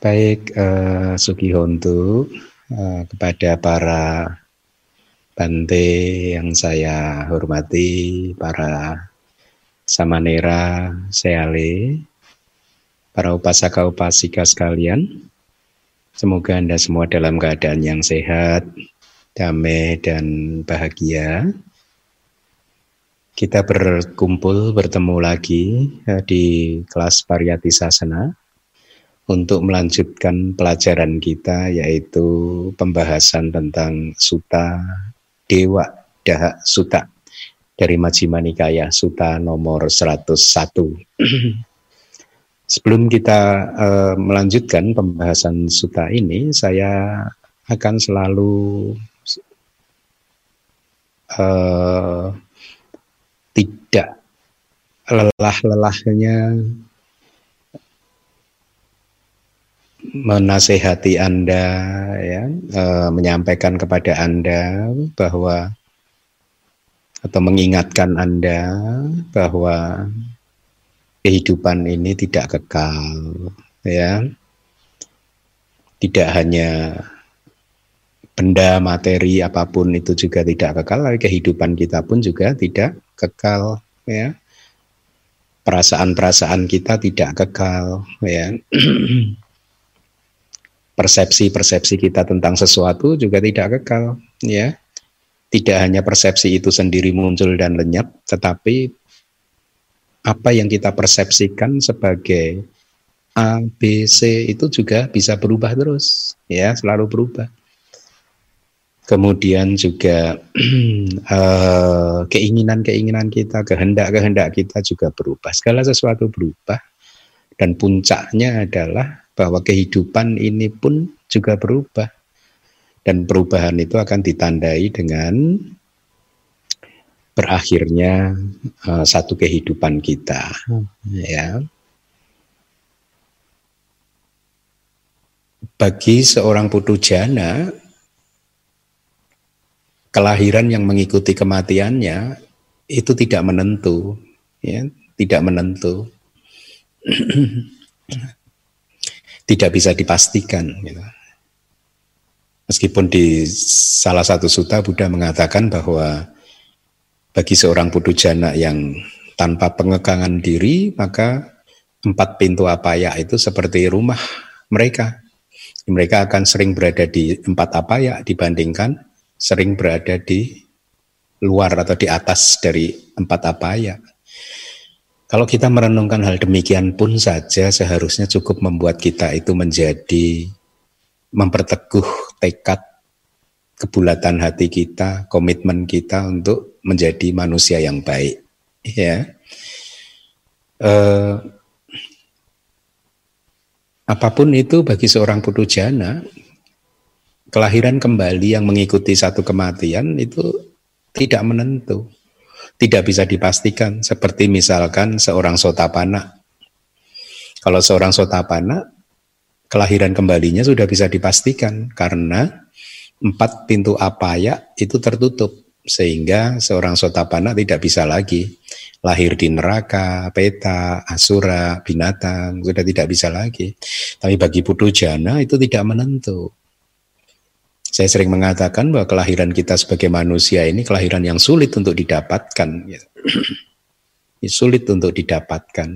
Baik, uh, Sugi Hontu, uh, kepada para Bante yang saya hormati, para Samanera, Seale, para upasaka upasika sekalian, semoga Anda semua dalam keadaan yang sehat, damai, dan bahagia. Kita berkumpul, bertemu lagi uh, di kelas Pariyati Sasana untuk melanjutkan pelajaran kita yaitu pembahasan tentang Suta Dewa Daha Suta dari Majjhima Nikaya Suta nomor 101. Sebelum kita uh, melanjutkan pembahasan Suta ini, saya akan selalu uh, tidak lelah-lelahnya menasehati Anda ya e, menyampaikan kepada Anda bahwa atau mengingatkan Anda bahwa kehidupan ini tidak kekal ya. Tidak hanya benda materi apa pun itu juga tidak kekal tapi kehidupan kita pun juga tidak kekal ya. Perasaan-perasaan kita tidak kekal ya persepsi-persepsi kita tentang sesuatu juga tidak kekal ya. Tidak hanya persepsi itu sendiri muncul dan lenyap tetapi apa yang kita persepsikan sebagai A, B, C itu juga bisa berubah terus ya selalu berubah. Kemudian juga eh, keinginan-keinginan kita kehendak-kehendak kita juga berubah. Segala sesuatu berubah dan puncaknya adalah bahwa kehidupan ini pun juga berubah. Dan perubahan itu akan ditandai dengan berakhirnya uh, satu kehidupan kita. Ya. Bagi seorang putu jana kelahiran yang mengikuti kematiannya itu tidak menentu ya tidak menentu tidak bisa dipastikan. Gitu. Meskipun di salah satu suta Buddha mengatakan bahwa bagi seorang putu jana yang tanpa pengekangan diri, maka empat pintu apaya itu seperti rumah mereka. Mereka akan sering berada di empat apaya dibandingkan sering berada di luar atau di atas dari empat apaya. Kalau kita merenungkan hal demikian pun saja seharusnya cukup membuat kita itu menjadi memperteguh tekad kebulatan hati kita, komitmen kita untuk menjadi manusia yang baik. Ya, eh, apa pun itu bagi seorang putu jana, kelahiran kembali yang mengikuti satu kematian itu tidak menentu tidak bisa dipastikan seperti misalkan seorang sotapana. Kalau seorang sotapana kelahiran kembalinya sudah bisa dipastikan karena empat pintu apaya itu tertutup sehingga seorang sotapana tidak bisa lagi lahir di neraka, peta, asura, binatang sudah tidak bisa lagi. Tapi bagi putu jana itu tidak menentu. Saya sering mengatakan bahwa kelahiran kita sebagai manusia ini kelahiran yang sulit untuk didapatkan. Ya. sulit untuk didapatkan.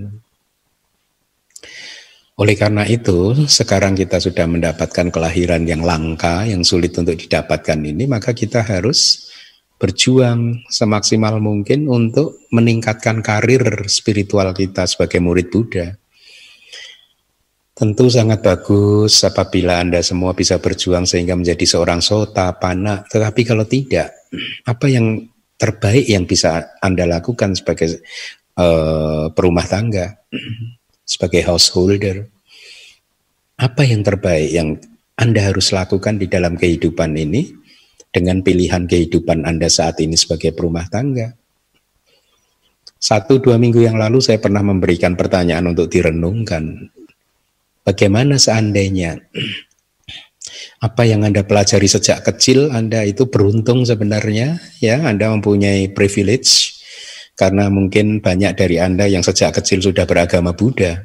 Oleh karena itu, sekarang kita sudah mendapatkan kelahiran yang langka, yang sulit untuk didapatkan ini, maka kita harus berjuang semaksimal mungkin untuk meningkatkan karir spiritual kita sebagai murid Buddha. Tentu sangat bagus apabila Anda semua bisa berjuang sehingga menjadi seorang sota, pana. Tetapi kalau tidak, apa yang terbaik yang bisa Anda lakukan sebagai uh, perumah tangga, sebagai householder? Apa yang terbaik yang Anda harus lakukan di dalam kehidupan ini dengan pilihan kehidupan Anda saat ini sebagai perumah tangga? Satu dua minggu yang lalu saya pernah memberikan pertanyaan untuk direnungkan Bagaimana seandainya apa yang Anda pelajari sejak kecil Anda itu beruntung sebenarnya ya? Anda mempunyai privilege karena mungkin banyak dari Anda yang sejak kecil sudah beragama Buddha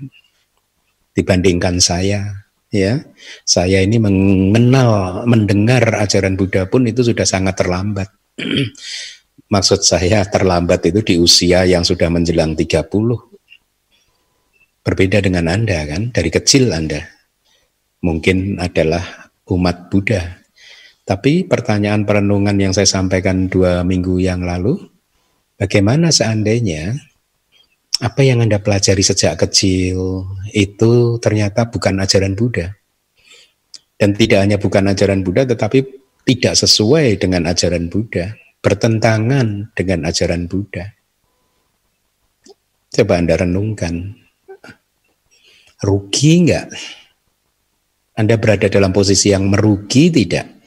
dibandingkan saya ya? Saya ini mengenal mendengar ajaran Buddha pun itu sudah sangat terlambat. Maksud saya terlambat itu di usia yang sudah menjelang 30 berbeda dengan Anda kan dari kecil Anda mungkin adalah umat Buddha tapi pertanyaan perenungan yang saya sampaikan dua minggu yang lalu bagaimana seandainya apa yang Anda pelajari sejak kecil itu ternyata bukan ajaran Buddha. Dan tidak hanya bukan ajaran Buddha tetapi tidak sesuai dengan ajaran Buddha, bertentangan dengan ajaran Buddha. Coba Anda renungkan. Rugi enggak? Anda berada dalam posisi yang merugi tidak?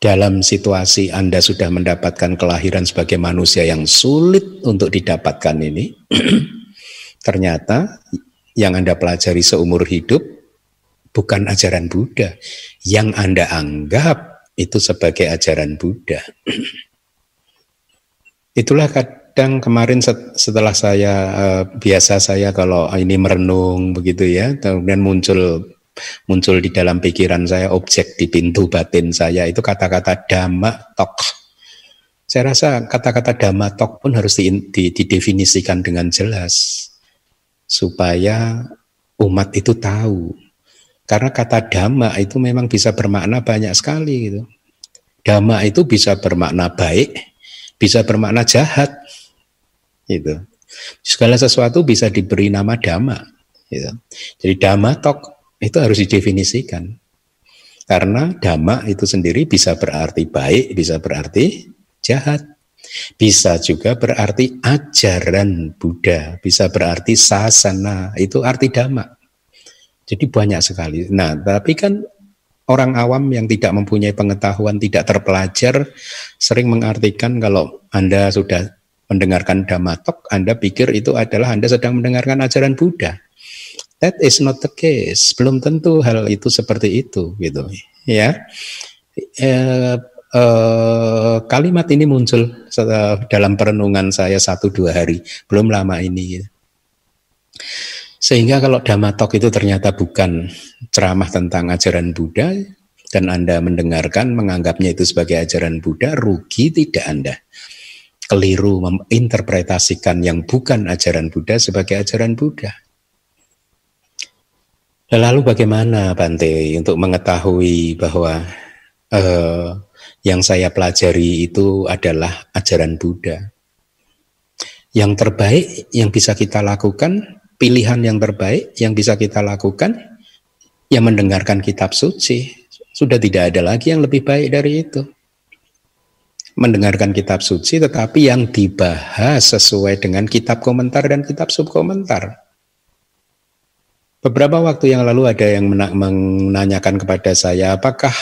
dalam situasi Anda sudah mendapatkan kelahiran sebagai manusia yang sulit untuk didapatkan ini, ternyata yang Anda pelajari seumur hidup bukan ajaran Buddha, yang Anda anggap itu sebagai ajaran Buddha. Itulah kadang kemarin setelah saya eh, biasa saya kalau ini merenung begitu ya, kemudian muncul muncul di dalam pikiran saya, objek di pintu batin saya itu kata-kata dhamma tok. Saya rasa kata-kata dhamma tok pun harus di, di, didefinisikan dengan jelas supaya umat itu tahu. Karena kata dhamma itu memang bisa bermakna banyak sekali gitu. Dhamma itu bisa bermakna baik, bisa bermakna jahat. Gitu. Segala sesuatu bisa diberi nama dhamma. Gitu. Jadi dhamma tok itu harus didefinisikan. Karena dhamma itu sendiri bisa berarti baik, bisa berarti jahat. Bisa juga berarti ajaran Buddha, bisa berarti sasana, itu arti dhamma. Jadi banyak sekali. Nah, tapi kan orang awam yang tidak mempunyai pengetahuan, tidak terpelajar, sering mengartikan kalau Anda sudah mendengarkan dhamma tok, Anda pikir itu adalah Anda sedang mendengarkan ajaran Buddha. That is not the case. Belum tentu hal itu seperti itu, gitu. Ya, eh, eh, kalimat ini muncul dalam perenungan saya satu dua hari, belum lama ini. Sehingga kalau Dhammatok itu ternyata bukan ceramah tentang ajaran Buddha dan Anda mendengarkan menganggapnya itu sebagai ajaran Buddha, rugi tidak Anda. Keliru menginterpretasikan yang bukan ajaran Buddha sebagai ajaran Buddha. Lalu bagaimana Bante untuk mengetahui bahwa uh, yang saya pelajari itu adalah ajaran Buddha? Yang terbaik yang bisa kita lakukan, pilihan yang terbaik yang bisa kita lakukan, yang mendengarkan kitab suci. Sudah tidak ada lagi yang lebih baik dari itu. Mendengarkan kitab suci tetapi yang dibahas sesuai dengan kitab komentar dan kitab subkomentar Beberapa waktu yang lalu ada yang menanyakan kepada saya, apakah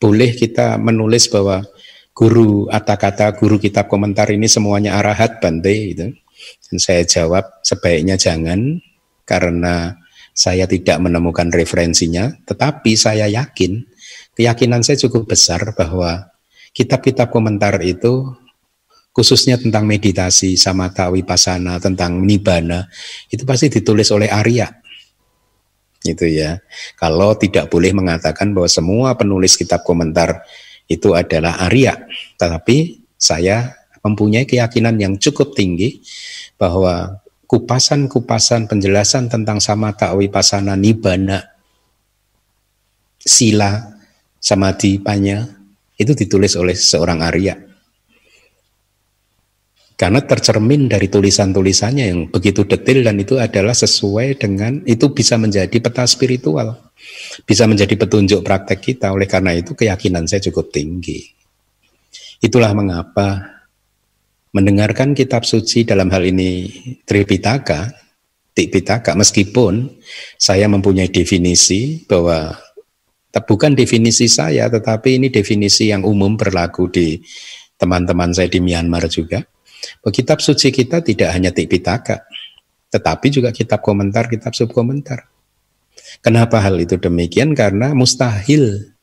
boleh kita menulis bahwa guru kata-kata guru kitab komentar ini semuanya arahat Bante gitu. Dan saya jawab sebaiknya jangan karena saya tidak menemukan referensinya, tetapi saya yakin, keyakinan saya cukup besar bahwa kitab-kitab komentar itu khususnya tentang meditasi, samatha, wipasana, tentang nibbana, itu pasti ditulis oleh Arya itu ya. Kalau tidak boleh mengatakan bahwa semua penulis kitab komentar itu adalah Arya, tetapi saya mempunyai keyakinan yang cukup tinggi bahwa kupasan-kupasan penjelasan tentang samatha wipasana nibbana sila samadhi panya itu ditulis oleh seorang Arya. Karena tercermin dari tulisan-tulisannya yang begitu detail dan itu adalah sesuai dengan itu bisa menjadi peta spiritual. Bisa menjadi petunjuk praktek kita. Oleh karena itu keyakinan saya cukup tinggi. Itulah mengapa mendengarkan kitab suci dalam hal ini Tripitaka Tipitaka meskipun saya mempunyai definisi bahwa bukan definisi saya tetapi ini definisi yang umum berlaku di teman-teman saya di Myanmar juga Kitab suci kita tidak hanya Tipitaka, tetapi juga kitab komentar, kitab subkomentar. Kenapa hal itu demikian? Karena mustahil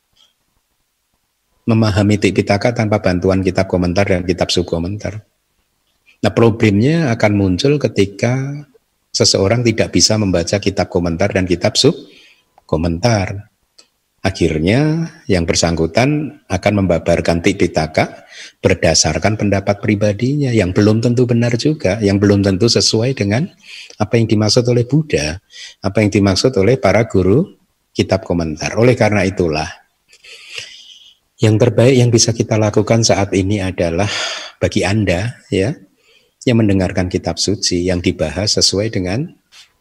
memahami Tipitaka tanpa bantuan kitab komentar dan kitab subkomentar. Nah problemnya akan muncul ketika seseorang tidak bisa membaca kitab komentar dan kitab sub komentar. Akhirnya yang bersangkutan akan membabarkan tipitaka berdasarkan pendapat pribadinya yang belum tentu benar juga, yang belum tentu sesuai dengan apa yang dimaksud oleh Buddha, apa yang dimaksud oleh para guru kitab komentar. Oleh karena itulah yang terbaik yang bisa kita lakukan saat ini adalah bagi Anda ya yang mendengarkan kitab suci yang dibahas sesuai dengan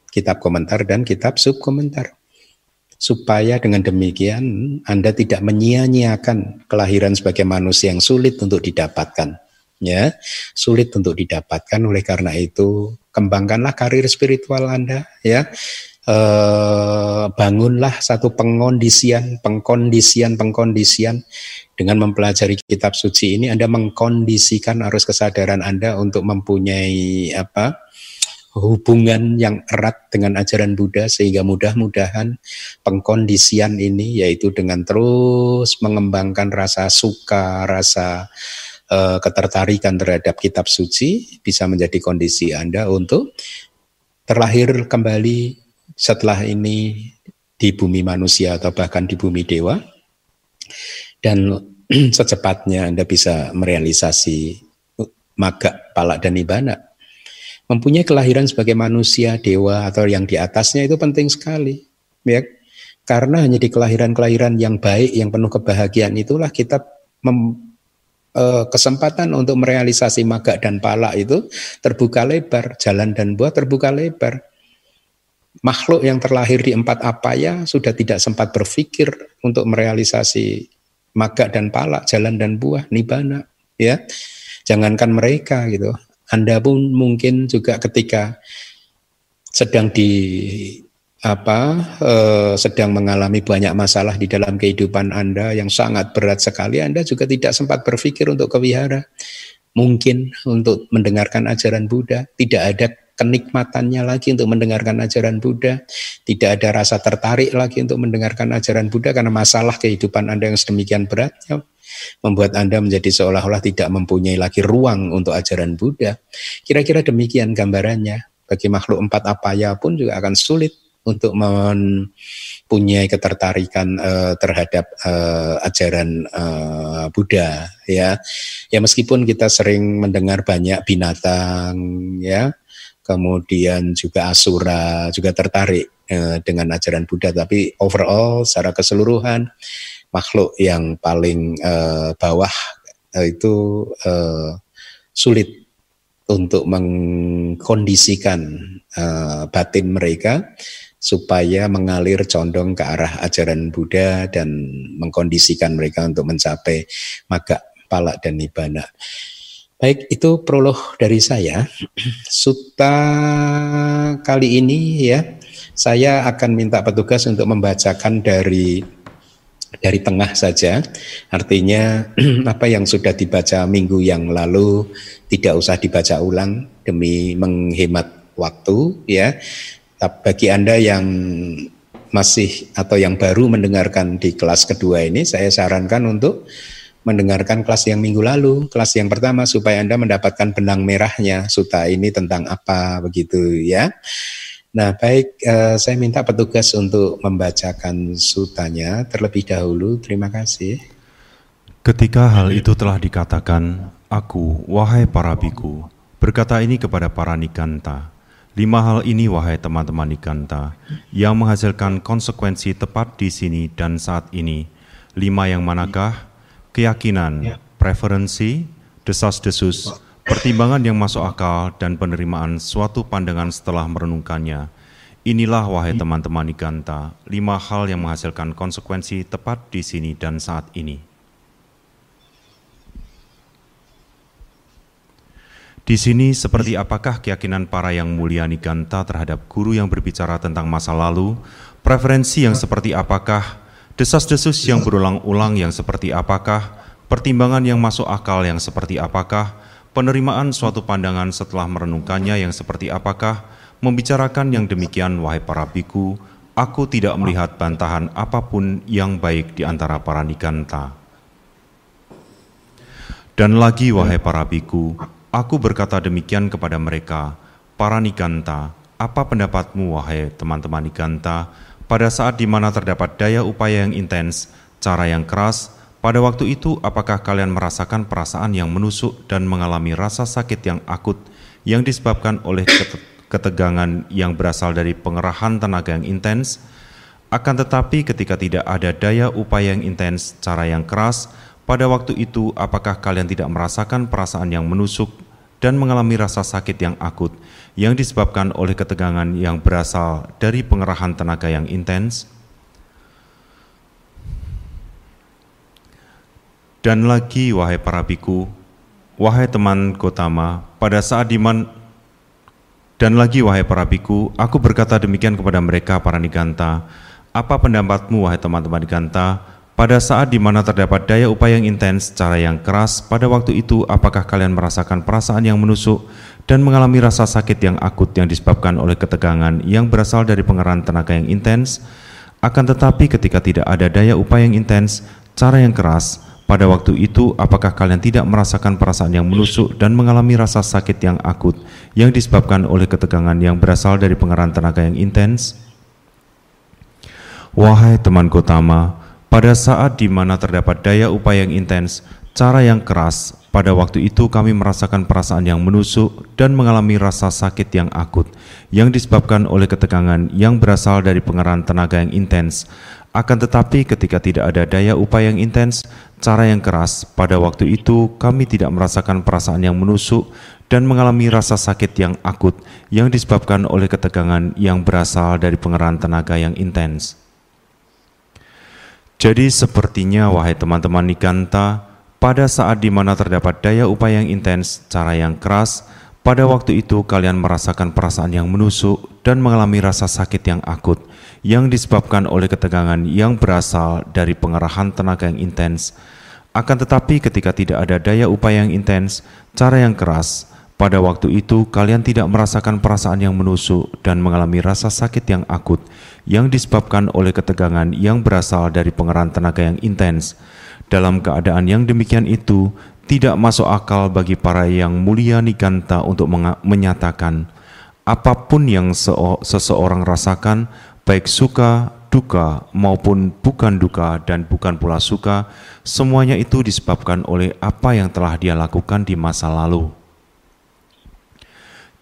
kitab komentar dan kitab subkomentar supaya dengan demikian Anda tidak menyia-nyiakan kelahiran sebagai manusia yang sulit untuk didapatkan ya. Sulit untuk didapatkan oleh karena itu kembangkanlah karir spiritual Anda ya. Eh, bangunlah satu pengkondisian pengkondisian pengkondisian. Dengan mempelajari kitab suci ini Anda mengkondisikan arus kesadaran Anda untuk mempunyai apa hubungan yang erat dengan ajaran Buddha sehingga mudah-mudahan pengkondisian ini yaitu dengan terus mengembangkan rasa suka, rasa uh, ketertarikan terhadap kitab suci bisa menjadi kondisi Anda untuk terlahir kembali setelah ini di bumi manusia atau bahkan di bumi dewa. Dan secepatnya Anda bisa merealisasi maga, palak dan ibana mempunyai kelahiran sebagai manusia, dewa atau yang di atasnya itu penting sekali. Ya. Karena hanya di kelahiran-kelahiran yang baik, yang penuh kebahagiaan itulah kita mem, e, kesempatan untuk merealisasi maga dan pala itu terbuka lebar, jalan dan buah terbuka lebar. Makhluk yang terlahir di empat apa ya sudah tidak sempat berpikir untuk merealisasi maga dan pala, jalan dan buah, nibana, ya. Jangankan mereka gitu, anda pun mungkin juga ketika sedang di apa eh, sedang mengalami banyak masalah di dalam kehidupan Anda yang sangat berat sekali, Anda juga tidak sempat berpikir untuk ke wihara. Mungkin untuk mendengarkan ajaran Buddha, tidak ada kenikmatannya lagi untuk mendengarkan ajaran Buddha, tidak ada rasa tertarik lagi untuk mendengarkan ajaran Buddha karena masalah kehidupan Anda yang sedemikian beratnya membuat Anda menjadi seolah-olah tidak mempunyai lagi ruang untuk ajaran Buddha. Kira-kira demikian gambarannya. Bagi makhluk empat apaya pun juga akan sulit untuk mempunyai ketertarikan uh, terhadap uh, ajaran uh, Buddha ya ya meskipun kita sering mendengar banyak binatang ya kemudian juga asura juga tertarik uh, dengan ajaran Buddha tapi overall secara keseluruhan makhluk yang paling uh, bawah uh, itu uh, sulit untuk mengkondisikan uh, batin mereka supaya mengalir condong ke arah ajaran Buddha dan mengkondisikan mereka untuk mencapai maga, palak dan nibana. Baik, itu prolog dari saya. Suta kali ini ya, saya akan minta petugas untuk membacakan dari dari tengah saja. Artinya apa yang sudah dibaca minggu yang lalu tidak usah dibaca ulang demi menghemat waktu ya. Bagi Anda yang masih atau yang baru mendengarkan di kelas kedua ini saya sarankan untuk mendengarkan kelas yang minggu lalu, kelas yang pertama supaya Anda mendapatkan benang merahnya suta ini tentang apa begitu ya. Nah, baik, uh, saya minta petugas untuk membacakan sutanya terlebih dahulu. Terima kasih. Ketika hal itu telah dikatakan, aku, wahai para biku, berkata ini kepada para nikanta. Lima hal ini, wahai teman-teman nikanta, yang menghasilkan konsekuensi tepat di sini dan saat ini. Lima yang manakah? Keyakinan, ya. preferensi, desas-desus, Pertimbangan yang masuk akal dan penerimaan suatu pandangan setelah merenungkannya. Inilah wahai teman-teman Iganta, lima hal yang menghasilkan konsekuensi tepat di sini dan saat ini. Di sini seperti apakah keyakinan para yang mulia Niganta terhadap guru yang berbicara tentang masa lalu, preferensi yang seperti apakah, desas-desus yang berulang-ulang yang seperti apakah, pertimbangan yang masuk akal yang seperti apakah, Penerimaan suatu pandangan setelah merenungkannya yang seperti apakah, membicarakan yang demikian wahai para biku, aku tidak melihat bantahan apa pun yang baik di antara para nikanta. Dan lagi wahai para biku, aku berkata demikian kepada mereka, para nikanta, apa pendapatmu wahai teman-teman nikanta, pada saat di mana terdapat daya upaya yang intens, cara yang keras, pada waktu itu apakah kalian merasakan perasaan yang menusuk dan mengalami rasa sakit yang akut yang disebabkan oleh ketegangan yang berasal dari pengerahan tenaga yang intens? Akan tetapi ketika tidak ada daya upaya yang intens, cara yang keras, pada waktu itu apakah kalian tidak merasakan perasaan yang menusuk dan mengalami rasa sakit yang akut yang disebabkan oleh ketegangan yang berasal dari pengerahan tenaga yang intens. Dan lagi, wahai para biku, wahai teman Gotama, pada saat diman dan lagi, wahai para biku, aku berkata demikian kepada mereka, para Niganta, apa pendapatmu, wahai teman-teman Niganta, pada saat di mana terdapat daya upaya yang intens, cara yang keras, pada waktu itu apakah kalian merasakan perasaan yang menusuk dan mengalami rasa sakit yang akut yang disebabkan oleh ketegangan yang berasal dari pengerahan tenaga yang intens? Akan tetapi ketika tidak ada daya upaya yang intens, cara yang keras, pada waktu itu apakah kalian tidak merasakan perasaan yang menusuk dan mengalami rasa sakit yang akut yang disebabkan oleh ketegangan yang berasal dari pengerahan tenaga yang intens? Wahai teman Gotama, pada saat di mana terdapat daya upaya yang intens, cara yang keras, pada waktu itu kami merasakan perasaan yang menusuk dan mengalami rasa sakit yang akut, yang disebabkan oleh ketegangan yang berasal dari pengerahan tenaga yang intens. Akan tetapi ketika tidak ada daya upaya yang intens, cara yang keras, pada waktu itu kami tidak merasakan perasaan yang menusuk dan mengalami rasa sakit yang akut yang disebabkan oleh ketegangan yang berasal dari pengerahan tenaga yang intens. Jadi sepertinya wahai teman-teman Nikanta, pada saat di mana terdapat daya upaya yang intens, cara yang keras, pada waktu itu kalian merasakan perasaan yang menusuk dan mengalami rasa sakit yang akut yang disebabkan oleh ketegangan yang berasal dari pengerahan tenaga yang intens. Akan tetapi ketika tidak ada daya upaya yang intens, cara yang keras, pada waktu itu kalian tidak merasakan perasaan yang menusuk dan mengalami rasa sakit yang akut yang disebabkan oleh ketegangan yang berasal dari pengerahan tenaga yang intens. Dalam keadaan yang demikian itu, tidak masuk akal bagi para yang mulia Nikanta untuk menyatakan apa pun yang seseorang rasakan, baik suka, duka maupun bukan duka dan bukan pula suka, semuanya itu disebabkan oleh apa yang telah dia lakukan di masa lalu.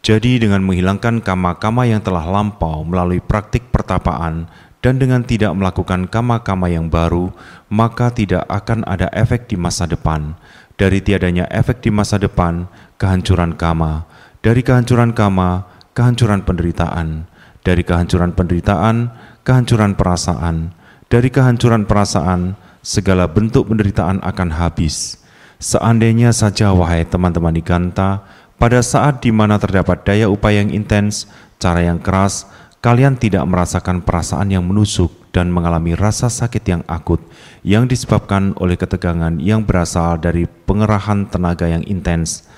Jadi dengan menghilangkan kama-kama yang telah lampau melalui praktik pertapaan dan dengan tidak melakukan kama-kama yang baru, maka tidak akan ada efek di masa depan. Dari tiadanya efek di masa depan, kehancuran kama. Dari kehancuran kama, kehancuran penderitaan. Dari kehancuran penderitaan, kehancuran perasaan. Dari kehancuran perasaan, segala bentuk penderitaan akan habis. Seandainya saja, wahai teman-teman di Ganta, pada saat di mana terdapat daya upaya yang intens, cara yang keras, kalian tidak merasakan perasaan yang menusuk dan mengalami rasa sakit yang akut yang disebabkan oleh ketegangan yang berasal dari pengerahan tenaga yang intens.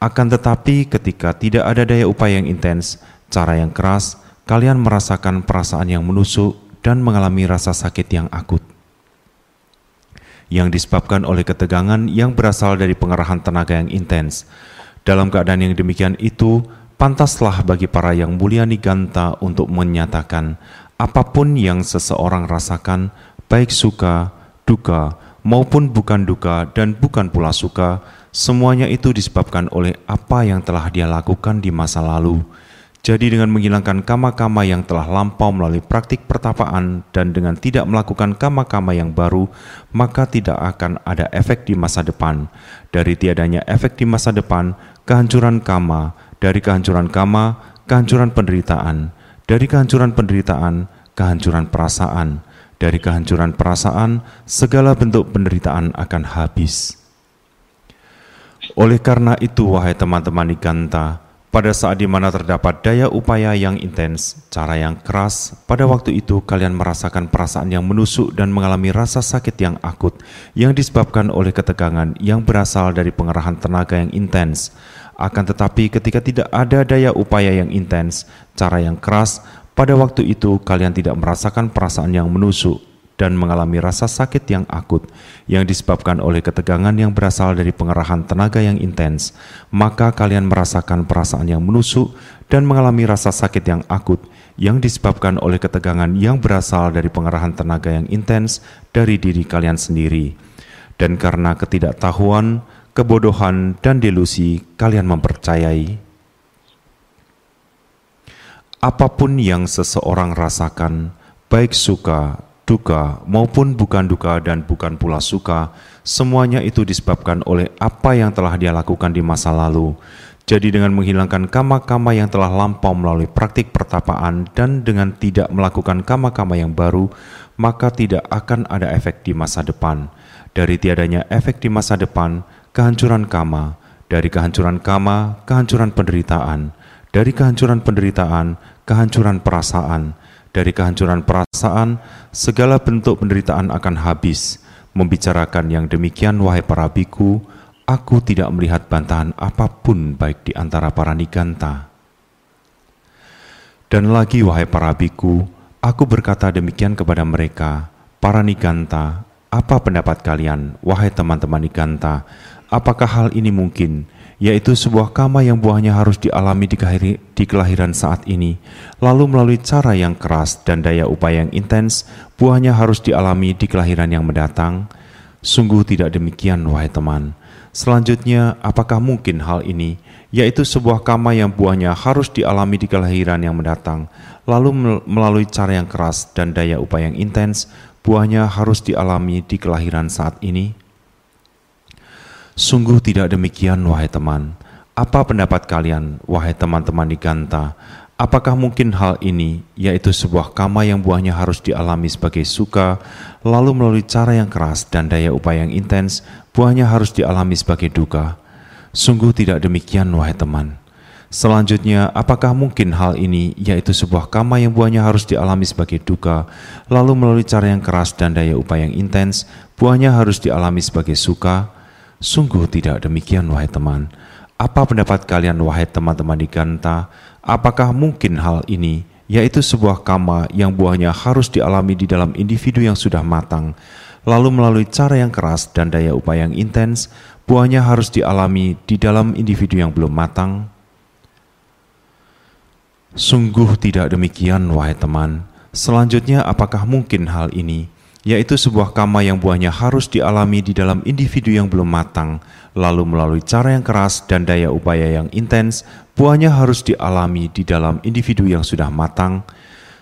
Akan tetapi ketika tidak ada daya upaya yang intens, cara yang keras, kalian merasakan perasaan yang menusuk dan mengalami rasa sakit yang akut yang disebabkan oleh ketegangan yang berasal dari pengerahan tenaga yang intens. Dalam keadaan yang demikian itu, pantaslah bagi para yang mulia Niganta untuk menyatakan apa pun yang seseorang rasakan, baik suka, duka, maupun bukan duka dan bukan pula suka, semuanya itu disebabkan oleh apa yang telah dia lakukan di masa lalu. Jadi dengan menghilangkan kama-kama yang telah lampau melalui praktik pertapaan dan dengan tidak melakukan kama-kama yang baru, maka tidak akan ada efek di masa depan. Dari tiadanya efek di masa depan, kehancuran kama, dari kehancuran kama, kehancuran penderitaan, dari kehancuran penderitaan, kehancuran perasaan, dari kehancuran perasaan, segala bentuk penderitaan akan habis. Oleh karena itu, wahai teman-teman Iganta, pada saat di mana terdapat daya upaya yang intens, cara yang keras, pada waktu itu kalian merasakan perasaan yang menusuk dan mengalami rasa sakit yang akut yang disebabkan oleh ketegangan yang berasal dari pengerahan tenaga yang intens. Akan tetapi ketika tidak ada daya upaya yang intens, cara yang keras, pada waktu itu kalian tidak merasakan perasaan yang menusuk, dan mengalami rasa sakit yang akut yang disebabkan oleh ketegangan yang berasal dari pengerahan tenaga yang intens, maka kalian merasakan perasaan yang menusuk dan mengalami rasa sakit yang akut yang disebabkan oleh ketegangan yang berasal dari pengerahan tenaga yang intens dari diri kalian sendiri. Dan karena ketidaktahuan, kebodohan, dan delusi, kalian mempercayai apa pun yang seseorang rasakan, baik suka, duka, maupun bukan duka dan bukan pula suka, semuanya itu disebabkan oleh apa yang telah dia lakukan di masa lalu. Jadi dengan menghilangkan kama-kama yang telah lampau melalui praktik pertapaan dan dengan tidak melakukan kama-kama yang baru, maka tidak akan ada efek di masa depan. Dari tiadanya efek di masa depan, kehancuran kama, dari kehancuran kama, kehancuran penderitaan, dari kehancuran penderitaan, kehancuran perasaan, dari kehancuran perasaan, segala bentuk penderitaan akan habis. Membicarakan yang demikian, wahai para biku, Aku tidak melihat bantahan apa pun baik di antara para niganta. Dan lagi wahai para biku, aku berkata demikian kepada mereka, para niganta, apa pendapat kalian, wahai teman-teman niganta? Apakah hal ini mungkin, yaitu sebuah kama yang buahnya harus dialami di, kelahiran saat ini, lalu melalui cara yang keras dan daya upaya yang intens, buahnya harus dialami di kelahiran yang mendatang? Sungguh tidak demikian, wahai teman. Selanjutnya, apakah mungkin hal ini, yaitu sebuah kama yang buahnya harus dialami di kelahiran yang mendatang, lalu melalui cara yang keras dan daya upaya yang intens, buahnya harus dialami di kelahiran saat ini? Sungguh tidak demikian, wahai teman. Apa pendapat kalian, wahai teman-teman di Ganta? Apakah mungkin hal ini, yaitu sebuah kama yang buahnya harus dialami sebagai suka, lalu melalui cara yang keras dan daya upaya yang intens, buahnya harus dialami sebagai duka? Sungguh tidak demikian, wahai teman. Selanjutnya, apakah mungkin hal ini, yaitu sebuah kama yang buahnya harus dialami sebagai duka, lalu melalui cara yang keras dan daya upaya yang intens, buahnya harus dialami sebagai suka? Sungguh tidak demikian, wahai teman. Apa pendapat kalian, wahai teman-teman di Ganta? Apakah mungkin hal ini, yaitu sebuah kama yang buahnya harus dialami di dalam individu yang sudah matang, lalu melalui cara yang keras dan daya upaya yang intens, buahnya harus dialami di dalam individu yang belum matang? Sungguh tidak demikian, wahai teman. Selanjutnya, apakah mungkin hal ini, yaitu sebuah kama yang buahnya harus dialami di dalam individu yang belum matang, lalu melalui cara yang keras dan daya upaya yang intens, buahnya harus dialami di dalam individu yang sudah matang.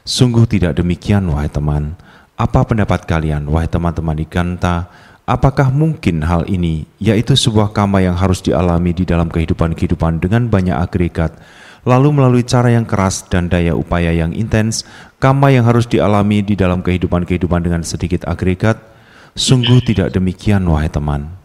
Sungguh tidak demikian, wahai teman. Apa pendapat kalian, wahai teman-teman di Ganta? Apakah mungkin hal ini, yaitu sebuah kama yang harus dialami di dalam kehidupan-kehidupan dengan banyak agregat, lalu melalui cara yang keras dan daya upaya yang intens, kama yang harus dialami di dalam kehidupan-kehidupan dengan sedikit agregat? Sungguh tidak demikian, wahai teman.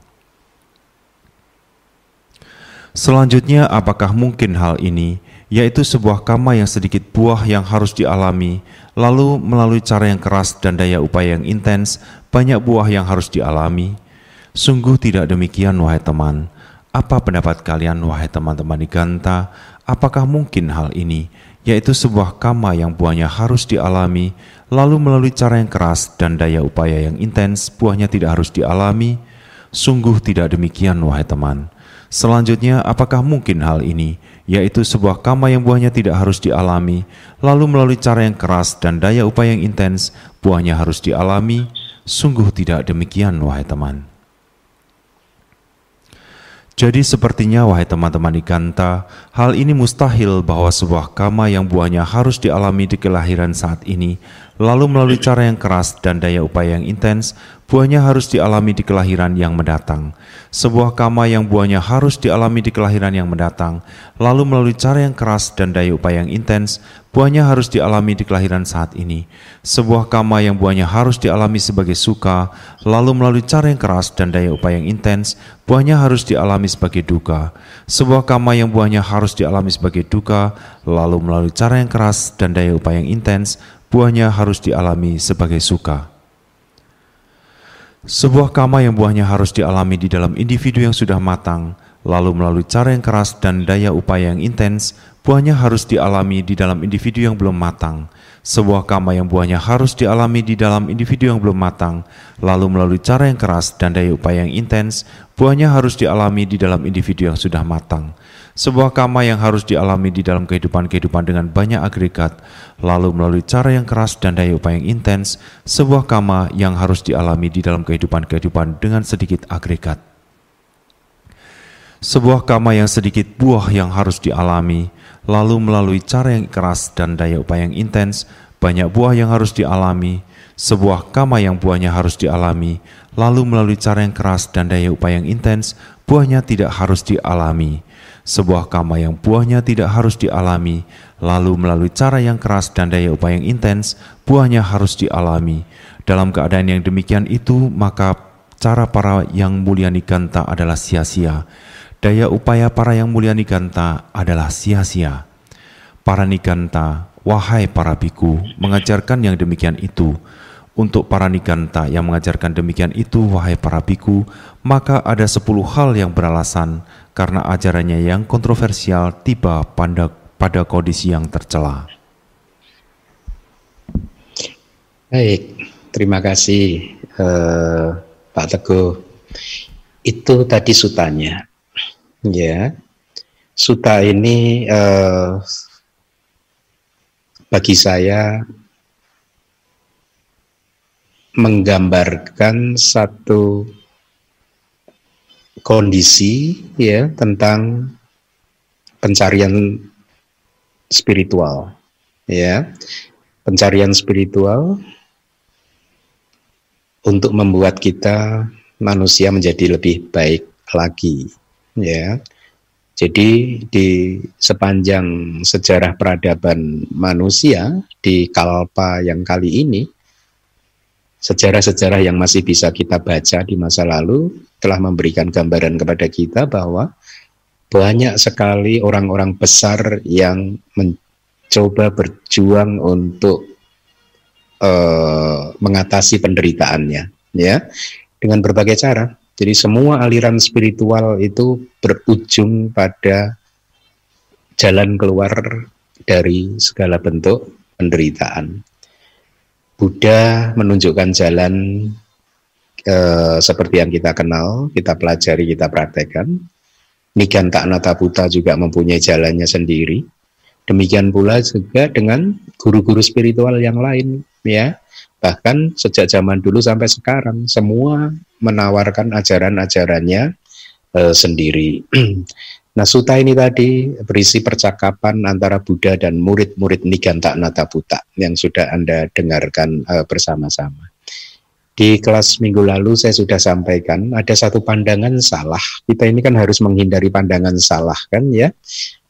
Selanjutnya, apakah mungkin hal ini, yaitu sebuah kama yang sedikit buah yang harus dialami, lalu melalui cara yang keras dan daya upaya yang intens, banyak buah yang harus dialami? Sungguh tidak demikian, wahai teman. Apa pendapat kalian, wahai teman-teman di Ganta? Apakah mungkin hal ini, yaitu sebuah kama yang buahnya harus dialami, lalu melalui cara yang keras dan daya upaya yang intens, buahnya tidak harus dialami? Sungguh tidak demikian, wahai teman. Selanjutnya, apakah mungkin hal ini, yaitu sebuah kama yang buahnya tidak harus dialami, lalu melalui cara yang keras dan daya upaya yang intens, buahnya harus dialami? Sungguh tidak demikian, wahai teman. Jadi sepertinya wahai teman-teman di Kanta, hal ini mustahil bahwa sebuah kama yang buahnya harus dialami di kelahiran saat ini, lalu melalui cara yang keras dan daya upaya yang intens, buahnya harus dialami di kelahiran yang mendatang. Sebuah kama yang buahnya harus dialami di kelahiran yang mendatang, lalu melalui cara yang keras dan daya upaya yang intens, buahnya harus dialami di kelahiran saat ini. Sebuah kama yang buahnya harus dialami sebagai suka, lalu melalui cara yang keras dan daya upaya yang intens, buahnya harus dialami sebagai duka. Sebuah kama yang buahnya harus dialami sebagai duka, lalu melalui cara yang keras dan daya upaya yang intens, buahnya harus dialami sebagai suka. Sebuah kama yang buahnya harus dialami di dalam individu yang sudah matang, lalu melalui cara yang keras dan daya upaya yang intens, buahnya harus dialami di dalam individu yang belum matang. sebuah kama yang buahnya harus dialami di dalam individu yang belum matang, lalu melalui cara yang keras dan daya upaya yang intens, buahnya harus dialami di dalam individu yang sudah matang. Sebuah kama yang harus dialami di dalam kehidupan-kehidupan dengan banyak agregat, lalu melalui cara yang keras dan daya upaya yang intens, sebuah kama yang harus dialami di dalam kehidupan-kehidupan dengan sedikit agregat. Sebuah kama yang sedikit buah yang harus dialami, lalu melalui cara yang keras dan daya upaya yang intens, banyak buah yang harus dialami, sebuah kama yang buahnya harus dialami, lalu melalui cara yang keras dan daya upaya yang intens, buahnya tidak harus dialami. Sebuah kama yang buahnya tidak harus dialami, lalu melalui cara yang keras dan daya upaya yang intens, buahnya harus dialami. Dalam keadaan yang demikian itu, maka cara para yang mulia nikanta adalah sia-sia daya upaya para yang mulia Nikanta adalah sia-sia. Para Nikanta, wahai para biku, mengajarkan yang demikian itu. Untuk para Nikanta yang mengajarkan demikian itu, wahai para biku, maka ada sepuluh hal yang beralasan karena ajarannya yang kontroversial tiba pada, pada kondisi yang tercela. Baik, terima kasih uh, Pak Teguh. Itu tadi sutanya. Ya, suta ini uh, bagi saya menggambarkan satu kondisi ya tentang pencarian spiritual ya pencarian spiritual untuk membuat kita manusia menjadi lebih baik lagi ya. Jadi di sepanjang sejarah peradaban manusia di Kalpa yang kali ini sejarah-sejarah yang masih bisa kita baca di masa lalu telah memberikan gambaran kepada kita bahwa banyak sekali orang-orang besar yang mencoba berjuang untuk uh, mengatasi penderitaannya ya dengan berbagai cara jadi semua aliran spiritual itu berujung pada jalan keluar dari segala bentuk penderitaan. Buddha menunjukkan jalan eh, seperti yang kita kenal, kita pelajari, kita praktekkan. Niganta Buddha juga mempunyai jalannya sendiri. Demikian pula juga dengan guru-guru spiritual yang lain, ya. Bahkan sejak zaman dulu sampai sekarang semua menawarkan ajaran-ajarannya e, sendiri. nah, suta ini tadi berisi percakapan antara Buddha dan murid-murid Niganta Nata Buddha yang sudah Anda dengarkan e, bersama-sama. Di kelas minggu lalu saya sudah sampaikan ada satu pandangan salah. Kita ini kan harus menghindari pandangan salah kan ya.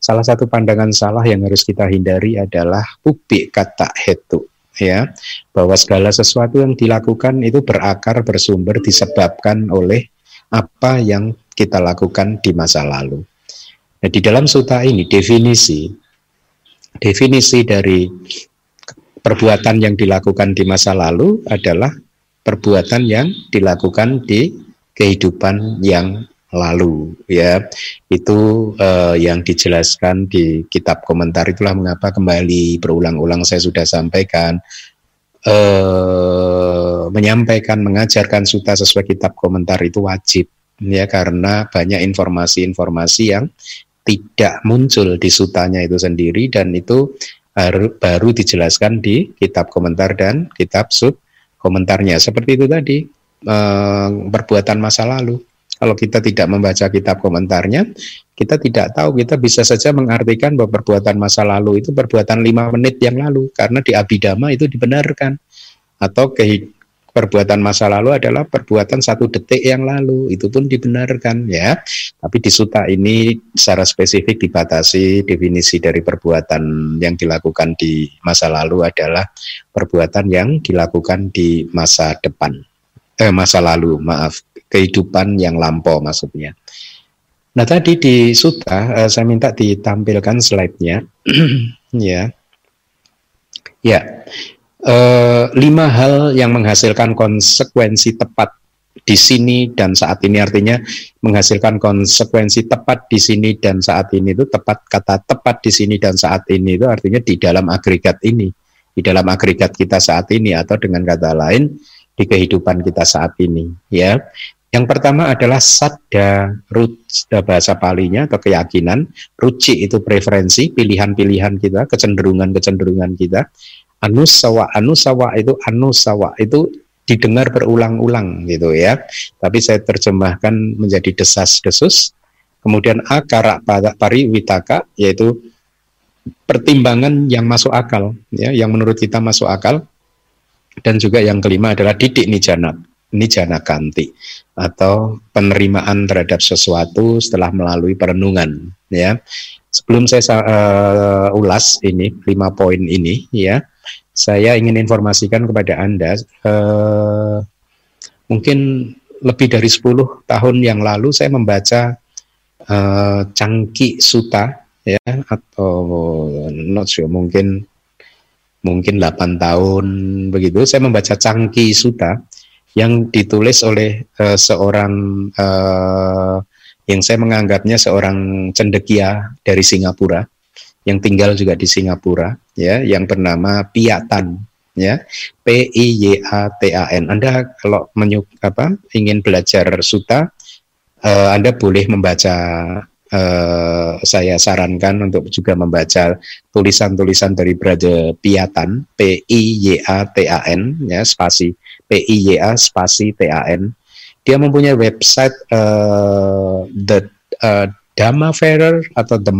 Salah satu pandangan salah yang harus kita hindari adalah ubi kata hetu ya bahwa segala sesuatu yang dilakukan itu berakar bersumber disebabkan oleh apa yang kita lakukan di masa lalu. Nah, di dalam suta ini definisi definisi dari perbuatan yang dilakukan di masa lalu adalah perbuatan yang dilakukan di kehidupan yang lalu ya. Itu uh, yang dijelaskan di kitab komentar itulah mengapa kembali berulang-ulang saya sudah sampaikan uh, menyampaikan mengajarkan suta sesuai kitab komentar itu wajib ya karena banyak informasi-informasi yang tidak muncul di sutanya itu sendiri dan itu baru, baru dijelaskan di kitab komentar dan kitab sub komentarnya. Seperti itu tadi uh, perbuatan masa lalu. Kalau kita tidak membaca kitab komentarnya, kita tidak tahu, kita bisa saja mengartikan bahwa perbuatan masa lalu itu perbuatan lima menit yang lalu, karena di Abhidhamma itu dibenarkan. Atau perbuatan masa lalu adalah perbuatan satu detik yang lalu, itu pun dibenarkan ya. Tapi di suta ini secara spesifik dibatasi definisi dari perbuatan yang dilakukan di masa lalu adalah perbuatan yang dilakukan di masa depan. Eh, masa lalu, maaf kehidupan yang lampau maksudnya. Nah tadi di suta uh, saya minta ditampilkan slide-nya, ya, ya, uh, lima hal yang menghasilkan konsekuensi tepat di sini dan saat ini. Artinya menghasilkan konsekuensi tepat di sini dan saat ini itu tepat kata tepat di sini dan saat ini itu artinya di dalam agregat ini. Di dalam agregat kita saat ini atau dengan kata lain di kehidupan kita saat ini ya. Yang pertama adalah sadda rucda bahasa palinya atau keyakinan, ruci itu preferensi, pilihan-pilihan kita, kecenderungan-kecenderungan kita. Anusawa, anusawa itu anusawa itu didengar berulang-ulang gitu ya. Tapi saya terjemahkan menjadi desas-desus. Kemudian akara pari witaka yaitu pertimbangan yang masuk akal ya, yang menurut kita masuk akal. Dan juga yang kelima adalah didik nijana nijana kanti atau penerimaan terhadap sesuatu setelah melalui perenungan ya sebelum saya uh, ulas ini lima poin ini ya saya ingin informasikan kepada anda uh, mungkin lebih dari 10 tahun yang lalu saya membaca uh, Cangki Suta ya atau not sure mungkin mungkin 8 tahun begitu saya membaca Cangki Suta yang ditulis oleh uh, seorang uh, yang saya menganggapnya seorang cendekia dari Singapura yang tinggal juga di Singapura ya yang bernama Piatan ya P I Y A T A N Anda kalau menyuk apa ingin belajar suta uh, Anda boleh membaca uh, saya sarankan untuk juga membaca tulisan-tulisan dari Brother Piatan P I Y A T A N ya spasi P I Y A spasi T A N. Dia mempunyai website uh, the uh, Dhamma Fairer atau The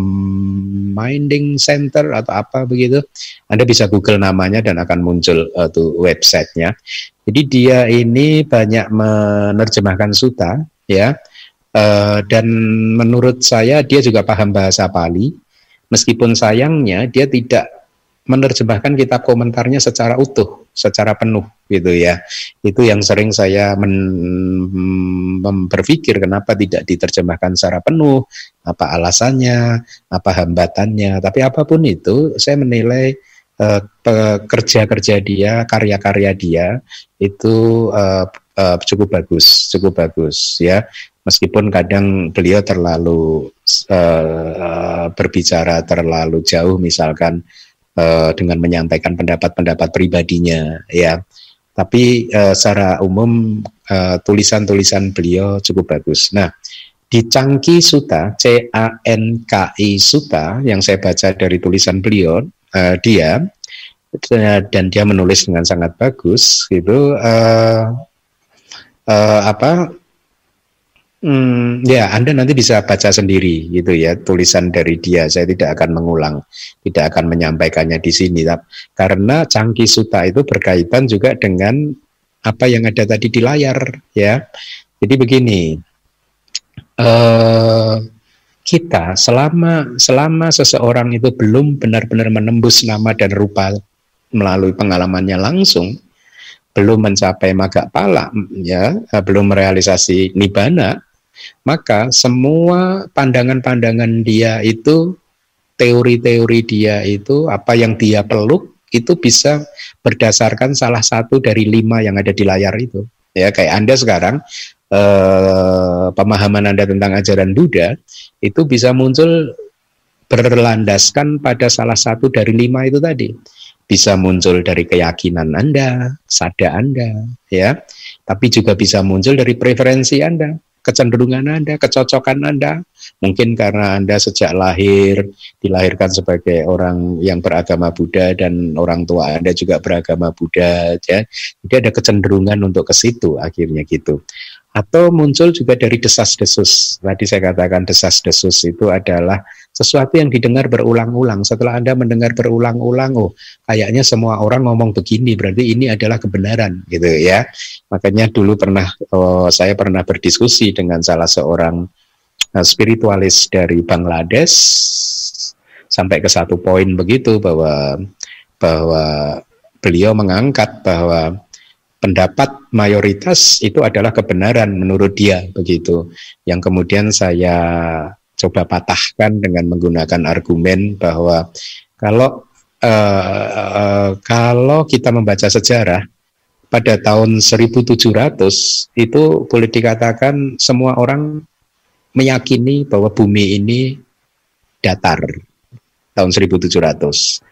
Minding Center atau apa begitu. Anda bisa Google namanya dan akan muncul uh, tuh websitenya. Jadi dia ini banyak menerjemahkan suta ya. Uh, dan menurut saya dia juga paham bahasa Pali. Meskipun sayangnya dia tidak menerjemahkan kitab komentarnya secara utuh, secara penuh gitu ya. Itu yang sering saya men, berpikir kenapa tidak diterjemahkan secara penuh, apa alasannya, apa hambatannya. Tapi apa pun itu, saya menilai uh, kerja-kerja dia, karya-karya dia itu uh, uh, cukup bagus, cukup bagus ya. Meskipun kadang beliau terlalu uh, berbicara terlalu jauh, misalkan dengan menyampaikan pendapat-pendapat pribadinya ya tapi uh, secara umum tulisan tulisan-tulisan beliau cukup bagus. Nah di Cangki Suta C A N K I Suta yang saya baca dari tulisan beliau uh, dia dan dia menulis dengan sangat bagus gitu uh, uh, apa Hmm, ya, Anda nanti bisa baca sendiri gitu ya tulisan dari dia. Saya tidak akan mengulang, tidak akan menyampaikannya di sini. Karena Cangki Suta itu berkaitan juga dengan apa yang ada tadi di layar ya. Jadi begini, uh, kita selama selama seseorang itu belum benar-benar menembus nama dan rupa melalui pengalamannya langsung, belum mencapai maga pala, ya, belum merealisasi nibana, maka semua pandangan-pandangan dia itu teori-teori dia itu apa yang dia peluk itu bisa berdasarkan salah satu dari lima yang ada di layar itu. Ya kayak anda sekarang eh, pemahaman anda tentang ajaran Buddha itu bisa muncul berlandaskan pada salah satu dari lima itu tadi. Bisa muncul dari keyakinan anda sada anda ya. Tapi juga bisa muncul dari preferensi anda kecenderungan Anda, kecocokan Anda. Mungkin karena Anda sejak lahir dilahirkan sebagai orang yang beragama Buddha dan orang tua Anda juga beragama Buddha, ya. Jadi ada kecenderungan untuk ke situ akhirnya gitu. Atau muncul juga dari desas-desus. Tadi saya katakan desas-desus itu adalah sesuatu yang didengar berulang-ulang. Setelah Anda mendengar berulang-ulang, oh kayaknya semua orang ngomong begini, berarti ini adalah kebenaran gitu ya. Makanya dulu pernah oh, saya pernah berdiskusi dengan salah seorang uh, spiritualis dari Bangladesh sampai ke satu poin begitu bahwa bahwa beliau mengangkat bahwa pendapat mayoritas itu adalah kebenaran menurut dia begitu. Yang kemudian saya coba patahkan dengan menggunakan argumen bahwa kalau uh, uh, kalau kita membaca sejarah pada tahun 1700 itu boleh dikatakan semua orang meyakini bahwa bumi ini datar tahun 1700.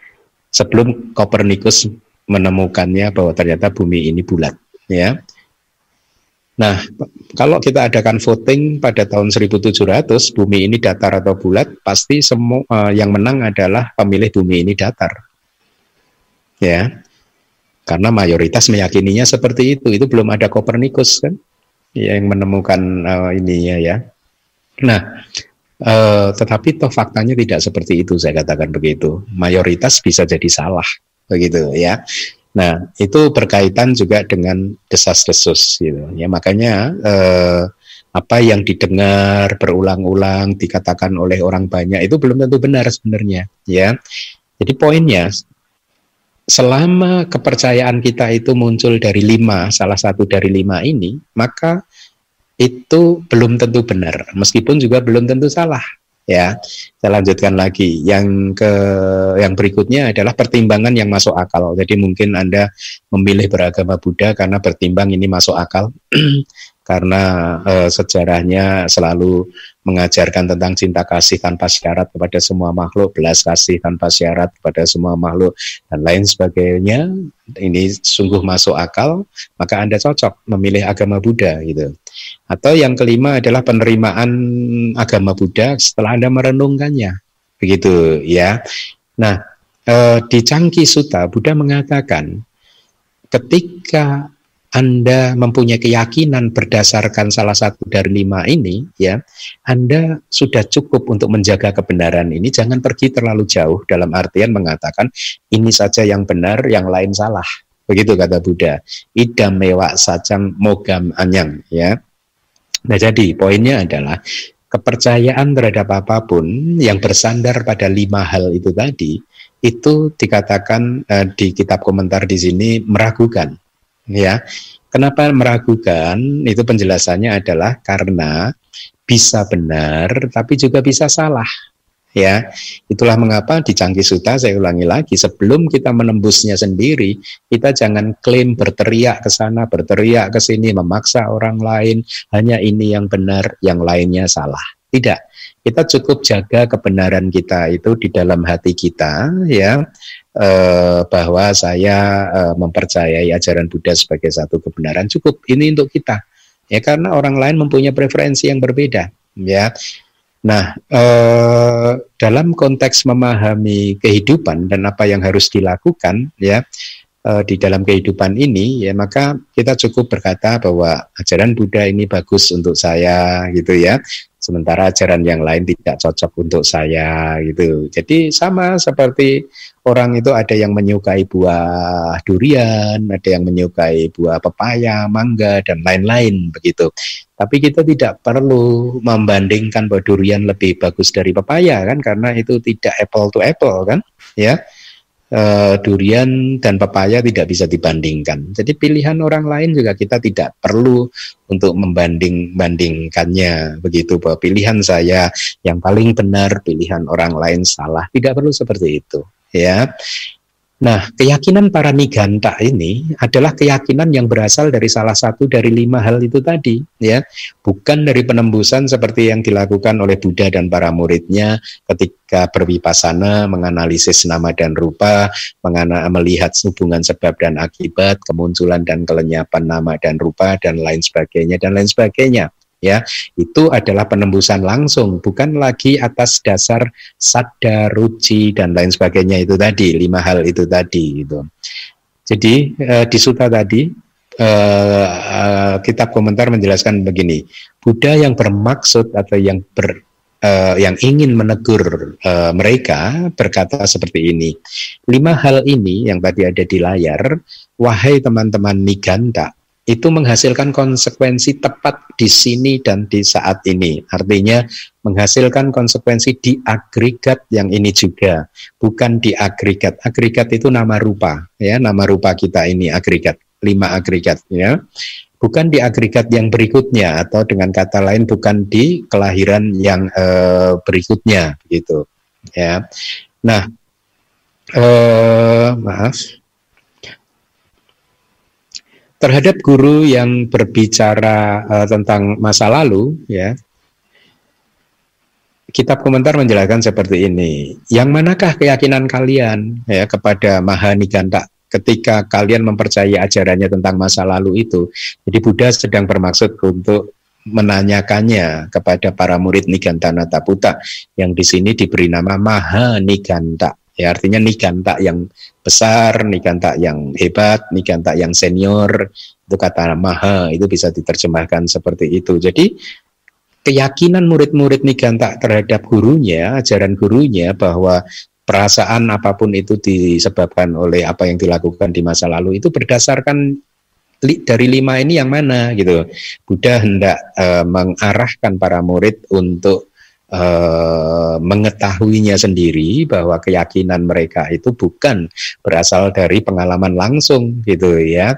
sebelum Kopernikus menemukannya bahwa ternyata bumi ini bulat ya Nah, kalau kita adakan voting pada tahun 1700, bumi ini datar atau bulat, pasti semua uh, yang menang adalah pemilih bumi ini datar. Ya. Karena mayoritas meyakininya seperti itu. Itu belum ada Kopernikus kan yang menemukan uh, ininya ya. Nah, uh, tetapi toh faktanya tidak seperti itu saya katakan begitu. Mayoritas bisa jadi salah begitu ya. Nah, itu berkaitan juga dengan desas-desus gitu. Ya, makanya eh, apa yang didengar berulang-ulang dikatakan oleh orang banyak itu belum tentu benar sebenarnya, ya. Jadi poinnya selama kepercayaan kita itu muncul dari lima, salah satu dari lima ini, maka itu belum tentu benar, meskipun juga belum tentu salah ya. Saya lanjutkan lagi. Yang ke yang berikutnya adalah pertimbangan yang masuk akal. Jadi mungkin Anda memilih beragama Buddha karena bertimbang ini masuk akal. karena e, sejarahnya selalu mengajarkan tentang cinta kasih tanpa syarat kepada semua makhluk, belas kasih tanpa syarat kepada semua makhluk dan lain sebagainya. Ini sungguh masuk akal, maka Anda cocok memilih agama Buddha gitu. Atau yang kelima adalah penerimaan agama Buddha setelah Anda merenungkannya. Begitu ya. Nah, eh, di Cangki Sutta Buddha mengatakan ketika anda mempunyai keyakinan berdasarkan salah satu dari lima ini, ya, Anda sudah cukup untuk menjaga kebenaran ini. Jangan pergi terlalu jauh dalam artian mengatakan ini saja yang benar, yang lain salah. Begitu kata Buddha. Idam mewak sacang mogam anyang, ya. Nah jadi poinnya adalah kepercayaan terhadap apa pun yang bersandar pada lima hal itu tadi itu dikatakan uh, di kitab komentar di sini meragukan ya. Kenapa meragukan? Itu penjelasannya adalah karena bisa benar tapi juga bisa salah ya itulah mengapa di Cangkih Suta saya ulangi lagi sebelum kita menembusnya sendiri kita jangan klaim berteriak ke sana berteriak ke sini memaksa orang lain. Hanya ini yang benar yang lainnya salah. Tidak. Kita cukup jaga kebenaran kita itu di dalam hati kita ya eh, bahwa saya eh, mempercayai ajaran Buddha sebagai satu kebenaran cukup. Ini untuk kita. Ya karena orang lain mempunyai preferensi yang berbeda ya Nah, eh, dalam konteks memahami kehidupan dan apa yang harus dilakukan, ya, eh, di dalam kehidupan ini, ya, maka kita cukup berkata bahwa ajaran Buddha ini bagus untuk saya, gitu ya sementara ajaran yang lain tidak cocok untuk saya gitu. Jadi sama seperti orang itu ada yang menyukai buah durian, ada yang menyukai buah pepaya, mangga dan lain-lain begitu. Tapi kita tidak perlu membandingkan bahwa durian lebih bagus dari pepaya kan karena itu tidak apple to apple kan, ya uh, durian dan pepaya tidak bisa dibandingkan. Jadi pilihan orang lain juga kita tidak perlu untuk membanding-bandingkannya begitu bahwa pilihan saya yang paling benar, pilihan orang lain salah. Tidak perlu seperti itu, ya. Nah, keyakinan para niganta ini adalah keyakinan yang berasal dari salah satu dari lima hal itu tadi, ya, bukan dari penembusan seperti yang dilakukan oleh Buddha dan para muridnya ketika berwipasana, menganalisis nama dan rupa, mengana melihat hubungan sebab dan akibat, kemunculan dan kelenyapan nama dan rupa dan lain sebagainya dan lain sebagainya ya itu adalah penembusan langsung bukan lagi atas dasar sadar ruci dan lain sebagainya itu tadi lima hal itu tadi itu jadi eh, di suta tadi eh, eh, kitab komentar menjelaskan begini Buddha yang bermaksud atau yang ber eh, yang ingin menegur eh, mereka berkata seperti ini lima hal ini yang tadi ada di layar wahai teman-teman Niganta itu menghasilkan konsekuensi tepat di sini dan di saat ini. Artinya menghasilkan konsekuensi di agregat yang ini juga, bukan di agregat. Agregat itu nama rupa, ya, nama rupa kita ini agregat, lima agregat, ya. Bukan di agregat yang berikutnya atau dengan kata lain bukan di kelahiran yang eh, berikutnya, gitu, ya. Nah, eh, maaf terhadap guru yang berbicara uh, tentang masa lalu ya kitab komentar menjelaskan seperti ini. Yang manakah keyakinan kalian ya kepada Mahaniganta ketika kalian mempercayai ajarannya tentang masa lalu itu? Jadi Buddha sedang bermaksud untuk menanyakannya kepada para murid Nigantana Taputa yang di sini diberi nama Mahaniganta. Ya artinya Niganta yang besar, Niganta yang hebat, Niganta yang senior, itu kata Maha itu bisa diterjemahkan seperti itu. Jadi keyakinan murid-murid Niganta terhadap gurunya, ajaran gurunya bahwa perasaan apa pun itu disebabkan oleh apa yang dilakukan di masa lalu itu berdasarkan dari lima ini yang mana gitu. Buddha hendak uh, mengarahkan para murid untuk uh, mengetahuinya sendiri bahwa keyakinan mereka itu bukan berasal dari pengalaman langsung gitu ya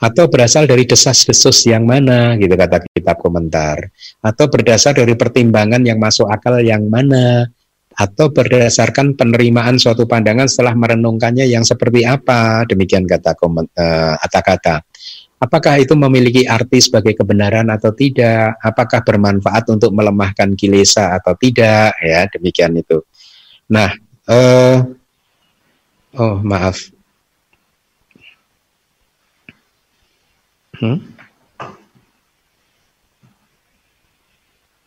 atau berasal dari desas-desus yang mana gitu kata kitab komentar atau berdasar dari pertimbangan yang masuk akal yang mana atau berdasarkan penerimaan suatu pandangan setelah merenungkannya yang seperti apa demikian kata uh, kata apakah itu memiliki arti sebagai kebenaran atau tidak apakah bermanfaat untuk melemahkan kilesa atau tidak ya demikian itu nah uh, oh maaf Hmm?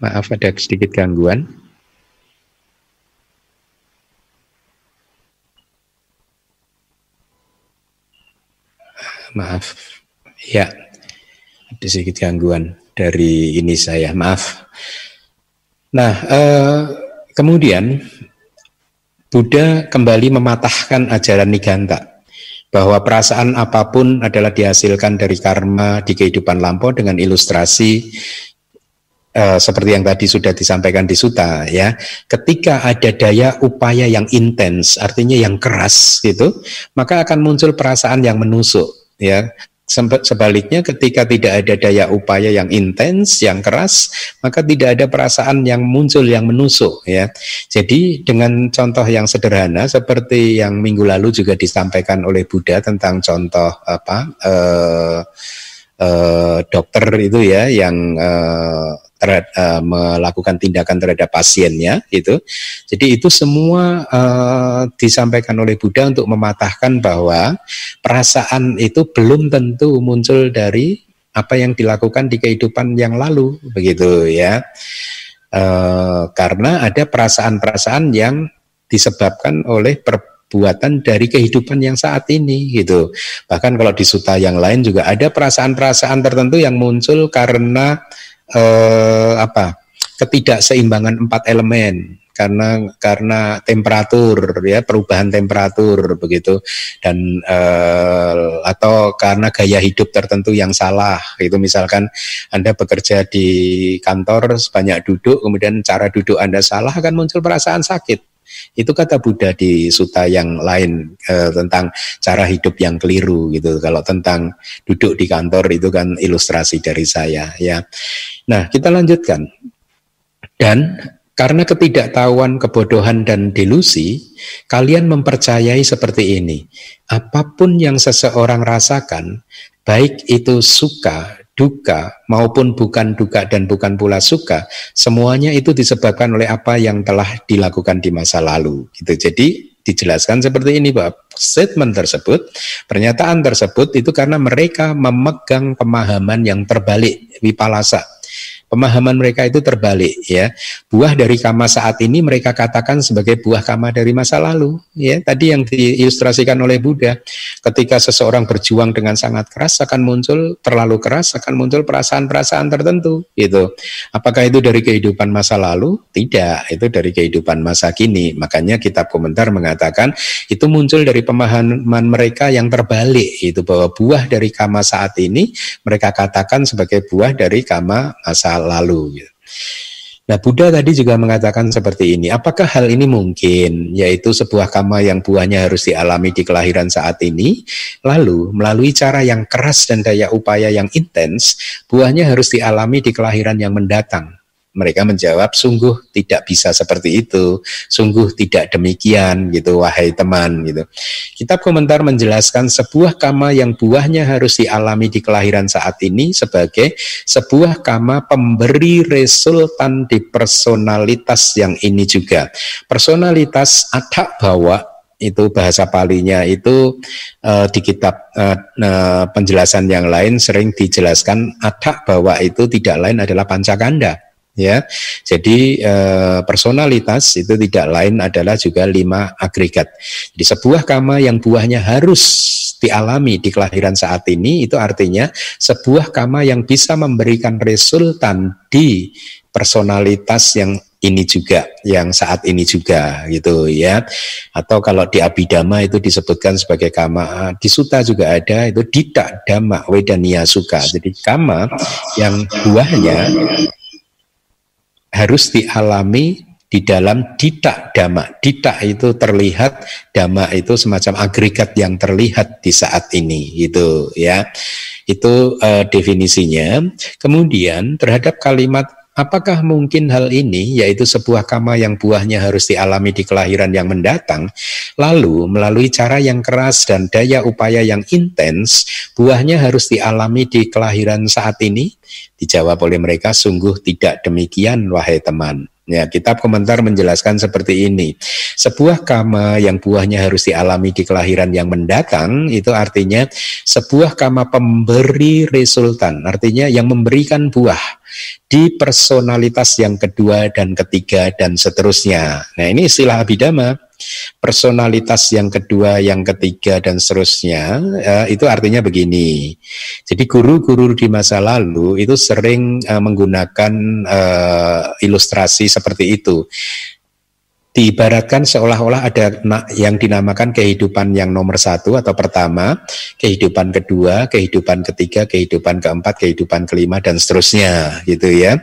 Maaf ada sedikit gangguan. Maaf. Ya, ada sedikit gangguan dari ini saya. Maaf. Nah, eh, kemudian Buddha kembali mematahkan ajaran Niganta bahwa perasaan apa pun adalah dihasilkan dari karma di kehidupan lampau dengan ilustrasi uh, seperti yang tadi sudah disampaikan di Suta ya. Ketika ada daya upaya yang intens, artinya yang keras gitu, maka akan muncul perasaan yang menusuk ya. Sebaliknya ketika tidak ada daya upaya yang intens, yang keras, maka tidak ada perasaan yang muncul yang menusuk ya. Jadi dengan contoh yang sederhana seperti yang minggu lalu juga disampaikan oleh Buddha tentang contoh apa eh, eh, dokter itu ya yang eh, terhadap, uh, melakukan tindakan terhadap pasiennya itu. Jadi itu semua uh, disampaikan oleh Buddha untuk mematahkan bahwa perasaan itu belum tentu muncul dari apa yang dilakukan di kehidupan yang lalu begitu ya. Uh, karena ada perasaan-perasaan yang disebabkan oleh perbuatan dari kehidupan yang saat ini gitu. Bahkan kalau di suta yang lain juga ada perasaan-perasaan tertentu yang muncul karena eh, apa ketidakseimbangan empat elemen. Karena karena temperatur ya perubahan temperatur begitu. Dan eh, atau karena gaya hidup tertentu yang salah itu misalkan anda bekerja di kantor sebanyak duduk kemudian cara duduk anda salah akan muncul perasaan sakit itu kata Buddha di suta yang lain eh, tentang cara hidup yang keliru gitu. Kalau tentang duduk di kantor itu kan ilustrasi dari saya ya. Nah, kita lanjutkan. Dan karena ketidaktahuan, kebodohan, dan delusi, kalian mempercayai seperti ini. Apa pun yang seseorang rasakan, baik itu suka, duka maupun bukan duka dan bukan pula suka, semuanya itu disebabkan oleh apa yang telah dilakukan di masa lalu. Gitu. Jadi dijelaskan seperti ini bahwa statement tersebut, pernyataan tersebut itu karena mereka memegang pemahaman yang terbalik wipalasa Pemahaman mereka itu terbalik ya. Buah dari kama saat ini mereka katakan sebagai buah kama dari masa lalu ya. Tadi yang diilustrasikan oleh Buddha, ketika seseorang berjuang dengan sangat keras akan muncul terlalu keras akan muncul perasaan-perasaan tertentu gitu. Apakah itu dari kehidupan masa lalu? Tidak, itu dari kehidupan masa kini. Makanya kitab komentar mengatakan itu muncul dari pemahaman mereka yang terbalik itu bahwa buah dari kama saat ini mereka katakan sebagai buah dari kama masa lalu. Gitu. Nah, Buddha tadi juga mengatakan seperti ini. Apakah hal ini mungkin, yaitu sebuah kama yang buahnya harus dialami di kelahiran saat ini, lalu melalui cara yang keras dan daya upaya yang intens, buahnya harus dialami di kelahiran yang mendatang. Mereka menjawab, sungguh tidak bisa seperti itu, sungguh tidak demikian gitu, wahai teman gitu. Kitab komentar menjelaskan sebuah kama yang buahnya harus dialami di kelahiran saat ini sebagai sebuah kama pemberi resultan di personalitas yang ini juga. Personalitas ada bawa itu bahasa palinya itu uh, di kitab uh, penjelasan yang lain sering dijelaskan ada bahwa itu tidak lain adalah pancakanda ya. Jadi uh, personalitas itu tidak lain adalah juga lima agregat. Di sebuah kama yang buahnya harus dialami di kelahiran saat ini itu artinya sebuah kama yang bisa memberikan resultan di personalitas yang ini juga yang saat ini juga gitu ya. Atau kalau di abidama itu disebutkan sebagai kama di suta juga ada itu dita dama wedania suka jadi kama yang buahnya harus dialami di dalam dita dama. Dita itu terlihat, dama itu semacam agregat yang terlihat di saat ini gitu ya. Itu uh, definisinya. Kemudian terhadap kalimat Apakah mungkin hal ini, yaitu sebuah kama yang buahnya harus dialami di kelahiran yang mendatang, lalu melalui cara yang keras dan daya upaya yang intens, buahnya harus dialami di kelahiran saat ini? Dijawab oleh mereka, sungguh tidak demikian, wahai teman. Ya, kitab komentar menjelaskan seperti ini. Sebuah kama yang buahnya harus dialami di kelahiran yang mendatang, itu artinya sebuah kama pemberi resultan, artinya yang memberikan buah di personalitas yang kedua dan ketiga dan seterusnya. Nah ini istilah abidama, personalitas yang kedua, yang ketiga dan seterusnya uh, itu artinya begini. Jadi guru-guru di masa lalu itu sering uh, menggunakan uh, ilustrasi seperti itu diibaratkan seolah-olah ada yang dinamakan kehidupan yang nomor satu atau pertama, kehidupan kedua, kehidupan ketiga, kehidupan keempat, kehidupan kelima dan seterusnya, gitu ya.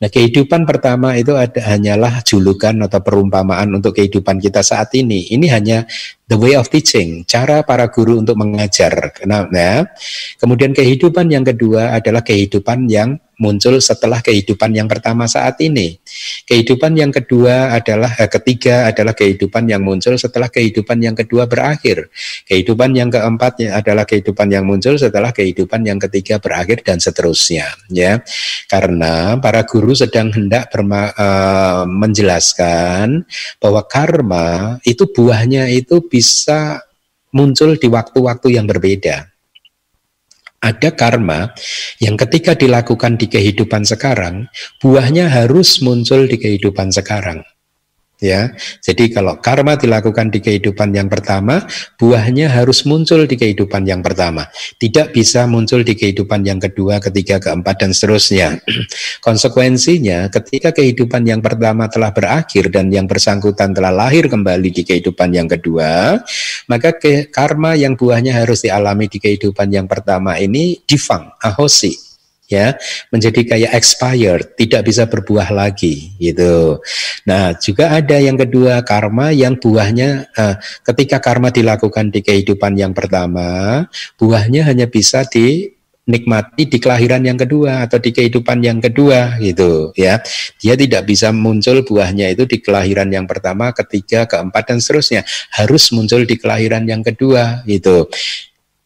Nah, kehidupan pertama itu ada hanyalah julukan atau perumpamaan untuk kehidupan kita saat ini. Ini hanya the way of teaching, cara para guru untuk mengajar. Nah, ya. Kemudian kehidupan yang kedua adalah kehidupan yang muncul setelah kehidupan yang pertama saat ini. Kehidupan yang kedua adalah eh, ketiga adalah kehidupan yang muncul setelah kehidupan yang kedua berakhir. Kehidupan yang keempat adalah kehidupan yang muncul setelah kehidupan yang ketiga berakhir dan seterusnya, ya. Karena para guru sedang hendak berma, uh, menjelaskan bahwa karma itu buahnya itu bisa muncul di waktu-waktu yang berbeda. Ada karma yang ketika dilakukan di kehidupan sekarang, buahnya harus muncul di kehidupan sekarang ya. Jadi kalau karma dilakukan di kehidupan yang pertama, buahnya harus muncul di kehidupan yang pertama. Tidak bisa muncul di kehidupan yang kedua, ketiga, keempat dan seterusnya. Konsekuensinya ketika kehidupan yang pertama telah berakhir dan yang bersangkutan telah lahir kembali di kehidupan yang kedua, maka ke karma yang buahnya harus dialami di kehidupan yang pertama ini difang, ahosi, ya menjadi kayak expired, tidak bisa berbuah lagi gitu. Nah, juga ada yang kedua karma yang buahnya uh, ketika karma dilakukan di kehidupan yang pertama, buahnya hanya bisa dinikmati di kelahiran yang kedua atau di kehidupan yang kedua gitu ya. Dia tidak bisa muncul buahnya itu di kelahiran yang pertama, ketiga, keempat dan seterusnya. Harus muncul di kelahiran yang kedua gitu.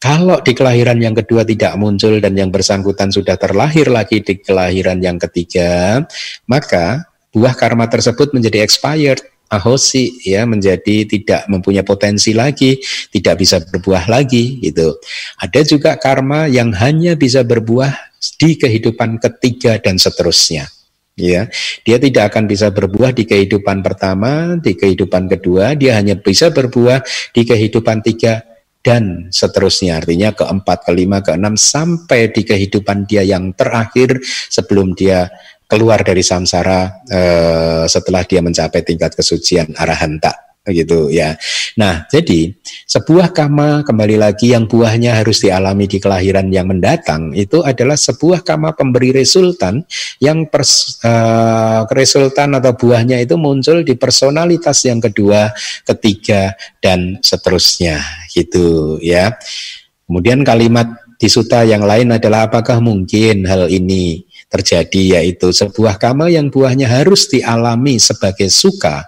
Kalau di kelahiran yang kedua tidak muncul dan yang bersangkutan sudah terlahir lagi di kelahiran yang ketiga, maka buah karma tersebut menjadi expired, ahosi ya menjadi tidak mempunyai potensi lagi, tidak bisa berbuah lagi gitu. Ada juga karma yang hanya bisa berbuah di kehidupan ketiga dan seterusnya ya dia tidak akan bisa berbuah di kehidupan pertama di kehidupan kedua dia hanya bisa berbuah di kehidupan tiga dan seterusnya. Artinya keempat, kelima, keenam sampai di kehidupan dia yang terakhir sebelum dia keluar dari samsara eh, setelah dia mencapai tingkat kesucian arahanta gitu ya. Nah, jadi sebuah kama kembali lagi yang buahnya harus dialami di kelahiran yang mendatang itu adalah sebuah kama pemberi resultan yang pers, uh, resultan atau buahnya itu muncul di personalitas yang kedua, ketiga dan seterusnya gitu ya. Kemudian kalimat di suta yang lain adalah apakah mungkin hal ini terjadi yaitu sebuah kama yang buahnya harus dialami sebagai suka,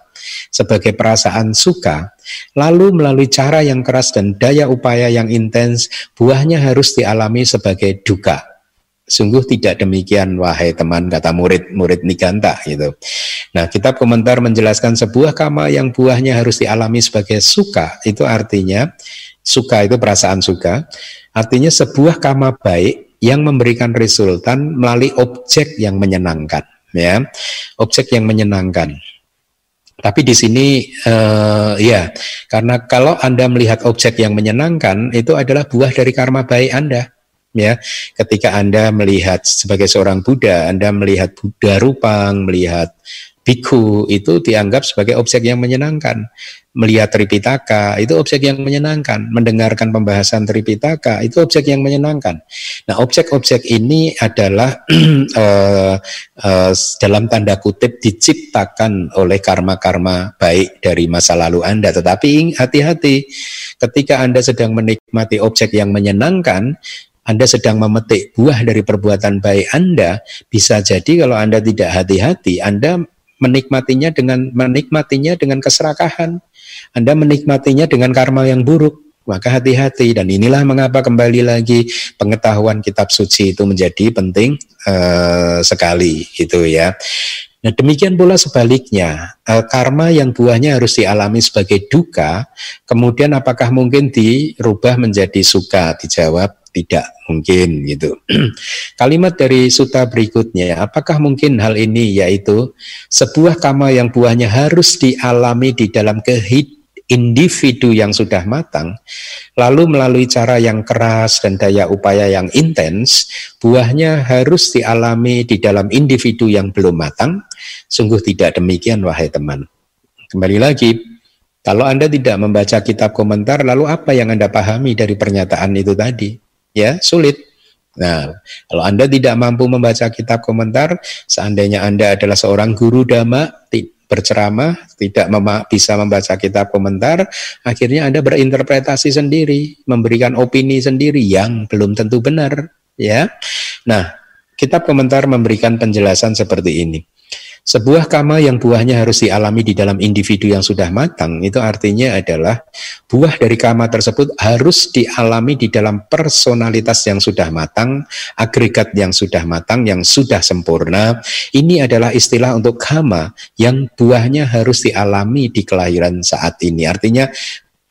sebagai perasaan suka, lalu melalui cara yang keras dan daya upaya yang intens, buahnya harus dialami sebagai duka. Sungguh tidak demikian wahai teman kata murid-murid Niganta gitu. Nah, kitab komentar menjelaskan sebuah kama yang buahnya harus dialami sebagai suka, itu artinya suka itu perasaan suka, artinya sebuah kama baik yang memberikan resultan melalui objek yang menyenangkan, ya. Objek yang menyenangkan. Tapi di sini uh, ya, karena kalau Anda melihat objek yang menyenangkan itu adalah buah dari karma baik Anda ya. Ketika Anda melihat sebagai seorang Buddha, Anda melihat Buddha Rupang, melihat Biku itu dianggap sebagai objek yang menyenangkan. Melihat Tripitaka itu objek yang menyenangkan. Mendengarkan pembahasan Tripitaka itu objek yang menyenangkan. Nah, objek-objek ini adalah uh, uh, dalam tanda kutip diciptakan oleh karma-karma baik dari masa lalu Anda. Tetapi hati-hati ketika Anda sedang menikmati objek yang menyenangkan, anda sedang memetik buah dari perbuatan baik Anda, bisa jadi kalau Anda tidak hati-hati, Anda menikmatinya dengan menikmatinya dengan keserakahan. Anda menikmatinya dengan karma yang buruk. Maka hati-hati dan inilah mengapa kembali lagi pengetahuan kitab suci itu menjadi penting uh, sekali gitu ya. Nah demikian pula sebaliknya, uh, karma yang buahnya harus dialami sebagai duka, kemudian apakah mungkin dirubah menjadi suka? Dijawab tidak mungkin gitu. Kalimat dari suta berikutnya, apakah mungkin hal ini yaitu sebuah kama yang buahnya harus dialami di dalam kehidupan individu yang sudah matang, lalu melalui cara yang keras dan daya upaya yang intens, buahnya harus dialami di dalam individu yang belum matang. Sungguh tidak demikian, wahai teman. Kembali lagi, kalau Anda tidak membaca kitab komentar, lalu apa yang Anda pahami dari pernyataan itu tadi? Ya sulit. Nah, kalau Anda tidak mampu membaca kitab komentar, seandainya Anda adalah seorang guru dhamma, berceramah, tidak mem bisa membaca kitab komentar, akhirnya Anda berinterpretasi sendiri, memberikan opini sendiri yang belum tentu benar, ya. Nah, kitab komentar memberikan penjelasan seperti ini. Sebuah kama yang buahnya harus dialami di dalam individu yang sudah matang, itu artinya adalah buah dari kama tersebut harus dialami di dalam personalitas yang sudah matang, agregat yang sudah matang, yang sudah sempurna. Ini adalah istilah untuk kama yang buahnya harus dialami di kelahiran saat ini. Artinya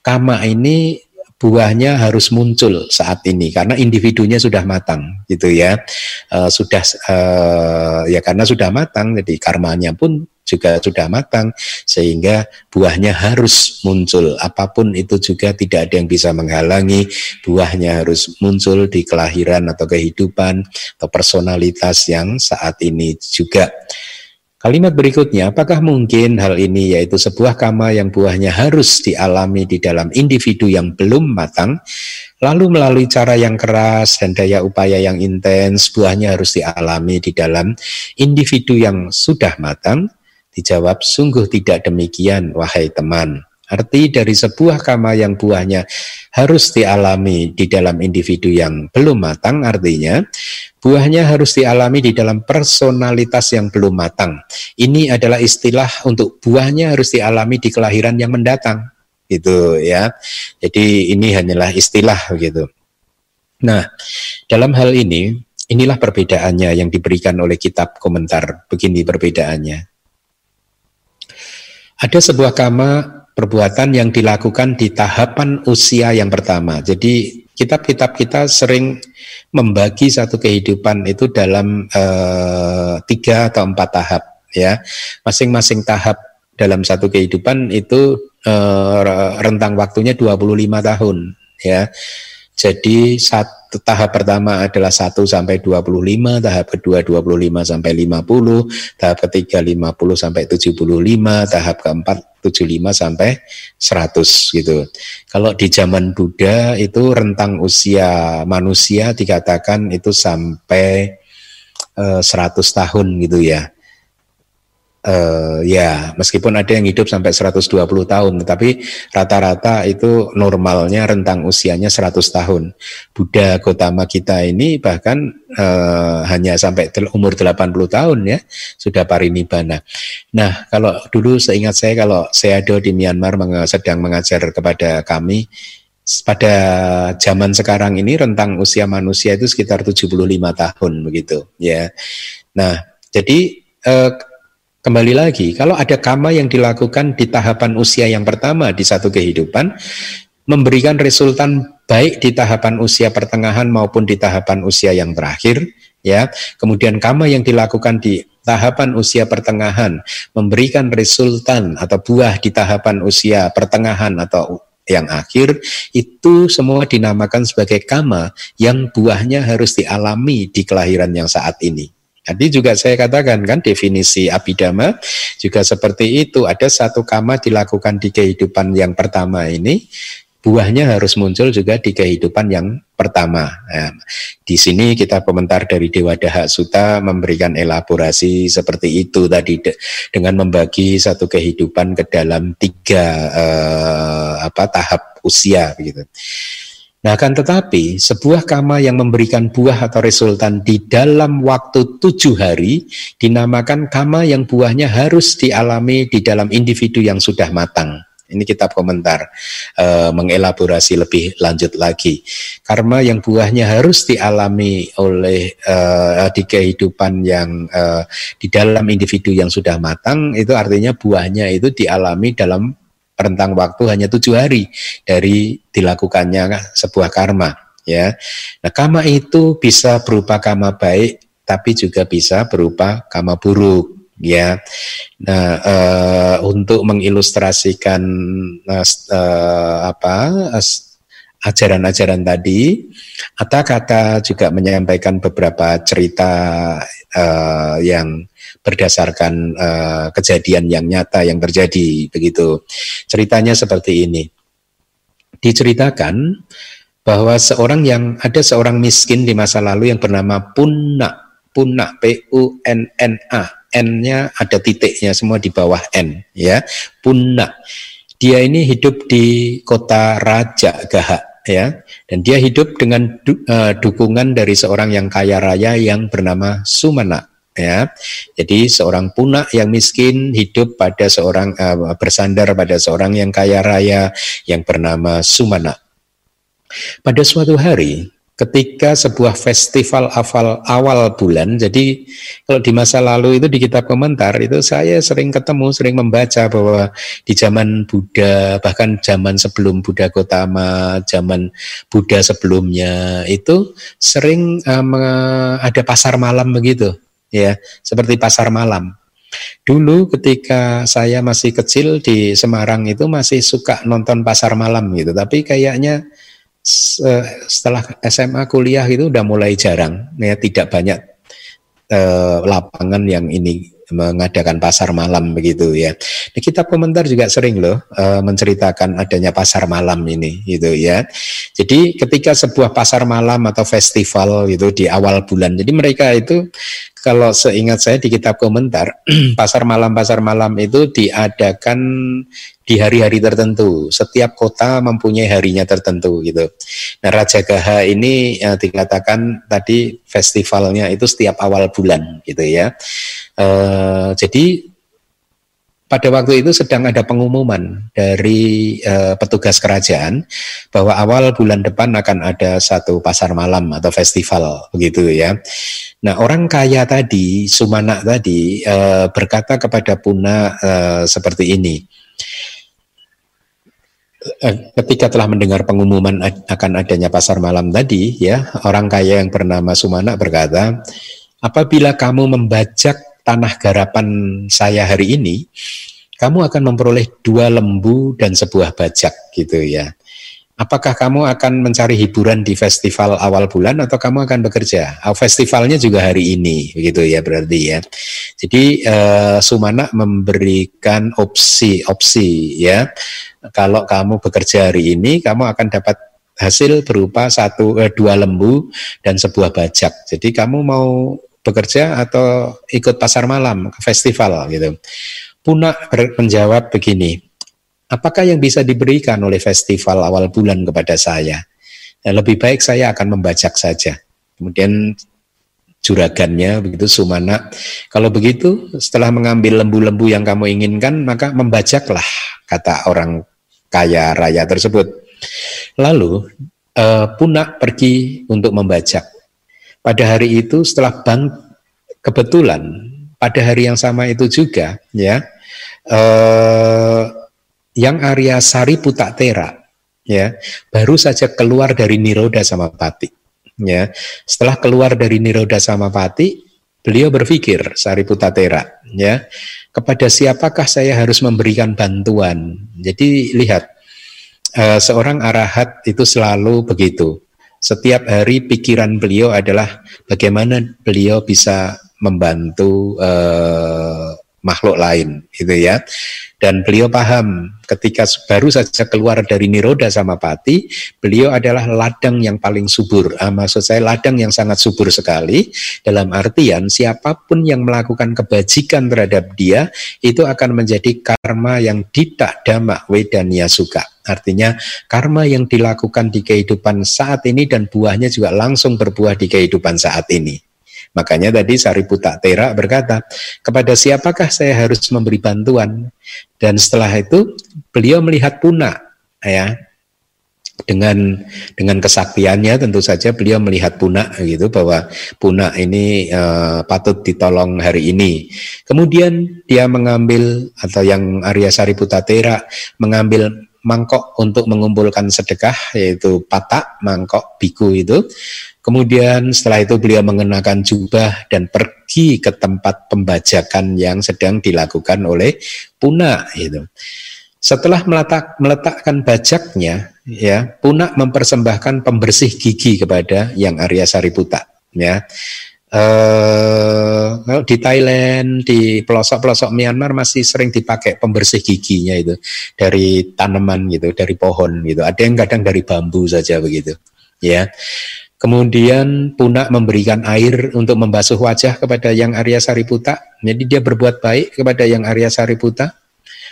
kama ini buahnya harus muncul saat ini karena individunya sudah matang gitu ya. Uh, sudah uh, ya karena sudah matang jadi karmanya pun juga sudah matang sehingga buahnya harus muncul. Apa pun itu juga tidak ada yang bisa menghalangi buahnya harus muncul di kelahiran atau kehidupan atau personalitas yang saat ini juga Kalimat berikutnya, apakah mungkin hal ini yaitu sebuah kama yang buahnya harus dialami di dalam individu yang belum matang, lalu melalui cara yang keras dan daya upaya yang intens, buahnya harus dialami di dalam individu yang sudah matang? Dijawab, sungguh tidak demikian, wahai teman. Arti dari sebuah kama yang buahnya harus dialami di dalam individu yang belum matang, artinya buahnya harus dialami di dalam personalitas yang belum matang. Ini adalah istilah untuk buahnya harus dialami di kelahiran yang mendatang, gitu ya. Jadi ini hanyalah istilah gitu. Nah, dalam hal ini inilah perbedaannya yang diberikan oleh kitab komentar. Begini perbedaannya. Ada sebuah kama perbuatan yang dilakukan di tahapan usia yang pertama. Jadi kitab-kitab kita sering membagi satu kehidupan itu dalam uh, tiga atau empat tahap ya. Masing-masing tahap dalam satu kehidupan itu uh, rentang waktunya 25 tahun ya. Jadi satu tahap pertama adalah 1 sampai 25, tahap kedua 25 sampai 50, tahap ketiga 50 sampai 75, tahap keempat 75 sampai 100 gitu. Kalau di zaman Buddha itu rentang usia manusia dikatakan itu sampai uh, eh, 100 tahun gitu ya. Uh, ya meskipun ada yang hidup sampai 120 tahun tetapi rata-rata itu normalnya rentang usianya 100 tahun. Buddha Gotama kita ini bahkan uh, hanya sampai umur 80 tahun ya sudah parinibbana. Nah kalau dulu seingat saya kalau Seado di Myanmar sedang mengajar kepada kami pada zaman sekarang ini rentang usia manusia itu sekitar 75 tahun begitu ya. Nah jadi eh, Kembali lagi, kalau ada kama yang dilakukan di tahapan usia yang pertama di satu kehidupan, memberikan resultan baik di tahapan usia pertengahan maupun di tahapan usia yang terakhir, ya. Kemudian kama yang dilakukan di tahapan usia pertengahan memberikan resultan atau buah di tahapan usia pertengahan atau yang akhir itu semua dinamakan sebagai kama yang buahnya harus dialami di kelahiran yang saat ini. Tadi juga saya katakan kan definisi abidama juga seperti itu. Ada satu kama dilakukan di kehidupan yang pertama ini, buahnya harus muncul juga di kehidupan yang pertama. Ya. Di sini kita komentar dari Dewa Dahak Suta memberikan elaborasi seperti itu tadi de, dengan membagi satu kehidupan ke dalam tiga eh, apa tahap usia begitu. Nah, kan tetapi sebuah kama yang memberikan buah atau resultan di dalam waktu tujuh hari dinamakan kama yang buahnya harus dialami di dalam individu yang sudah matang. Ini kitab komentar e, mengelaborasi lebih lanjut lagi. Karma yang buahnya harus dialami oleh e, di kehidupan yang e, di dalam individu yang sudah matang itu artinya buahnya itu dialami dalam rentang waktu hanya tujuh hari dari dilakukannya sebuah karma ya. Nah karma itu bisa berupa karma baik tapi juga bisa berupa karma buruk ya. Nah uh, untuk mengilustrasikan uh, apa ajaran-ajaran tadi Atta kata juga menyampaikan beberapa cerita uh, yang berdasarkan uh, kejadian yang nyata yang terjadi begitu. Ceritanya seperti ini. Diceritakan bahwa seorang yang ada seorang miskin di masa lalu yang bernama Punna, Punna P U N N A. N-nya ada titiknya semua di bawah N ya. Punna. Dia ini hidup di kota Raja Gahak ya dan dia hidup dengan du, uh, dukungan dari seorang yang kaya raya yang bernama Sumana ya. Jadi seorang punak yang miskin hidup pada seorang uh, bersandar pada seorang yang kaya raya yang bernama Sumana. Pada suatu hari ketika sebuah festival awal awal bulan. Jadi kalau di masa lalu itu di kitab komentar itu saya sering ketemu, sering membaca bahwa di zaman Buddha bahkan zaman sebelum Buddha Gotama, zaman Buddha sebelumnya itu sering um, ada pasar malam begitu ya seperti pasar malam. Dulu ketika saya masih kecil di Semarang itu masih suka nonton pasar malam gitu, tapi kayaknya setelah SMA kuliah itu udah mulai jarang, ya tidak banyak eh, lapangan yang ini mengadakan pasar malam begitu ya. Di kitab komentar juga sering loh e, menceritakan adanya pasar malam ini gitu ya. Jadi ketika sebuah pasar malam atau festival gitu di awal bulan, jadi mereka itu kalau seingat saya di kitab komentar, pasar malam-pasar malam itu diadakan di hari-hari tertentu. Setiap kota mempunyai harinya tertentu gitu. Nah, Raja Gaha ini ya, dikatakan tadi festivalnya itu setiap awal bulan gitu ya. E, jadi pada waktu itu sedang ada pengumuman dari uh, petugas kerajaan bahwa awal bulan depan akan ada satu pasar malam atau festival begitu ya. Nah orang kaya tadi Sumana tadi uh, berkata kepada Puna uh, seperti ini. Ketika telah mendengar pengumuman akan adanya pasar malam tadi, ya orang kaya yang bernama Sumana berkata, apabila kamu membajak tanah garapan saya hari ini, kamu akan memperoleh dua lembu dan sebuah bajak gitu ya. Apakah kamu akan mencari hiburan di festival awal bulan atau kamu akan bekerja? Oh, festivalnya juga hari ini, begitu ya berarti ya. Jadi uh, Sumana memberikan opsi-opsi ya. Kalau kamu bekerja hari ini, kamu akan dapat hasil berupa satu eh, dua lembu dan sebuah bajak. Jadi kamu mau bekerja atau ikut pasar malam, festival gitu. Puna menjawab begini, apakah yang bisa diberikan oleh festival awal bulan kepada saya? Ya, lebih baik saya akan membajak saja. Kemudian juragannya begitu Sumana. Kalau begitu setelah mengambil lembu-lembu yang kamu inginkan maka membajaklah kata orang kaya raya tersebut. Lalu uh, Punak pergi untuk membajak. Pada hari itu setelah bank kebetulan pada hari yang sama itu juga ya uh, yang Arya Sari Putatera ya baru saja keluar dari Niroda sama Pati ya setelah keluar dari Niroda sama Pati beliau berpikir Sari Putatera ya kepada siapakah saya harus memberikan bantuan jadi lihat uh, seorang arahat itu selalu begitu. Setiap hari pikiran beliau adalah bagaimana beliau bisa membantu uh, makhluk lain, gitu ya. Dan beliau paham ketika baru saja keluar dari Niroda sama Pati, beliau adalah ladang yang paling subur. Ah, maksud saya ladang yang sangat subur sekali, dalam artian siapa pun yang melakukan kebajikan terhadap dia, itu akan menjadi karma yang tidak damak wedania suka. Artinya karma yang dilakukan di kehidupan saat ini dan buahnya juga langsung berbuah di kehidupan saat ini. Makanya tadi Sariputta Tera berkata, kepada siapakah saya harus memberi bantuan? Dan setelah itu beliau melihat Puna, ya, dengan dengan kesaktiannya tentu saja beliau melihat Puna gitu bahwa Puna ini uh, patut ditolong hari ini. Kemudian dia mengambil atau yang Arya Sariputta Tera mengambil mangkok untuk mengumpulkan sedekah yaitu patak mangkok biku itu Kemudian setelah itu beliau mengenakan jubah dan pergi ke tempat pembajakan yang sedang dilakukan oleh Puna itu. Setelah meletak, meletakkan bajaknya, ya Puna mempersembahkan pembersih gigi kepada yang Arya Sariputa. Ya, Uh, di Thailand, di pelosok-pelosok Myanmar masih sering dipakai pembersih giginya itu dari tanaman gitu, dari pohon gitu. Ada yang kadang dari bambu saja begitu. Ya, Kemudian Punak memberikan air untuk membasuh wajah kepada yang Arya Sariputa. Jadi dia berbuat baik kepada yang Arya Sariputa.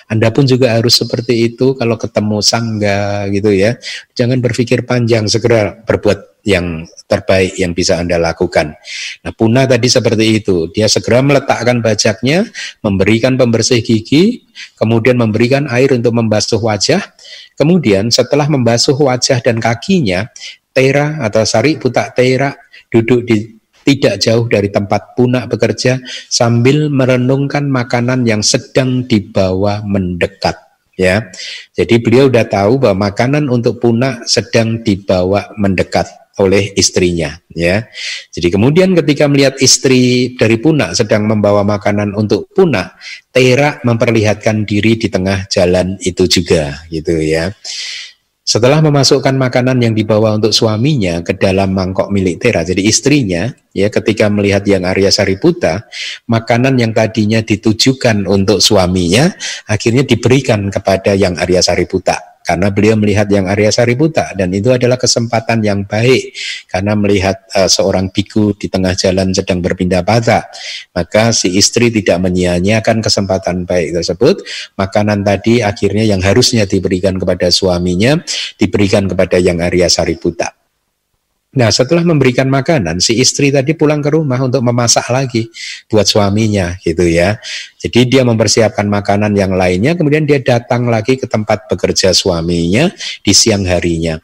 Anda pun juga harus seperti itu kalau ketemu sangga gitu ya. Jangan berpikir panjang, segera berbuat yang terbaik yang bisa Anda lakukan. Nah, Puna tadi seperti itu. Dia segera meletakkan bajaknya, memberikan pembersih gigi, kemudian memberikan air untuk membasuh wajah. Kemudian setelah membasuh wajah dan kakinya, Tera atau Sari Putak Tera duduk di tidak jauh dari tempat punak bekerja sambil merenungkan makanan yang sedang dibawa mendekat ya. Jadi beliau sudah tahu bahwa makanan untuk punak sedang dibawa mendekat oleh istrinya ya. Jadi kemudian ketika melihat istri dari punak sedang membawa makanan untuk punak, Tera memperlihatkan diri di tengah jalan itu juga gitu ya. Setelah memasukkan makanan yang dibawa untuk suaminya ke dalam mangkok milik Tera, jadi istrinya, ya ketika melihat yang Arya Sariputa, makanan yang tadinya ditujukan untuk suaminya, akhirnya diberikan kepada yang Arya Sariputa karena beliau melihat yang Arya Sariputa dan itu adalah kesempatan yang baik. Karena melihat uh, seorang biku di tengah jalan sedang berpindah patah maka si istri tidak menyia-nyiakan kesempatan baik tersebut. Makanan tadi akhirnya yang harusnya diberikan kepada suaminya diberikan kepada yang Arya Sariputa Nah setelah memberikan makanan, si istri tadi pulang ke rumah untuk memasak lagi buat suaminya gitu ya. Jadi dia mempersiapkan makanan yang lainnya, kemudian dia datang lagi ke tempat bekerja suaminya di siang harinya.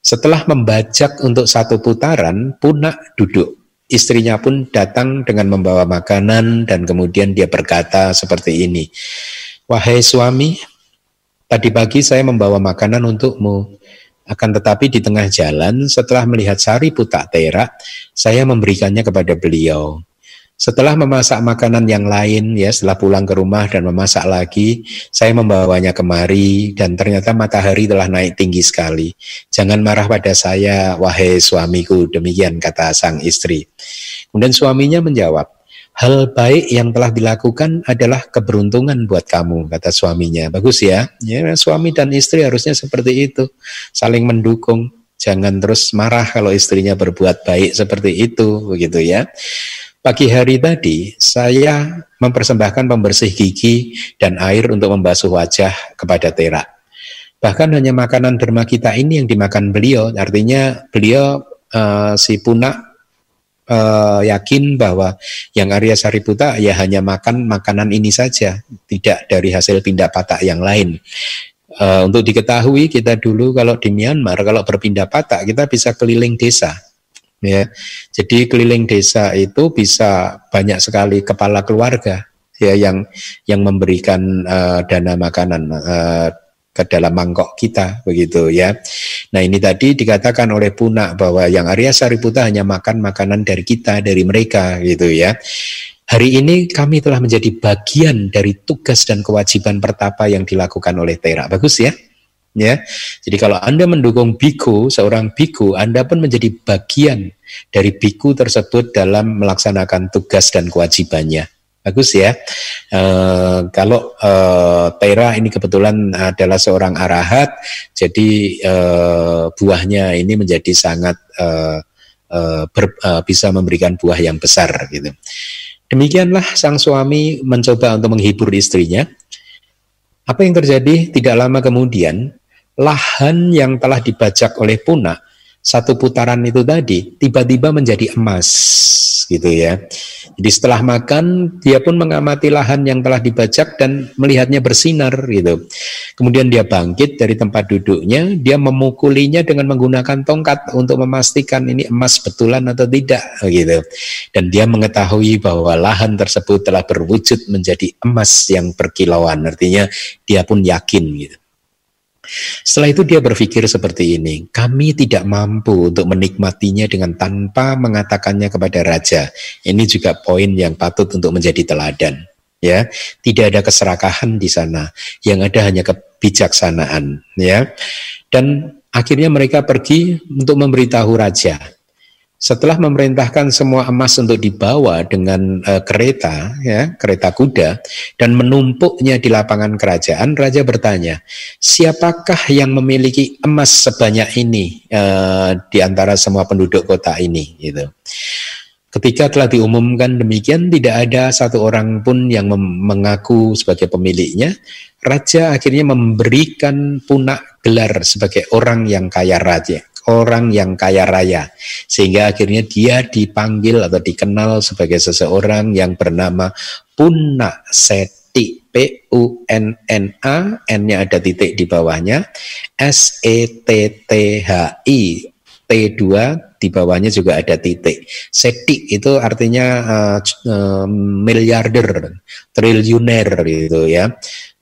Setelah membajak untuk satu putaran, punak duduk. Istrinya pun datang dengan membawa makanan dan kemudian dia berkata seperti ini. Wahai suami, tadi pagi saya membawa makanan untukmu. Akan tetapi di tengah jalan setelah melihat Sari Putak Tera, saya memberikannya kepada beliau. Setelah memasak makanan yang lain, ya setelah pulang ke rumah dan memasak lagi, saya membawanya kemari dan ternyata matahari telah naik tinggi sekali. Jangan marah pada saya, wahai suamiku, demikian kata sang istri. Kemudian suaminya menjawab, hal baik yang telah dilakukan adalah keberuntungan buat kamu, kata suaminya. Bagus ya, ya suami dan istri harusnya seperti itu, saling mendukung. Jangan terus marah kalau istrinya berbuat baik seperti itu, begitu ya. Pagi hari tadi saya mempersembahkan pembersih gigi dan air untuk membasuh wajah kepada Tera. Bahkan hanya makanan derma kita ini yang dimakan beliau, artinya beliau uh, si Puna uh, yakin bahwa yang Arya Sariputa ya hanya makan makanan ini saja, tidak dari hasil pindah patah yang lain. Uh, untuk diketahui kita dulu kalau di Myanmar kalau berpindah patah kita bisa keliling desa ya. Jadi keliling desa itu bisa banyak sekali kepala keluarga ya yang yang memberikan uh, dana makanan uh, ke dalam mangkok kita begitu ya. Nah ini tadi dikatakan oleh Punak bahwa yang Arya Sariputa hanya makan makanan dari kita dari mereka gitu ya. Hari ini kami telah menjadi bagian dari tugas dan kewajiban pertapa yang dilakukan oleh Tera. Bagus ya? ya. Jadi kalau Anda mendukung biku, seorang biku, Anda pun menjadi bagian dari biku tersebut dalam melaksanakan tugas dan kewajibannya. Bagus ya. E, kalau e, Tera ini kebetulan adalah seorang arahat, jadi e, buahnya ini menjadi sangat e, e, ber, e, bisa memberikan buah yang besar gitu. Demikianlah sang suami mencoba untuk menghibur istrinya. Apa yang terjadi tidak lama kemudian lahan yang telah dibajak oleh Puna satu putaran itu tadi tiba-tiba menjadi emas gitu ya. Jadi setelah makan dia pun mengamati lahan yang telah dibajak dan melihatnya bersinar gitu. Kemudian dia bangkit dari tempat duduknya, dia memukulinya dengan menggunakan tongkat untuk memastikan ini emas betulan atau tidak gitu. Dan dia mengetahui bahwa lahan tersebut telah berwujud menjadi emas yang berkilauan. Artinya dia pun yakin gitu. Setelah itu dia berpikir seperti ini, kami tidak mampu untuk menikmatinya dengan tanpa mengatakannya kepada raja. Ini juga poin yang patut untuk menjadi teladan. Ya, tidak ada keserakahan di sana, yang ada hanya kebijaksanaan. Ya, dan akhirnya mereka pergi untuk memberitahu raja. Setelah memerintahkan semua emas untuk dibawa dengan uh, kereta, ya, kereta kuda, dan menumpuknya di lapangan kerajaan, raja bertanya, siapakah yang memiliki emas sebanyak ini uh, di antara semua penduduk kota ini? Gitu. Ketika telah diumumkan demikian, tidak ada satu orang pun yang mengaku sebagai pemiliknya. Raja akhirnya memberikan punak gelar sebagai orang yang kaya raja orang yang kaya raya sehingga akhirnya dia dipanggil atau dikenal sebagai seseorang yang bernama Punna Seti P U N N A N-nya ada titik di bawahnya S E T T H I T 2 di bawahnya juga ada titik. Seti itu artinya uh, uh, miliarder, triliuner gitu ya.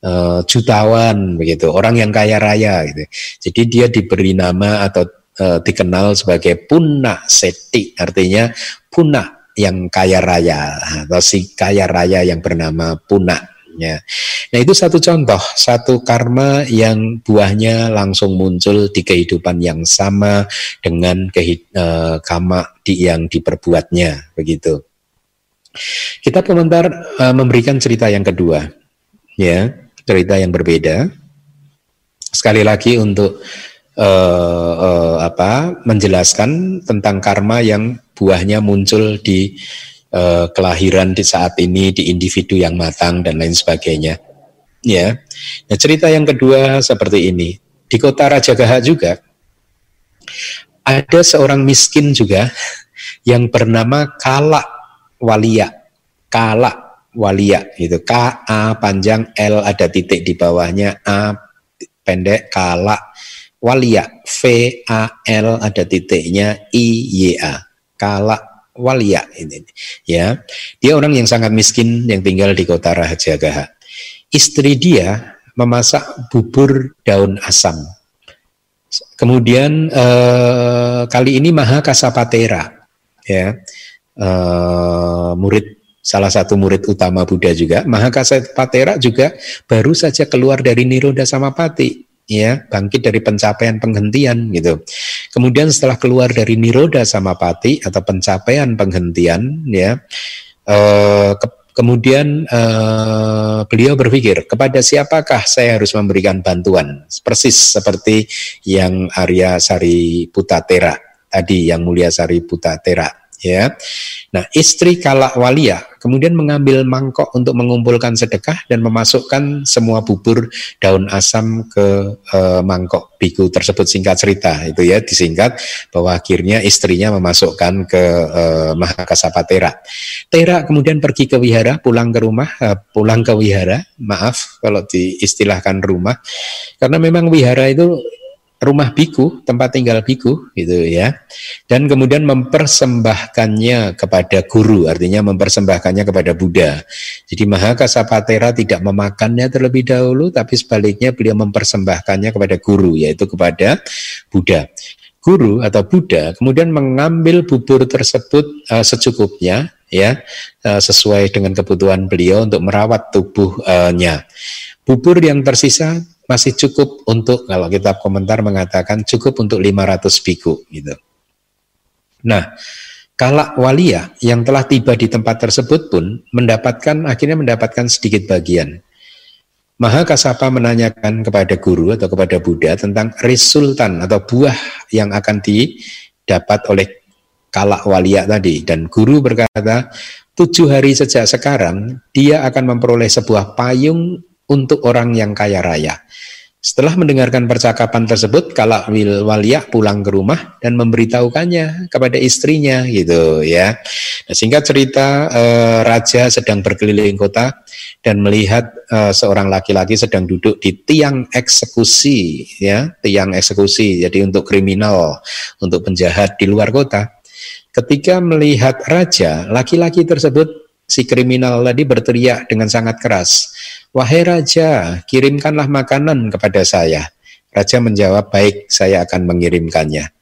Uh, jutawan begitu, orang yang kaya raya gitu. Jadi dia diberi nama atau uh, dikenal sebagai Puna Seti, artinya Puna yang kaya raya atau si kaya raya yang bernama Puna. Ya. Nah itu satu contoh, satu karma yang buahnya langsung muncul di kehidupan yang sama dengan kehid, uh, kama di yang diperbuatnya, begitu. Kita komentar uh, memberikan cerita yang kedua, ya cerita yang berbeda. Sekali lagi untuk uh, uh, apa menjelaskan tentang karma yang buahnya muncul di uh, kelahiran di saat ini di individu yang matang dan lain sebagainya. Ya. Nah, cerita yang kedua seperti ini. Di kota Rajagaha juga ada seorang miskin juga yang bernama Kala Walia. Kala Walia itu K A panjang L ada titik di bawahnya A pendek Kala walia. V A L ada titiknya I Y A. Kala walia ini ya. Dia orang yang sangat miskin yang tinggal di kota Rahajagaha istri dia memasak bubur daun asam. Kemudian eh, kali ini Maha Kasapatera ya. Eh, murid salah satu murid utama Buddha juga. Maha Kasapatera juga baru saja keluar dari Niroda Samapati ya bangkit dari pencapaian penghentian gitu. Kemudian setelah keluar dari niroda sama pati atau pencapaian penghentian ya eh, ke, kemudian eh, beliau berpikir kepada siapakah saya harus memberikan bantuan persis seperti yang Arya Sari Putatera tadi yang Mulia Sari Putatera ya. Nah, istri Kalak Walia kemudian mengambil mangkok untuk mengumpulkan sedekah dan memasukkan semua bubur daun asam ke e, mangkok biku tersebut singkat cerita itu ya disingkat bahwa akhirnya istrinya memasukkan ke e, Mahakasapa Tera. Tera kemudian pergi ke wihara, pulang ke rumah, e, pulang ke wihara, maaf kalau diistilahkan rumah karena memang wihara itu rumah biku, tempat tinggal biku gitu ya. Dan kemudian mempersembahkannya kepada guru, artinya mempersembahkannya kepada Buddha. Jadi Mahakasapatera tidak memakannya terlebih dahulu tapi sebaliknya beliau mempersembahkannya kepada guru yaitu kepada Buddha. Guru atau Buddha kemudian mengambil bubur tersebut uh, secukupnya ya uh, sesuai dengan kebutuhan beliau untuk merawat tubuhnya. Bubur yang tersisa masih cukup untuk kalau kitab komentar mengatakan cukup untuk 500 biku gitu. Nah, Kalak walia yang telah tiba di tempat tersebut pun mendapatkan akhirnya mendapatkan sedikit bagian. Maha Kasapa menanyakan kepada guru atau kepada Buddha tentang resultan atau buah yang akan didapat oleh kalak walia tadi. Dan guru berkata, tujuh hari sejak sekarang dia akan memperoleh sebuah payung untuk orang yang kaya raya. Setelah mendengarkan percakapan tersebut, Kalak Walia pulang ke rumah dan memberitahukannya kepada istrinya gitu ya. Nah, singkat cerita eh, raja sedang berkeliling kota dan melihat eh, seorang laki-laki sedang duduk di tiang eksekusi ya, tiang eksekusi. Jadi untuk kriminal, untuk penjahat di luar kota. Ketika melihat raja, laki-laki tersebut si kriminal tadi berteriak dengan sangat keras. Wahai Raja, kirimkanlah makanan kepada saya. Raja menjawab, baik, saya akan mengirimkannya.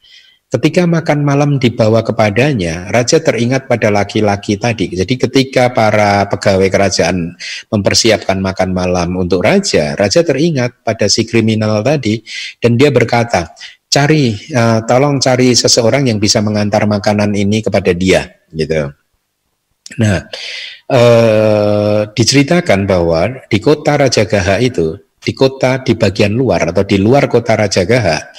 Ketika makan malam dibawa kepadanya, Raja teringat pada laki-laki tadi. Jadi ketika para pegawai kerajaan mempersiapkan makan malam untuk Raja, Raja teringat pada si kriminal tadi dan dia berkata, cari, uh, tolong cari seseorang yang bisa mengantar makanan ini kepada dia. gitu. Nah, eh, diceritakan bahwa di kota Rajagaha itu, di kota di bagian luar atau di luar kota Rajagaha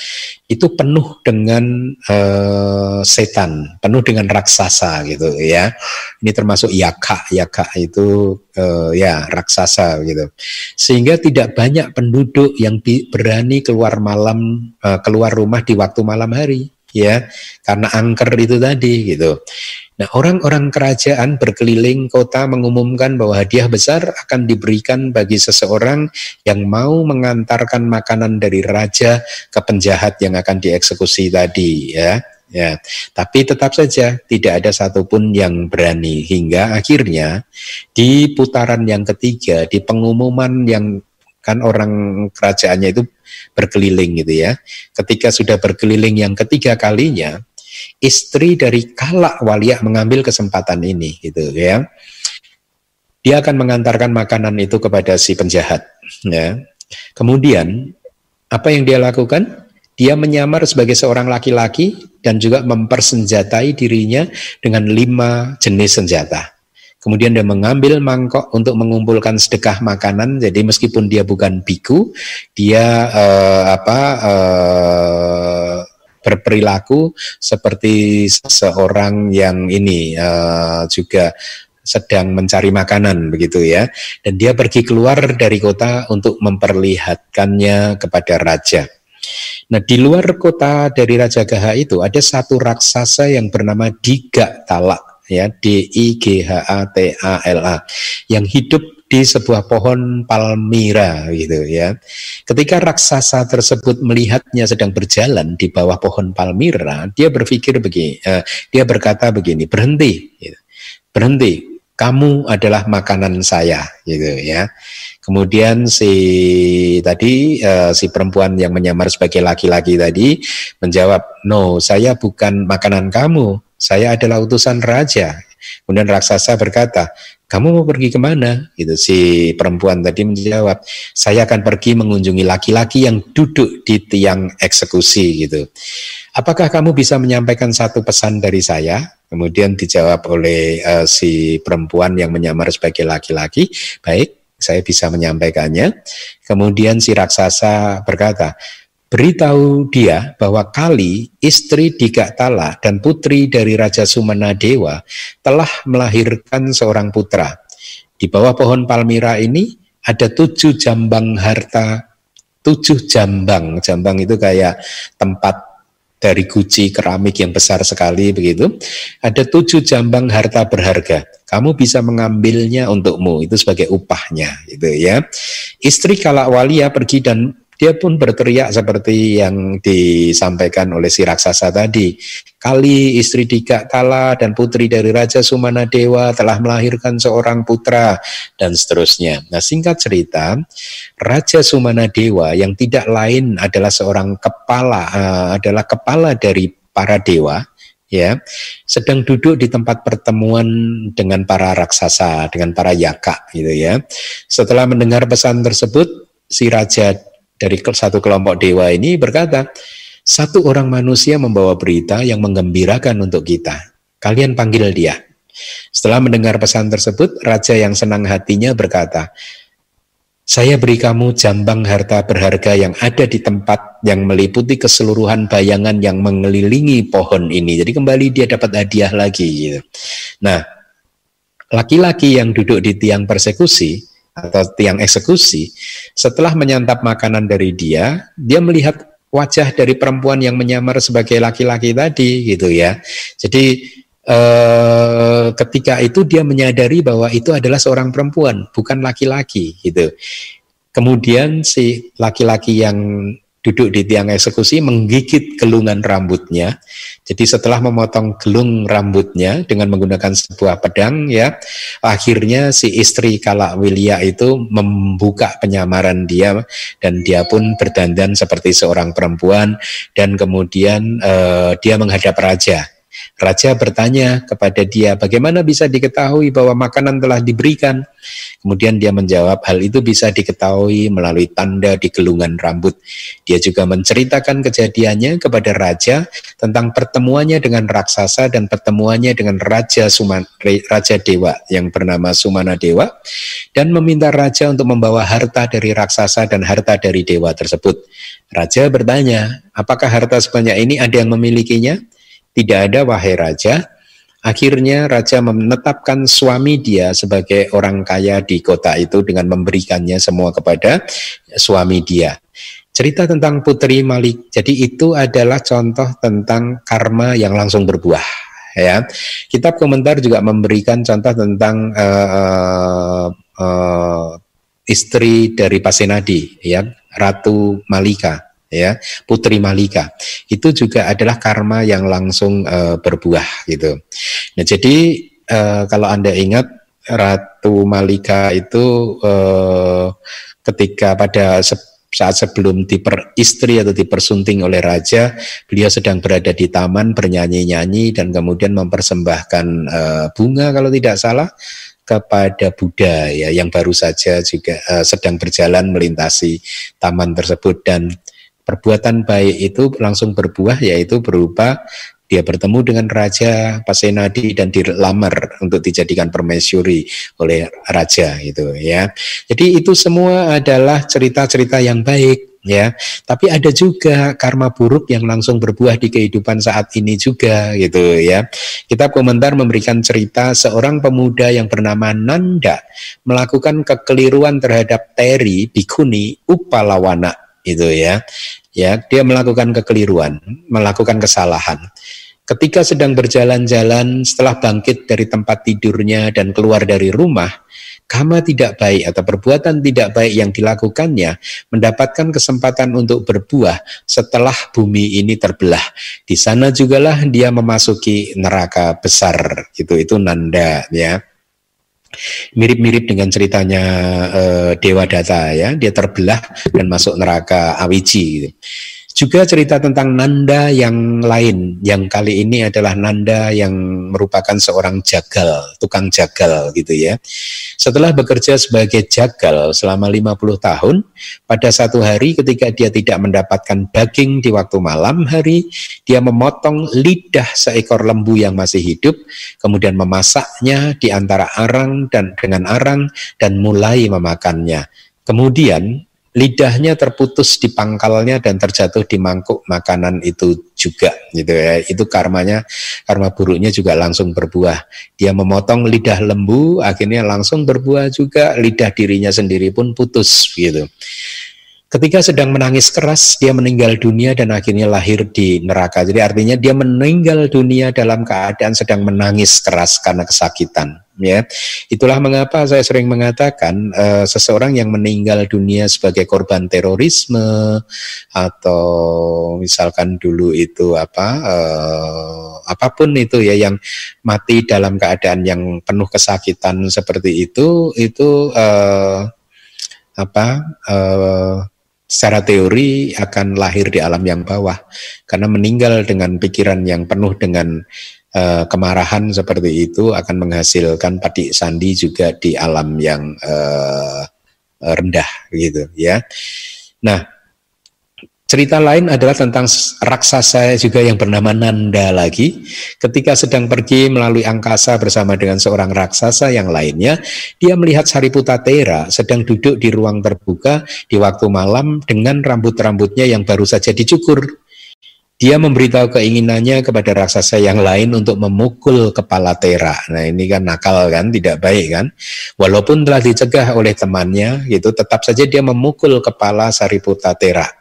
itu penuh dengan eh, setan, penuh dengan raksasa gitu ya. Ini termasuk yaka, yaka itu eh, ya raksasa gitu. Sehingga tidak banyak penduduk yang berani keluar malam, eh, keluar rumah di waktu malam hari ya karena angker itu tadi gitu. Nah, orang-orang kerajaan berkeliling kota mengumumkan bahwa hadiah besar akan diberikan bagi seseorang yang mau mengantarkan makanan dari raja ke penjahat yang akan dieksekusi tadi ya. Ya, tapi tetap saja tidak ada satupun yang berani hingga akhirnya di putaran yang ketiga di pengumuman yang kan orang kerajaannya itu berkeliling gitu ya. Ketika sudah berkeliling yang ketiga kalinya, istri dari Kalak Walia mengambil kesempatan ini gitu ya. Dia akan mengantarkan makanan itu kepada si penjahat ya. Kemudian apa yang dia lakukan? Dia menyamar sebagai seorang laki-laki dan juga mempersenjatai dirinya dengan lima jenis senjata. Kemudian dia mengambil mangkok untuk mengumpulkan sedekah makanan. Jadi meskipun dia bukan biku, dia uh, apa uh, berperilaku seperti seseorang yang ini uh, juga sedang mencari makanan begitu ya dan dia pergi keluar dari kota untuk memperlihatkannya kepada raja. Nah di luar kota dari Raja Gaha itu ada satu raksasa yang bernama Diga Talak ya D I G H A T A L A yang hidup di sebuah pohon palmira gitu ya. Ketika raksasa tersebut melihatnya sedang berjalan di bawah pohon palmira, dia berpikir begini, uh, dia berkata begini, berhenti, gitu. berhenti, kamu adalah makanan saya, gitu ya. Kemudian si tadi uh, si perempuan yang menyamar sebagai laki-laki tadi menjawab, no, saya bukan makanan kamu, saya adalah utusan raja. Kemudian raksasa berkata, kamu mau pergi ke mana? Gitu si perempuan tadi menjawab, saya akan pergi mengunjungi laki-laki yang duduk di tiang eksekusi gitu. Apakah kamu bisa menyampaikan satu pesan dari saya? Kemudian dijawab oleh uh, si perempuan yang menyamar sebagai laki-laki, baik, saya bisa menyampaikannya. Kemudian si raksasa berkata, beritahu dia bahwa Kali, istri Digaktala dan putri dari Raja Sumana Dewa telah melahirkan seorang putra. Di bawah pohon palmira ini ada tujuh jambang harta, tujuh jambang. Jambang itu kayak tempat dari guci keramik yang besar sekali begitu. Ada tujuh jambang harta berharga. Kamu bisa mengambilnya untukmu itu sebagai upahnya gitu ya. Istri Kalakwalia pergi dan dia pun berteriak seperti yang disampaikan oleh si raksasa tadi. Kali istri Dika Tala dan putri dari Raja Sumana Dewa telah melahirkan seorang putra dan seterusnya. Nah singkat cerita, Raja Sumana Dewa yang tidak lain adalah seorang kepala, uh, adalah kepala dari para dewa, ya sedang duduk di tempat pertemuan dengan para raksasa dengan para yaka gitu ya setelah mendengar pesan tersebut si raja dari satu kelompok dewa ini berkata, satu orang manusia membawa berita yang menggembirakan untuk kita. Kalian panggil dia. Setelah mendengar pesan tersebut, raja yang senang hatinya berkata, saya beri kamu jambang harta berharga yang ada di tempat yang meliputi keseluruhan bayangan yang mengelilingi pohon ini. Jadi kembali dia dapat hadiah lagi. Gitu. Nah, laki-laki yang duduk di tiang persekusi atau tiang eksekusi, setelah menyantap makanan dari dia, dia melihat wajah dari perempuan yang menyamar sebagai laki-laki tadi gitu ya. Jadi eh, ketika itu dia menyadari bahwa itu adalah seorang perempuan, bukan laki-laki gitu. Kemudian si laki-laki yang duduk di tiang eksekusi menggigit gelungan rambutnya. Jadi setelah memotong gelung rambutnya dengan menggunakan sebuah pedang ya, akhirnya si istri Kala Wilia itu membuka penyamaran dia dan dia pun berdandan seperti seorang perempuan dan kemudian uh, dia menghadap raja Raja bertanya kepada dia, bagaimana bisa diketahui bahwa makanan telah diberikan? Kemudian dia menjawab, hal itu bisa diketahui melalui tanda di gelungan rambut. Dia juga menceritakan kejadiannya kepada raja tentang pertemuannya dengan raksasa dan pertemuannya dengan raja Suman, raja dewa yang bernama Sumana Dewa dan meminta raja untuk membawa harta dari raksasa dan harta dari dewa tersebut. Raja bertanya, apakah harta sebanyak ini ada yang memilikinya? Tidak ada wahai raja. Akhirnya raja menetapkan suami dia sebagai orang kaya di kota itu dengan memberikannya semua kepada suami dia. Cerita tentang Putri Malik. Jadi itu adalah contoh tentang karma yang langsung berbuah ya. Kitab komentar juga memberikan contoh tentang uh, uh, istri dari Pasenadi ya, Ratu Malika ya Putri Malika itu juga adalah karma yang langsung uh, berbuah gitu. Nah jadi uh, kalau anda ingat Ratu Malika itu uh, ketika pada se saat sebelum diper istri atau dipersunting oleh raja, beliau sedang berada di taman bernyanyi-nyanyi dan kemudian mempersembahkan uh, bunga kalau tidak salah kepada Buddha ya yang baru saja juga uh, sedang berjalan melintasi taman tersebut dan perbuatan baik itu langsung berbuah yaitu berupa dia bertemu dengan Raja Pasenadi dan dilamar untuk dijadikan permaisuri oleh raja itu ya. Jadi itu semua adalah cerita-cerita yang baik ya. Tapi ada juga karma buruk yang langsung berbuah di kehidupan saat ini juga gitu ya. Kitab komentar memberikan cerita seorang pemuda yang bernama Nanda melakukan kekeliruan terhadap Teri Bikuni Upalawana itu ya. Ya, dia melakukan kekeliruan, melakukan kesalahan. Ketika sedang berjalan-jalan setelah bangkit dari tempat tidurnya dan keluar dari rumah, kama tidak baik atau perbuatan tidak baik yang dilakukannya mendapatkan kesempatan untuk berbuah setelah bumi ini terbelah. Di sana jugalah dia memasuki neraka besar. Itu itu nanda ya mirip-mirip dengan ceritanya uh, Dewa Data ya dia terbelah dan masuk neraka Awiji gitu. Juga cerita tentang Nanda yang lain, yang kali ini adalah Nanda yang merupakan seorang jagal, tukang jagal gitu ya. Setelah bekerja sebagai jagal selama 50 tahun, pada satu hari ketika dia tidak mendapatkan daging di waktu malam hari, dia memotong lidah seekor lembu yang masih hidup, kemudian memasaknya di antara arang dan dengan arang dan mulai memakannya. Kemudian lidahnya terputus di pangkalnya dan terjatuh di mangkuk makanan itu juga gitu ya. Itu karmanya karma buruknya juga langsung berbuah. Dia memotong lidah lembu akhirnya langsung berbuah juga. Lidah dirinya sendiri pun putus gitu Ketika sedang menangis keras, dia meninggal dunia dan akhirnya lahir di neraka. Jadi artinya dia meninggal dunia dalam keadaan sedang menangis keras karena kesakitan. Ya, itulah mengapa saya sering mengatakan uh, seseorang yang meninggal dunia sebagai korban terorisme atau misalkan dulu itu apa uh, apa pun itu ya yang mati dalam keadaan yang penuh kesakitan seperti itu itu uh, apa uh, secara teori akan lahir di alam yang bawah karena meninggal dengan pikiran yang penuh dengan uh, kemarahan seperti itu akan menghasilkan padi sandi juga di alam yang uh, rendah gitu ya. Nah, Cerita lain adalah tentang raksasa juga yang bernama Nanda lagi. Ketika sedang pergi melalui angkasa bersama dengan seorang raksasa yang lainnya, dia melihat Sariputa Tera sedang duduk di ruang terbuka di waktu malam dengan rambut-rambutnya yang baru saja dicukur. Dia memberitahu keinginannya kepada raksasa yang lain untuk memukul kepala Tera. Nah ini kan nakal kan, tidak baik kan. Walaupun telah dicegah oleh temannya, gitu, tetap saja dia memukul kepala Sariputa Tera.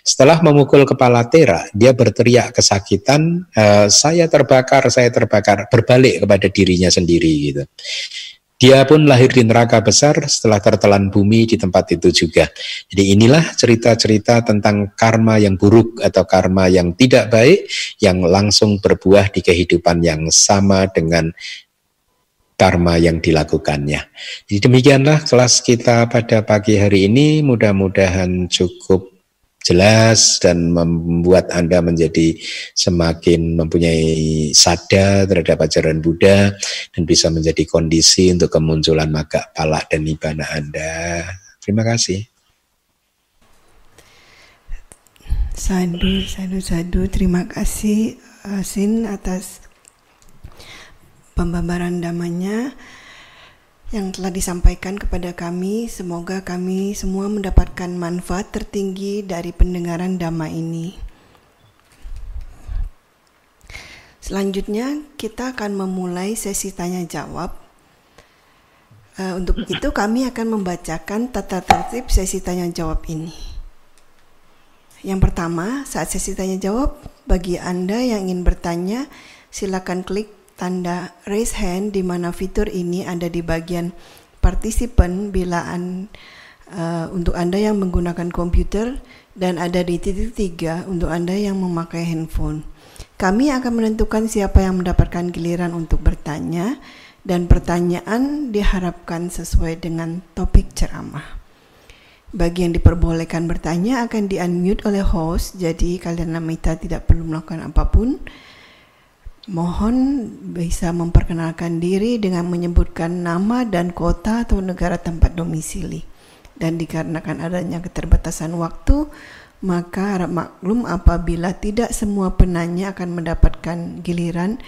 Setelah memukul kepala Tera, dia berteriak kesakitan, e, saya terbakar, saya terbakar, berbalik kepada dirinya sendiri gitu. Dia pun lahir di neraka besar setelah tertelan bumi di tempat itu juga. Jadi inilah cerita-cerita tentang karma yang buruk atau karma yang tidak baik yang langsung berbuah di kehidupan yang sama dengan karma yang dilakukannya. Jadi demikianlah kelas kita pada pagi hari ini. Mudah-mudahan cukup jelas dan membuat Anda menjadi semakin mempunyai sadar terhadap ajaran Buddha dan bisa menjadi kondisi untuk kemunculan maga pala dan nibbana Anda. Terima kasih. Sadu, sadu, sadu. Terima kasih Asin atas pembabaran damanya yang telah disampaikan kepada kami. Semoga kami semua mendapatkan manfaat tertinggi dari pendengaran dhamma ini. Selanjutnya, kita akan memulai sesi tanya jawab. Uh, untuk itu, kami akan membacakan tata tertib sesi tanya jawab ini. Yang pertama, saat sesi tanya jawab, bagi Anda yang ingin bertanya, silakan klik tanda raise hand di mana fitur ini ada di bagian partisipan bila an, uh, untuk Anda yang menggunakan komputer dan ada di titik tiga untuk Anda yang memakai handphone. Kami akan menentukan siapa yang mendapatkan giliran untuk bertanya dan pertanyaan diharapkan sesuai dengan topik ceramah. Bagi yang diperbolehkan bertanya akan di-unmute oleh host, jadi kalian namita tidak perlu melakukan apa pun. Mohon bisa memperkenalkan diri dengan menyebutkan nama dan kota atau negara tempat domisili. Dan dikarenakan adanya keterbatasan waktu, maka harap maklum apabila tidak semua penanya akan mendapatkan giliran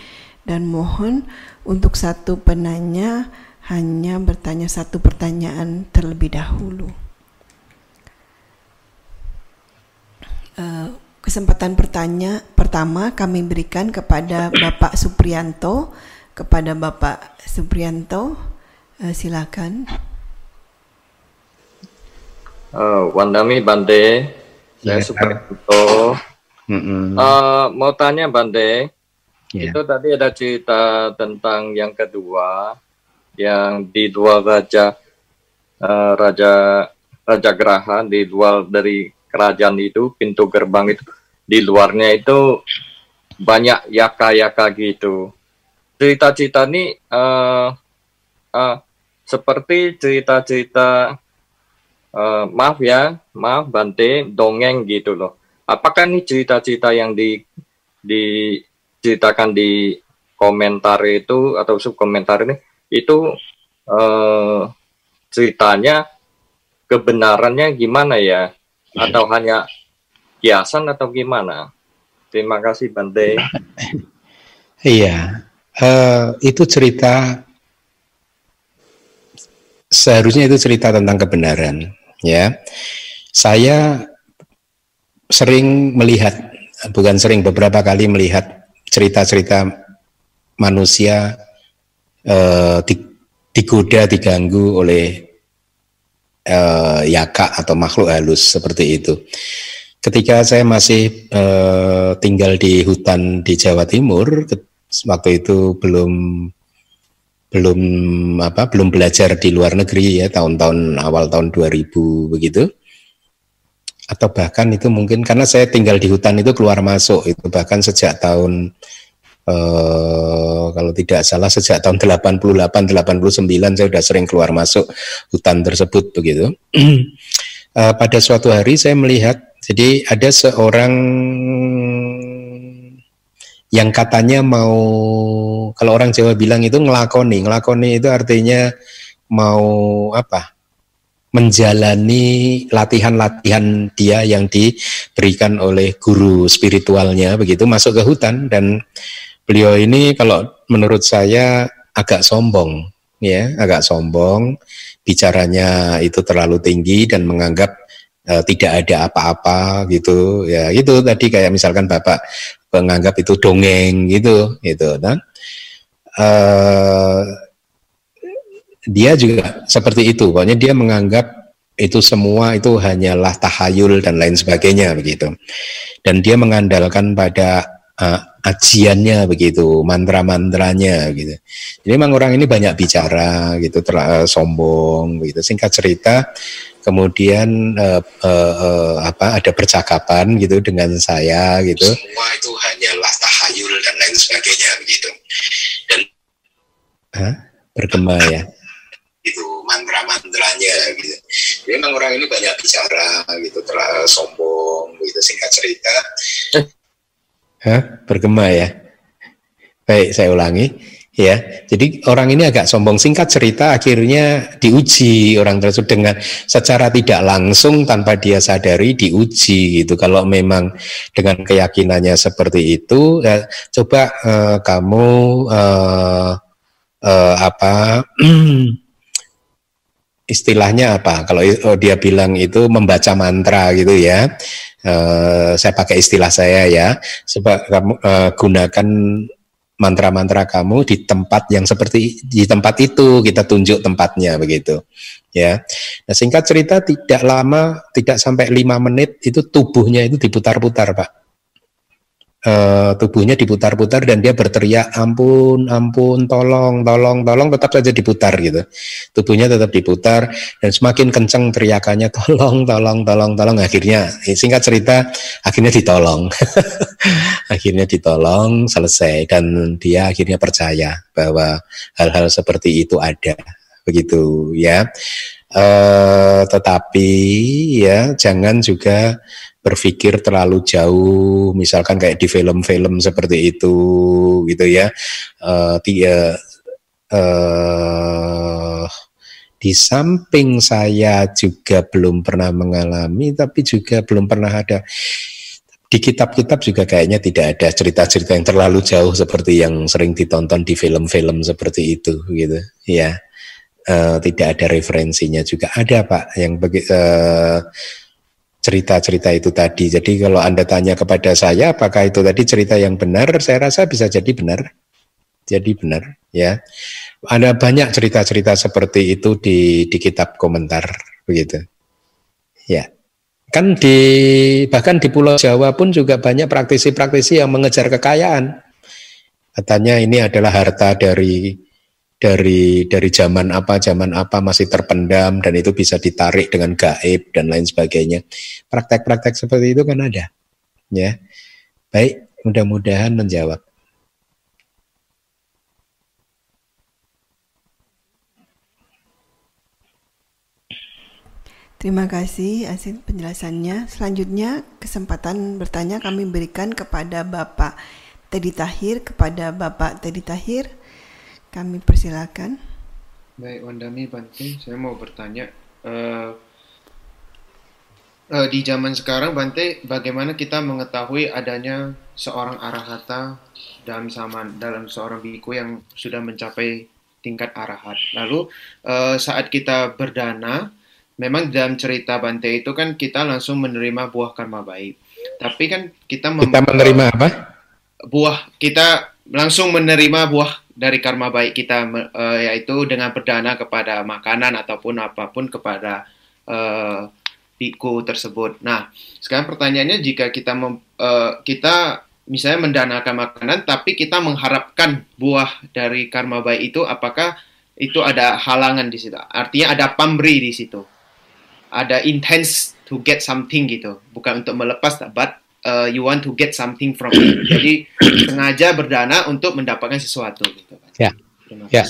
dan mohon untuk satu penanya hanya bertanya satu pertanyaan terlebih dahulu. Uh, Kesempatan bertanya pertama kami berikan kepada Bapak Suprianto. Kepada Bapak Suprianto, uh, silakan. Uh, Wandami Bande, saya yeah. Suprianto. Mm -hmm. uh, mau tanya Bande, yeah. itu tadi ada cerita tentang yang kedua, yang di dua raja, uh, raja Raja Geraha di luar dari kerajaan itu pintu gerbang itu di luarnya itu banyak yaka-yaka gitu. Cerita-cerita ini uh, uh, seperti cerita-cerita uh, maaf ya maaf Bante dongeng gitu loh. Apakah ini cerita-cerita yang di diceritakan di komentar itu atau sub komentar ini? Itu uh, ceritanya kebenarannya gimana ya atau hanya kiasan atau gimana? Terima kasih Bante. Iya, uh, itu cerita seharusnya itu cerita tentang kebenaran, ya. Saya sering melihat, bukan sering beberapa kali melihat cerita-cerita manusia eh, digoda, diganggu oleh eh, yaka atau makhluk halus seperti itu. Ketika saya masih eh, tinggal di hutan di Jawa Timur, waktu itu belum belum apa belum belajar di luar negeri ya tahun-tahun awal tahun 2000 begitu atau bahkan itu mungkin karena saya tinggal di hutan itu keluar masuk itu bahkan sejak tahun eh, kalau tidak salah sejak tahun 88 89 saya sudah sering keluar masuk hutan tersebut begitu eh, pada suatu hari saya melihat jadi ada seorang yang katanya mau kalau orang Jawa bilang itu ngelakoni, ngelakoni itu artinya mau apa? menjalani latihan-latihan dia yang diberikan oleh guru spiritualnya begitu masuk ke hutan dan beliau ini kalau menurut saya agak sombong ya, agak sombong. Bicaranya itu terlalu tinggi dan menganggap uh, tidak ada apa-apa gitu. Ya itu tadi kayak misalkan bapak menganggap itu dongeng gitu gitu kan uh, dia juga seperti itu pokoknya dia menganggap itu semua itu hanyalah tahayul dan lain sebagainya begitu. Dan dia mengandalkan pada uh, ajiannya begitu mantra-mantranya gitu. Jadi memang orang ini banyak bicara gitu terlalu sombong begitu. Singkat cerita kemudian uh, uh, uh, apa ada percakapan gitu dengan saya gitu. Semua itu hanyalah tahayul dan lain sebagainya begitu. Dan Hah? bergema ya? Itu mantra-mantranya gitu. Jadi memang orang ini banyak bicara gitu terlalu sombong gitu singkat cerita Hah? bergema ya baik saya ulangi ya. Jadi orang ini agak sombong singkat cerita akhirnya diuji orang tersebut dengan secara tidak langsung tanpa dia sadari diuji gitu. Kalau memang dengan keyakinannya seperti itu, ya, coba uh, kamu uh, uh, apa istilahnya apa? Kalau oh, dia bilang itu membaca mantra gitu ya. Uh, saya pakai istilah saya ya. Sebab kamu uh, gunakan mantra-mantra kamu di tempat yang seperti di tempat itu kita tunjuk tempatnya begitu ya nah singkat cerita tidak lama tidak sampai lima menit itu tubuhnya itu diputar-putar pak uh, tubuhnya diputar-putar dan dia berteriak ampun ampun tolong tolong tolong tetap saja diputar gitu. Tubuhnya tetap diputar dan semakin kencang teriakannya tolong tolong tolong tolong. Akhirnya eh, singkat cerita akhirnya ditolong. Akhirnya ditolong selesai. Dan dia akhirnya percaya bahwa hal-hal seperti itu ada. Begitu ya uh, tetapi ya jangan juga berpikir terlalu jauh, misalkan kayak di film-film seperti itu, gitu ya. Uh, dia uh, di samping saya juga belum pernah mengalami, tapi juga belum pernah ada di kitab-kitab juga kayaknya tidak ada cerita-cerita yang terlalu jauh seperti yang sering ditonton di film-film seperti itu, gitu, ya. Uh, tidak ada referensinya juga ada pak yang bagi uh, cerita-cerita itu tadi. Jadi kalau Anda tanya kepada saya apakah itu tadi cerita yang benar, saya rasa bisa jadi benar. Jadi benar, ya. Ada banyak cerita-cerita seperti itu di di kitab komentar begitu. Ya. Kan di bahkan di Pulau Jawa pun juga banyak praktisi-praktisi yang mengejar kekayaan. Katanya ini adalah harta dari dari dari zaman apa zaman apa masih terpendam dan itu bisa ditarik dengan gaib dan lain sebagainya. Praktek-praktek seperti itu kan ada. Ya. Baik, mudah-mudahan menjawab. Terima kasih Asin penjelasannya. Selanjutnya kesempatan bertanya kami berikan kepada Bapak Teddy Tahir kepada Bapak Teddy Tahir. Kami persilakan. Baik, Wandami Bante, saya mau bertanya. Uh, uh, di zaman sekarang, Bante, bagaimana kita mengetahui adanya seorang arahata dalam zaman dalam seorang biku yang sudah mencapai tingkat arahat. Lalu uh, saat kita berdana, memang dalam cerita Bante itu kan kita langsung menerima buah karma baik. Tapi kan kita, kita menerima apa? Buah kita langsung menerima buah dari karma baik kita uh, yaitu dengan berdana kepada makanan ataupun apa pun kepada uh, biku tersebut. Nah, sekarang pertanyaannya jika kita mem, uh, kita misalnya mendanakan makanan tapi kita mengharapkan buah dari karma baik itu apakah itu ada halangan di situ. Artinya ada pamri di situ ada intense to get something gitu, bukan untuk melepas, but uh, you want to get something from it. Jadi sengaja berdana untuk mendapatkan sesuatu gitu. Ya. Ya.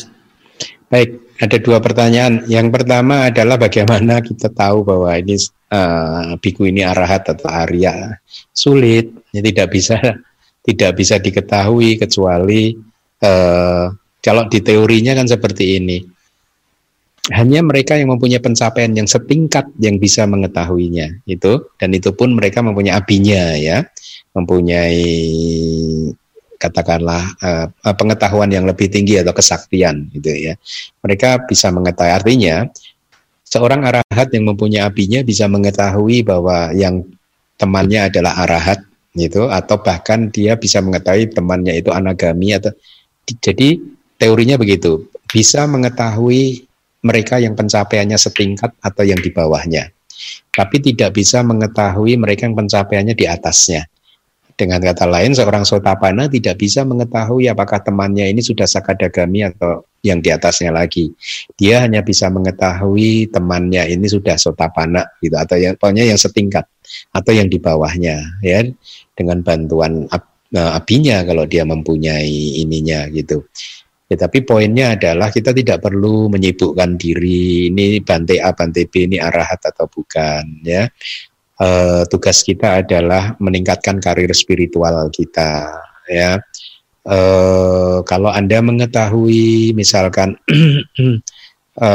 Baik, ada dua pertanyaan. Yang pertama adalah bagaimana kita tahu bahwa ini uh, biku ini arahat atau arya. Sulit, ya, tidak bisa tidak bisa diketahui kecuali uh, kalau di teorinya kan seperti ini hanya mereka yang mempunyai pencapaian yang setingkat yang bisa mengetahuinya itu. Dan itu pun mereka mempunyai apinya ya. Mempunyai katakanlah uh, pengetahuan yang lebih tinggi atau kesaktian gitu ya. Mereka bisa mengetahui artinya seorang arahat yang mempunyai apinya bisa mengetahui bahwa yang temannya adalah arahat gitu atau bahkan dia bisa mengetahui temannya itu anagami atau jadi teorinya begitu. Bisa mengetahui mereka yang pencapaiannya setingkat atau yang di bawahnya. Tapi tidak bisa mengetahui mereka yang pencapaiannya di atasnya. Dengan kata lain, seorang sotapana tidak bisa mengetahui apakah temannya ini sudah sakadagami atau yang di atasnya lagi. Dia hanya bisa mengetahui temannya ini sudah sotapana gitu atau yang pokoknya yang setingkat atau yang di bawahnya ya dengan bantuan ab, eh, abinya kalau dia mempunyai ininya gitu. Ya, tapi poinnya adalah kita tidak perlu menyibukkan diri ini bante A, bante B ini arahat atau bukan ya. E, tugas kita adalah meningkatkan karir spiritual kita ya. E, kalau Anda mengetahui misalkan e,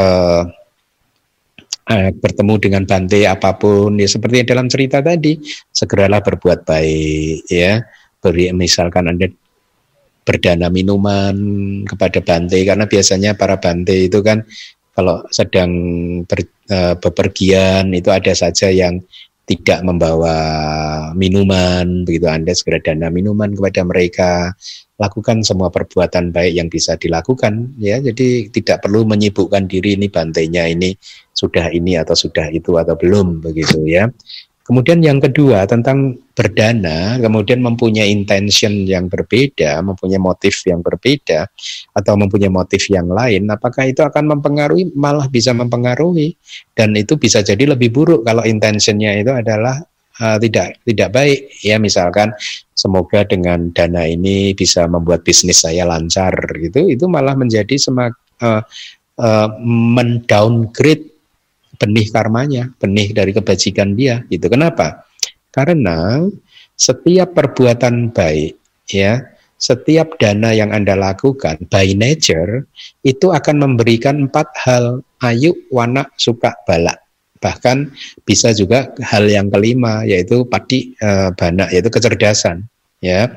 bertemu dengan bante apa pun ya seperti dalam cerita tadi segeralah berbuat baik ya beri misalkan anda berdana minuman kepada Bante karena biasanya para Bante itu kan kalau sedang ber, uh, bepergian itu ada saja yang tidak membawa minuman begitu. Anda segera dana minuman kepada mereka. Lakukan semua perbuatan baik yang bisa dilakukan ya. Jadi tidak perlu menyibukkan diri ini bantainya ini sudah ini atau sudah itu atau belum begitu ya Kemudian yang kedua tentang berdana, kemudian mempunyai intention yang berbeda, mempunyai motif yang berbeda, atau mempunyai motif yang lain, apakah itu akan mempengaruhi? Malah bisa mempengaruhi, dan itu bisa jadi lebih buruk kalau intentionnya itu adalah uh, tidak tidak baik. Ya misalkan semoga dengan dana ini bisa membuat bisnis saya lancar, gitu, itu malah menjadi semak uh, uh, mendowngrade benih karmanya, benih dari kebajikan dia. Itu kenapa? Karena setiap perbuatan baik, ya, setiap dana yang Anda lakukan by nature itu akan memberikan empat hal ayu, wana, suka, balak. Bahkan bisa juga hal yang kelima yaitu padi e, bana yaitu kecerdasan. Ya,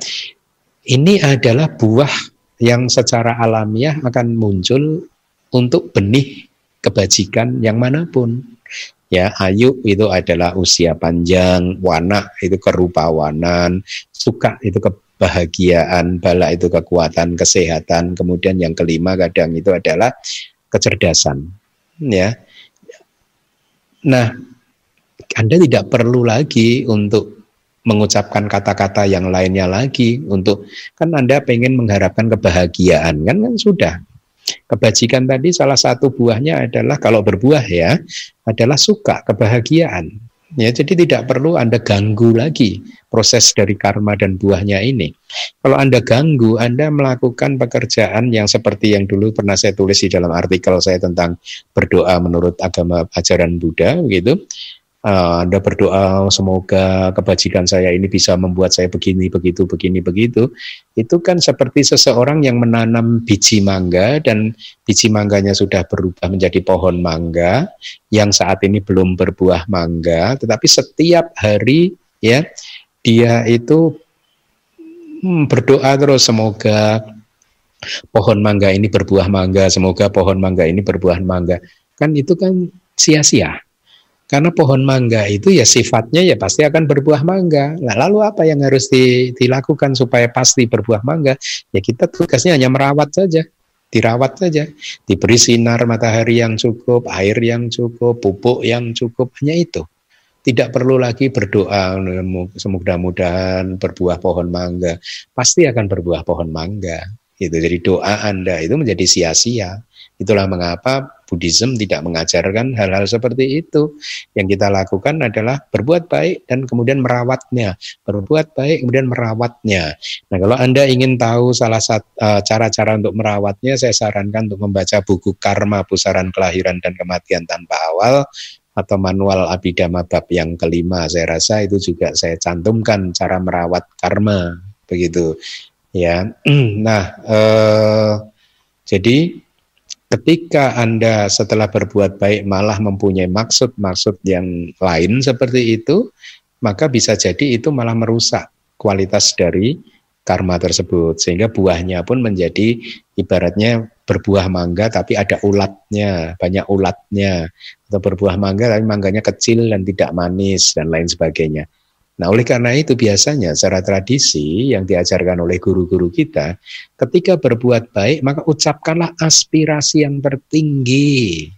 ini adalah buah yang secara alamiah akan muncul untuk benih kebajikan yang mana pun. Ya, ayu itu adalah usia panjang, wana itu kerupawanan, suka itu kebahagiaan, bala itu kekuatan, kesehatan, kemudian yang kelima kadang itu adalah kecerdasan. Ya. Nah, Anda tidak perlu lagi untuk mengucapkan kata-kata yang lainnya lagi untuk kan Anda pengen mengharapkan kebahagiaan kan kan sudah Kebajikan tadi salah satu buahnya adalah kalau berbuah ya adalah suka, kebahagiaan. Ya, jadi tidak perlu Anda ganggu lagi proses dari karma dan buahnya ini. Kalau Anda ganggu, Anda melakukan pekerjaan yang seperti yang dulu pernah saya tulis di dalam artikel saya tentang berdoa menurut agama ajaran Buddha gitu uh, Anda berdoa semoga kebajikan saya ini bisa membuat saya begini begitu begini begitu. Itu kan seperti seseorang yang menanam biji mangga dan biji mangganya sudah berubah menjadi pohon mangga yang saat ini belum berbuah mangga tetapi setiap hari ya dia itu hmm, berdoa terus semoga pohon mangga ini berbuah mangga semoga pohon mangga ini berbuah mangga. Kan itu kan sia-sia Karena pohon mangga itu ya sifatnya ya pasti akan berbuah mangga. Nah, lalu apa yang harus di, dilakukan supaya pasti berbuah mangga? Ya kita tugasnya hanya merawat saja, dirawat saja, diberi sinar matahari yang cukup, air yang cukup, pupuk yang cukup, hanya itu. Tidak perlu lagi berdoa semoga-mudahan berbuah pohon mangga. Pasti akan berbuah pohon mangga. Itu jadi doa Anda itu menjadi sia-sia. Itulah mengapa Buddhism tidak mengajarkan hal-hal seperti itu. Yang kita lakukan adalah berbuat baik dan kemudian merawatnya. Berbuat baik kemudian merawatnya. Nah, kalau Anda ingin tahu salah satu uh, cara-cara untuk merawatnya, saya sarankan untuk membaca buku Karma Pusaran Kelahiran dan Kematian Tanpa Awal atau manual Abhidhamma bab yang kelima. Saya rasa itu juga saya cantumkan cara merawat karma begitu. Ya. Nah, eh, jadi ketika Anda setelah berbuat baik malah mempunyai maksud-maksud yang lain seperti itu, maka bisa jadi itu malah merusak kualitas dari karma tersebut sehingga buahnya pun menjadi ibaratnya berbuah mangga tapi ada ulatnya, banyak ulatnya atau berbuah mangga tapi mangganya kecil dan tidak manis dan lain sebagainya. Nah, oleh karena itu biasanya secara tradisi yang diajarkan oleh guru-guru kita, ketika berbuat baik maka ucapkanlah aspirasi yang tertinggi.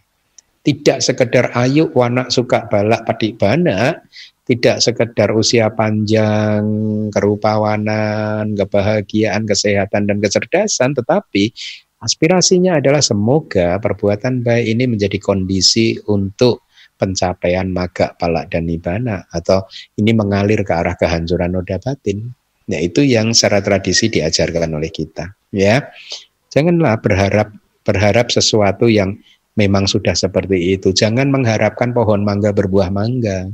Tidak sekedar ayu, wanak, suka, balak, padik, bana, tidak sekedar usia panjang, kerupawanan, kebahagiaan, kesehatan, dan kecerdasan, tetapi aspirasinya adalah semoga perbuatan baik ini menjadi kondisi untuk pencapaian maga, palak, dan nibana atau ini mengalir ke arah kehancuran noda batin. Nah itu yang secara tradisi diajarkan oleh kita. Ya, janganlah berharap berharap sesuatu yang memang sudah seperti itu. Jangan mengharapkan pohon mangga berbuah mangga.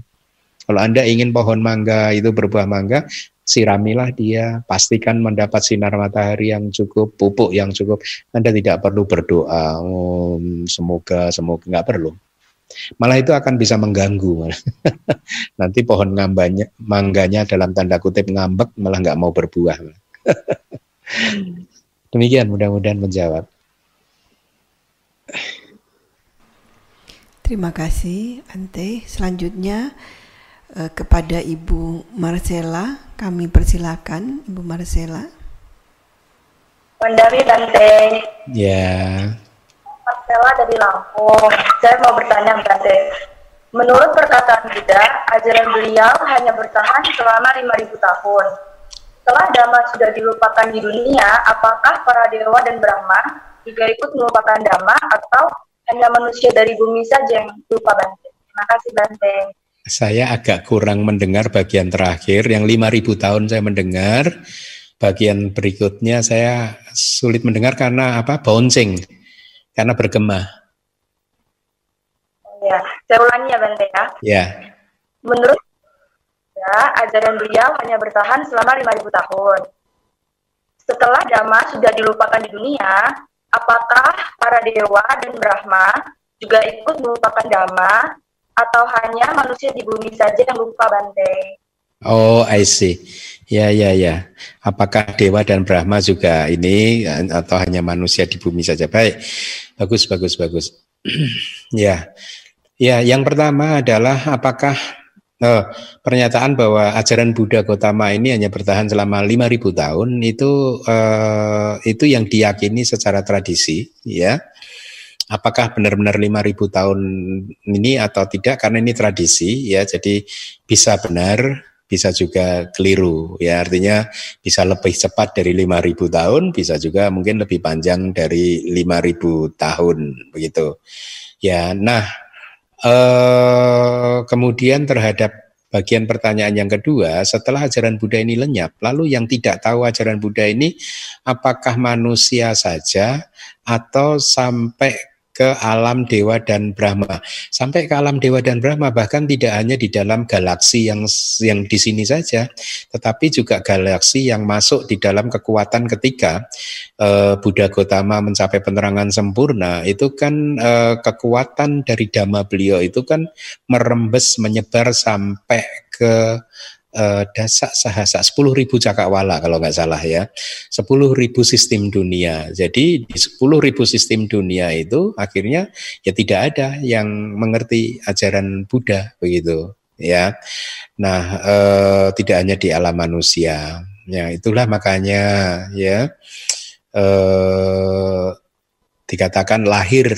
Kalau Anda ingin pohon mangga itu berbuah mangga, siramilah dia, pastikan mendapat sinar matahari yang cukup, pupuk yang cukup. Anda tidak perlu berdoa, oh, semoga, semoga, nggak perlu. Malah itu akan bisa mengganggu. Nanti pohon ngambanya, mangganya dalam tanda kutip ngambek malah nggak mau berbuah. Demikian mudah-mudahan menjawab. Terima kasih Ante. Selanjutnya eh, kepada Ibu Marcella kami persilakan Ibu Marcella. Wandari Tante. Ya. Marcella dari Lampung. Saya mau bertanya Tante. Menurut perkataan Buddha, ajaran beliau hanya bertahan selama 5000 tahun. Setelah Dhamma sudah dilupakan di dunia, apakah para dewa dan Brahma juga ikut melupakan Dhamma atau hanya manusia dari bumi saja yang lupa Bante? Terima kasih Bante. Saya agak kurang mendengar bagian terakhir, yang 5000 tahun saya mendengar, bagian berikutnya saya sulit mendengar karena apa? Bouncing karena bergema. Ya, saya ulangi ya Bante ya. Ya. Menurut ya, ajaran beliau hanya bertahan selama 5000 tahun. Setelah Dhamma sudah dilupakan di dunia, apakah para dewa dan Brahma juga ikut melupakan Dhamma atau hanya manusia di bumi saja yang lupa Bante? Oh, I see. Ya, ya, ya. Apakah dewa dan Brahma juga ini atau hanya manusia di bumi saja? Baik, bagus, bagus, bagus. ya, ya. Yang pertama adalah apakah oh, pernyataan bahwa ajaran Buddha Gotama ini hanya bertahan selama 5000 tahun itu eh, itu yang diyakini secara tradisi, ya. Apakah benar-benar 5000 tahun ini atau tidak? Karena ini tradisi, ya. Jadi bisa benar, bisa juga keliru ya. Artinya bisa lebih cepat dari 5000 tahun bisa juga mungkin lebih panjang dari 5000 tahun begitu. Ya nah eh, kemudian terhadap bagian pertanyaan yang kedua setelah ajaran Buddha ini lenyap lalu yang tidak tahu ajaran Buddha ini apakah manusia saja atau sampai ke alam dewa dan Brahma. Sampai ke alam dewa dan Brahma bahkan tidak hanya di dalam galaksi yang yang di sini saja, tetapi juga galaksi yang masuk di dalam kekuatan ketika uh, Buddha Gotama mencapai penerangan sempurna itu kan uh, kekuatan dari dhamma beliau itu kan merembes menyebar sampai ke uh, dasak sahasa 10 ribu cakrawala kalau nggak salah ya. 10 ribu sistem dunia. Jadi di 10 ribu sistem dunia itu akhirnya ya tidak ada yang mengerti ajaran Buddha begitu ya. Nah uh, tidak hanya di alam manusia. Ya itulah makanya ya uh, dikatakan lahir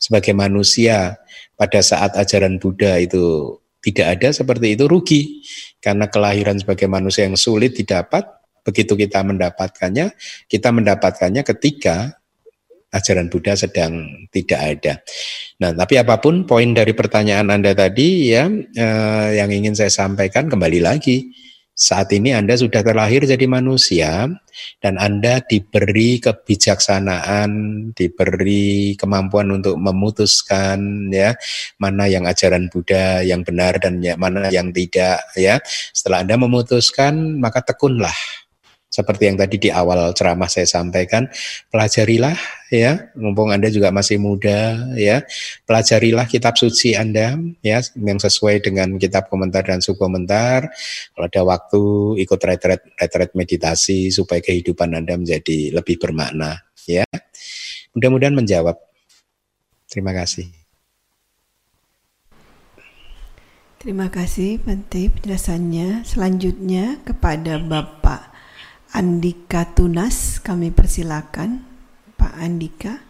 sebagai manusia pada saat ajaran Buddha itu tidak ada seperti itu rugi karena kelahiran sebagai manusia yang sulit didapat begitu kita mendapatkannya kita mendapatkannya ketika ajaran Buddha sedang tidak ada. Nah, tapi apa pun poin dari pertanyaan Anda tadi ya eh, yang ingin saya sampaikan kembali lagi saat ini Anda sudah terlahir jadi manusia dan Anda diberi kebijaksanaan, diberi kemampuan untuk memutuskan ya mana yang ajaran Buddha yang benar dan ya, mana yang tidak ya. Setelah Anda memutuskan maka tekunlah seperti yang tadi di awal ceramah saya sampaikan, pelajarilah ya, mumpung Anda juga masih muda ya, pelajarilah kitab suci Anda ya yang sesuai dengan kitab komentar dan subkomentar. Kalau ada waktu ikut retret retret meditasi supaya kehidupan Anda menjadi lebih bermakna ya. Mudah-mudahan menjawab. Terima kasih. Terima kasih Bante penjelasannya. Selanjutnya kepada Bapak Andika Tunas, kami persilakan Pak Andika.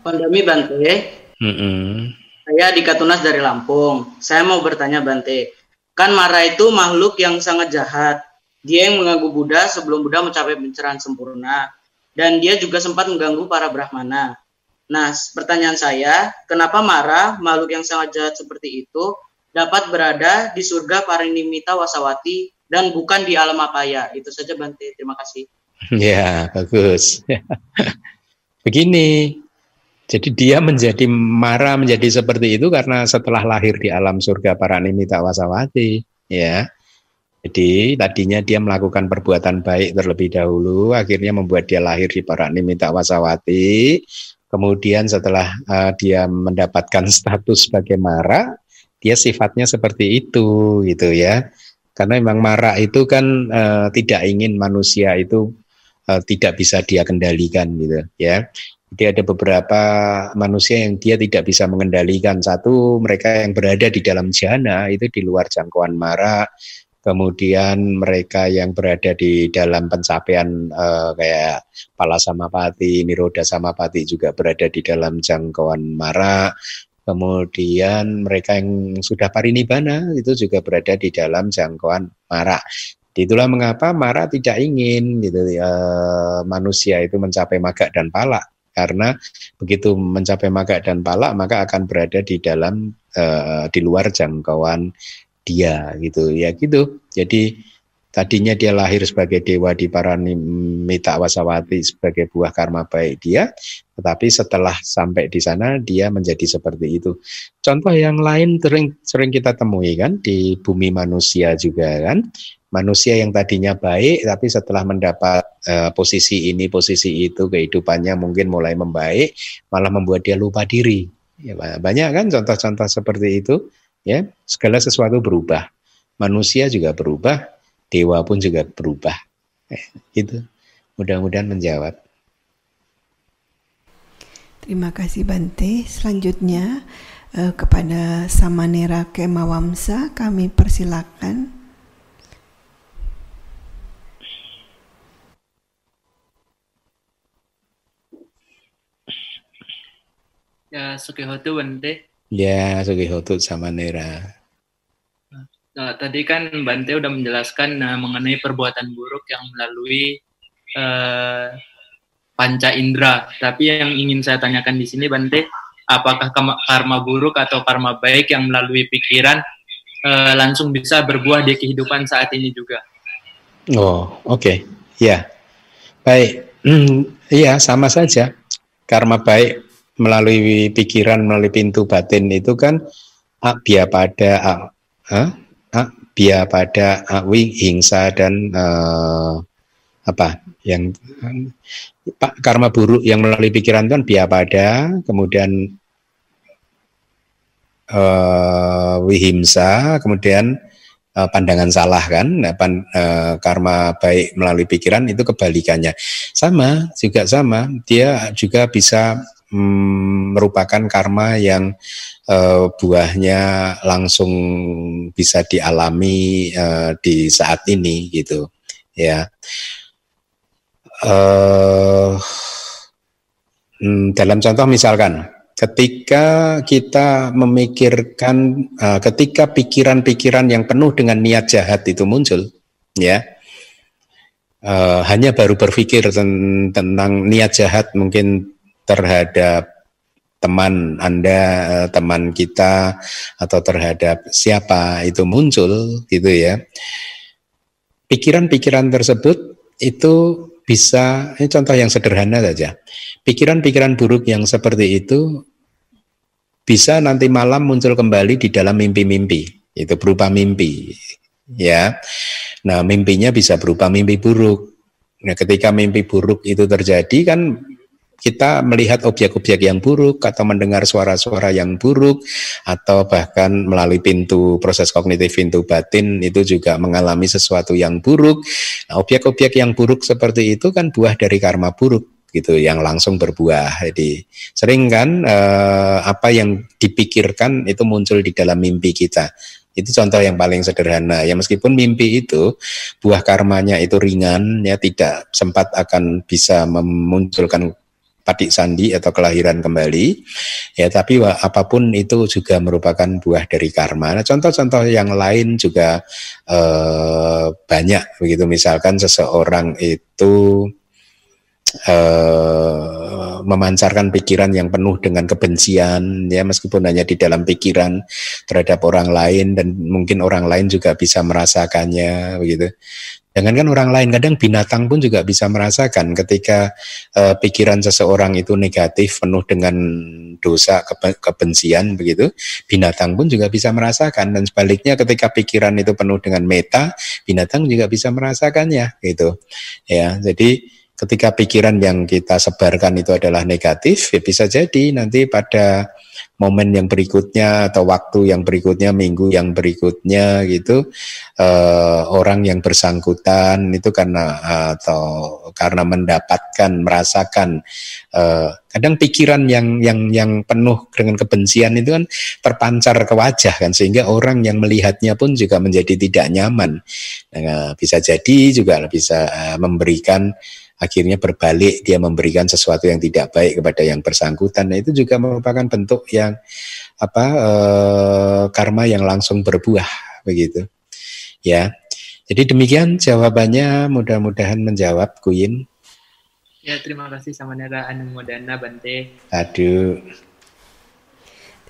Pandemi Bante. Mm -hmm. Saya Andika Tunas dari Lampung. Saya mau bertanya Bante, kan Mara itu makhluk yang sangat jahat. Dia yang mengganggu Buddha sebelum Buddha mencapai pencerahan sempurna. Dan dia juga sempat mengganggu para Brahmana. Nah, pertanyaan saya, kenapa Mara, makhluk yang sangat jahat seperti itu, dapat berada di surga Parinimita Wasawati dan bukan di alam apa ya. Itu saja Bante. Terima kasih. Ya, bagus. Begini, jadi dia menjadi marah menjadi seperti itu karena setelah lahir di alam surga para nimita wasawati, ya. Jadi tadinya dia melakukan perbuatan baik terlebih dahulu, akhirnya membuat dia lahir di para nimita wasawati. Kemudian setelah uh, dia mendapatkan status sebagai mara, dia sifatnya seperti itu, gitu ya. Karena memang marah itu kan uh, tidak ingin manusia itu uh, tidak bisa dia kendalikan gitu ya. Jadi ada beberapa manusia yang dia tidak bisa mengendalikan. Satu, mereka yang berada di dalam jana itu di luar jangkauan marah. Kemudian mereka yang berada di dalam pencapaian uh, kayak Pala Samapati, Niroda Samapati juga berada di dalam jangkauan marah kemudian mereka yang sudah parinibbana itu juga berada di dalam jangkauan mara. Itulah mengapa mara tidak ingin gitu ya, manusia itu mencapai maga dan pala karena begitu mencapai maga dan pala maka akan berada di dalam uh, di luar jangkauan dia gitu ya gitu. Jadi Tadinya dia lahir sebagai dewa di Paranimita Wasawati sebagai buah karma baik dia, tetapi setelah sampai di sana dia menjadi seperti itu. Contoh yang lain sering sering kita temui kan di bumi manusia juga kan. Manusia yang tadinya baik tapi setelah mendapat uh, posisi ini posisi itu kehidupannya mungkin mulai membaik malah membuat dia lupa diri. Ya, banyak kan contoh-contoh seperti itu ya. Segala sesuatu berubah. Manusia juga berubah, dewa pun juga berubah. Eh, itu mudah-mudahan menjawab. Terima kasih Bante. Selanjutnya eh, kepada Samanera Kemawamsa kami persilakan. Ya, Sukihotu Bante. Ya, Sukihotu Samanera. Nah, tadi kan Bante udah menjelaskan uh, mengenai perbuatan buruk yang melalui uh, panca indera. Tapi yang ingin saya tanyakan di sini Bante, apakah karma buruk atau karma baik yang melalui pikiran uh, langsung bisa berbuah di kehidupan saat ini juga? Oh, oke. Okay. Ya. Baik. Hmm, iya, sama saja. Karma baik melalui pikiran, melalui pintu batin itu kan abia pada ah, bia pada awi hingsa dan uh, apa yang pak karma buruk yang melalui pikiran kan bia pada kemudian uh, wihimsa kemudian pandangan salah kan, nah, pan, uh, karma baik melalui pikiran itu kebalikannya. Sama, juga sama, dia juga bisa mm, merupakan karma yang uh, buahnya langsung bisa dialami uh, di saat ini gitu, ya. Uh, dalam contoh misalkan ketika kita memikirkan ketika pikiran-pikiran yang penuh dengan niat jahat itu muncul ya hanya baru berpikir ten tentang niat jahat mungkin terhadap teman Anda, uh, teman kita atau terhadap siapa itu muncul gitu ya. Pikiran-pikiran tersebut itu bisa ini contoh yang sederhana saja. Pikiran-pikiran buruk yang seperti itu bisa nanti malam muncul kembali di dalam mimpi-mimpi. Itu berupa mimpi. Ya. Nah, mimpinya bisa berupa mimpi buruk. Nah, ketika mimpi buruk itu terjadi kan kita melihat objek-objek yang buruk atau mendengar suara-suara yang buruk atau bahkan melalui pintu proses kognitif pintu batin itu juga mengalami sesuatu yang buruk. Nah, objek-objek yang buruk seperti itu kan buah dari karma buruk gitu yang langsung berbuah. Jadi sering kan eh, apa yang dipikirkan itu muncul di dalam mimpi kita. Itu contoh yang paling sederhana. Ya meskipun mimpi itu buah karmanya itu ringan ya tidak sempat akan bisa memunculkan patik sandi atau kelahiran kembali ya tapi apa pun itu juga merupakan buah dari karma. Nah, contoh-contoh yang lain juga eh, banyak begitu misalkan seseorang itu uh, memancarkan pikiran yang penuh dengan kebencian ya meskipun hanya di dalam pikiran terhadap orang lain dan mungkin orang lain juga bisa merasakannya begitu. Jangankan orang lain, kadang binatang pun juga bisa merasakan ketika uh, pikiran seseorang itu negatif, penuh dengan dosa, kebencian begitu, binatang pun juga bisa merasakan dan sebaliknya ketika pikiran itu penuh dengan meta, binatang juga bisa merasakannya gitu. Ya, jadi ketika pikiran yang kita sebarkan itu adalah negatif, ya bisa jadi nanti pada momen yang berikutnya atau waktu yang berikutnya, minggu yang berikutnya gitu, uh, orang yang bersangkutan itu karena atau karena mendapatkan merasakan uh, kadang pikiran yang yang yang penuh dengan kebencian itu kan terpancar ke wajah kan sehingga orang yang melihatnya pun juga menjadi tidak nyaman. Nah, bisa jadi juga bisa uh, memberikan akhirnya berbalik dia memberikan sesuatu yang tidak baik kepada yang bersangkutan. Nah, itu juga merupakan bentuk yang apa e, karma yang langsung berbuah begitu. Ya. Jadi demikian jawabannya mudah-mudahan menjawab Kuyin. Ya, terima kasih sama Nera Anumodana Bante. Aduh.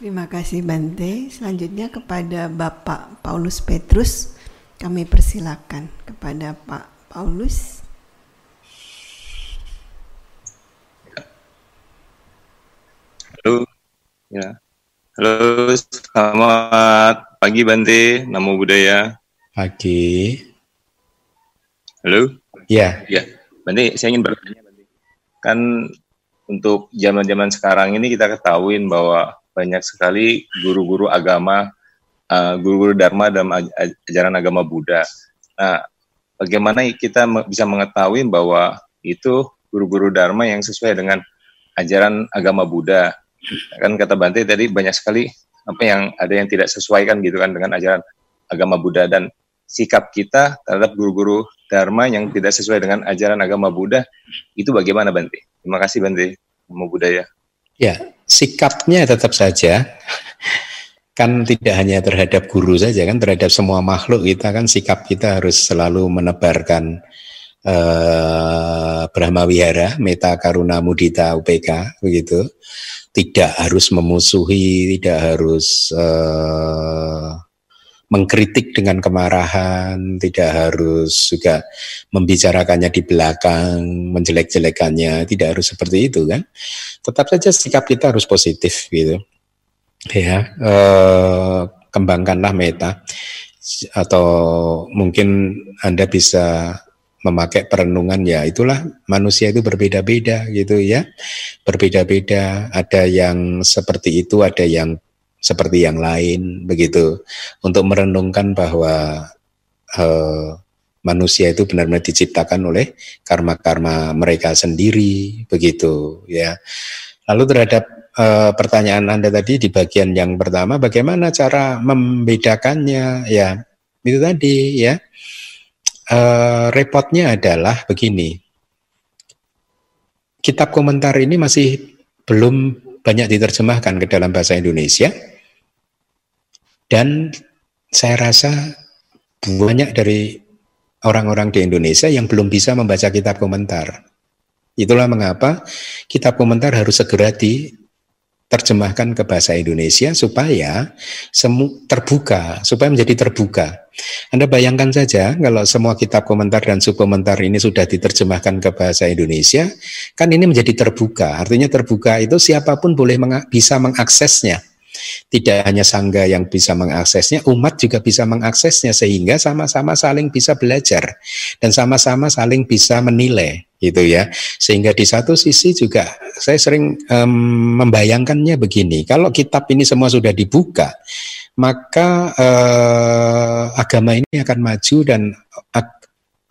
Terima kasih Bante. Selanjutnya kepada Bapak Paulus Petrus kami persilakan kepada Pak Paulus. Halo. Ya. Halo, selamat pagi Bante, Namo Buddhaya. Pagi. Halo. Ya. Ya. Bante, saya ingin bertanya Bante. Kan untuk zaman-zaman sekarang ini kita ketahuin bahwa banyak sekali guru-guru agama, uh, guru-guru dharma dalam ajaran agama Buddha. Nah, bagaimana kita bisa mengetahui bahwa itu guru-guru dharma yang sesuai dengan ajaran agama Buddha kan kata Bante tadi banyak sekali apa yang ada yang tidak sesuai kan gitu kan dengan ajaran agama Buddha dan sikap kita terhadap guru-guru dharma yang tidak sesuai dengan ajaran agama Buddha itu bagaimana Bante? Terima kasih Bante. Namo Buddhaya. Ya, sikapnya tetap saja kan tidak hanya terhadap guru saja kan terhadap semua makhluk kita kan sikap kita harus selalu menebarkan uh, Brahma Wihara, Meta Karuna Mudita UPK begitu tidak harus memusuhi, tidak harus uh, mengkritik dengan kemarahan, tidak harus juga membicarakannya di belakang, menjelek-jelekannya, tidak harus seperti itu kan. Tetap saja sikap kita harus positif gitu. Ya, uh, kembangkanlah meta atau mungkin Anda bisa memakai perenungan ya itulah manusia itu berbeda-beda gitu ya berbeda-beda ada yang seperti itu ada yang seperti yang lain begitu untuk merenungkan bahwa uh, manusia itu benar-benar diciptakan oleh karma-karma mereka sendiri begitu ya. Lalu terhadap uh, pertanyaan Anda tadi di bagian yang pertama bagaimana cara membedakannya ya itu tadi ya. Uh, repotnya adalah begini. Kitab komentar ini masih belum banyak diterjemahkan ke dalam bahasa Indonesia dan saya rasa banyak dari orang-orang di Indonesia yang belum bisa membaca kitab komentar. Itulah mengapa kitab komentar harus segera diterjemahkan ke bahasa Indonesia supaya semu terbuka, supaya menjadi terbuka. Anda bayangkan saja kalau semua kitab komentar dan subkomentar ini sudah diterjemahkan ke bahasa Indonesia, kan ini menjadi terbuka. Artinya terbuka itu siapa pun boleh meng bisa mengaksesnya tidak hanya sangga yang bisa mengaksesnya, umat juga bisa mengaksesnya sehingga sama-sama saling bisa belajar dan sama-sama saling bisa menilai gitu ya. Sehingga di satu sisi juga saya sering um, membayangkannya begini, kalau kitab ini semua sudah dibuka, maka uh, agama ini akan maju dan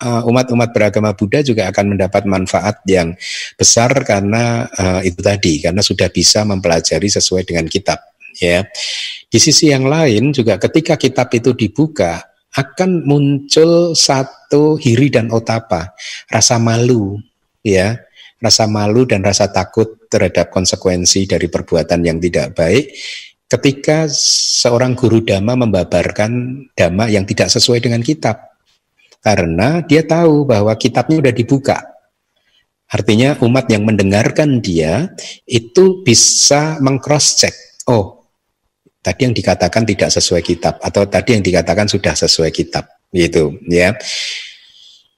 umat-umat beragama Buddha juga akan mendapat manfaat yang besar karena uh, itu tadi karena sudah bisa mempelajari sesuai dengan kitab ya. Di sisi yang lain juga ketika kitab itu dibuka akan muncul satu hiri dan otapa, rasa malu ya, rasa malu dan rasa takut terhadap konsekuensi dari perbuatan yang tidak baik ketika seorang guru dhamma membabarkan dhamma yang tidak sesuai dengan kitab. Karena dia tahu bahwa kitabnya sudah dibuka. Artinya umat yang mendengarkan dia itu bisa mengcross check. Oh, tadi yang dikatakan tidak sesuai kitab atau tadi yang dikatakan sudah sesuai kitab gitu ya.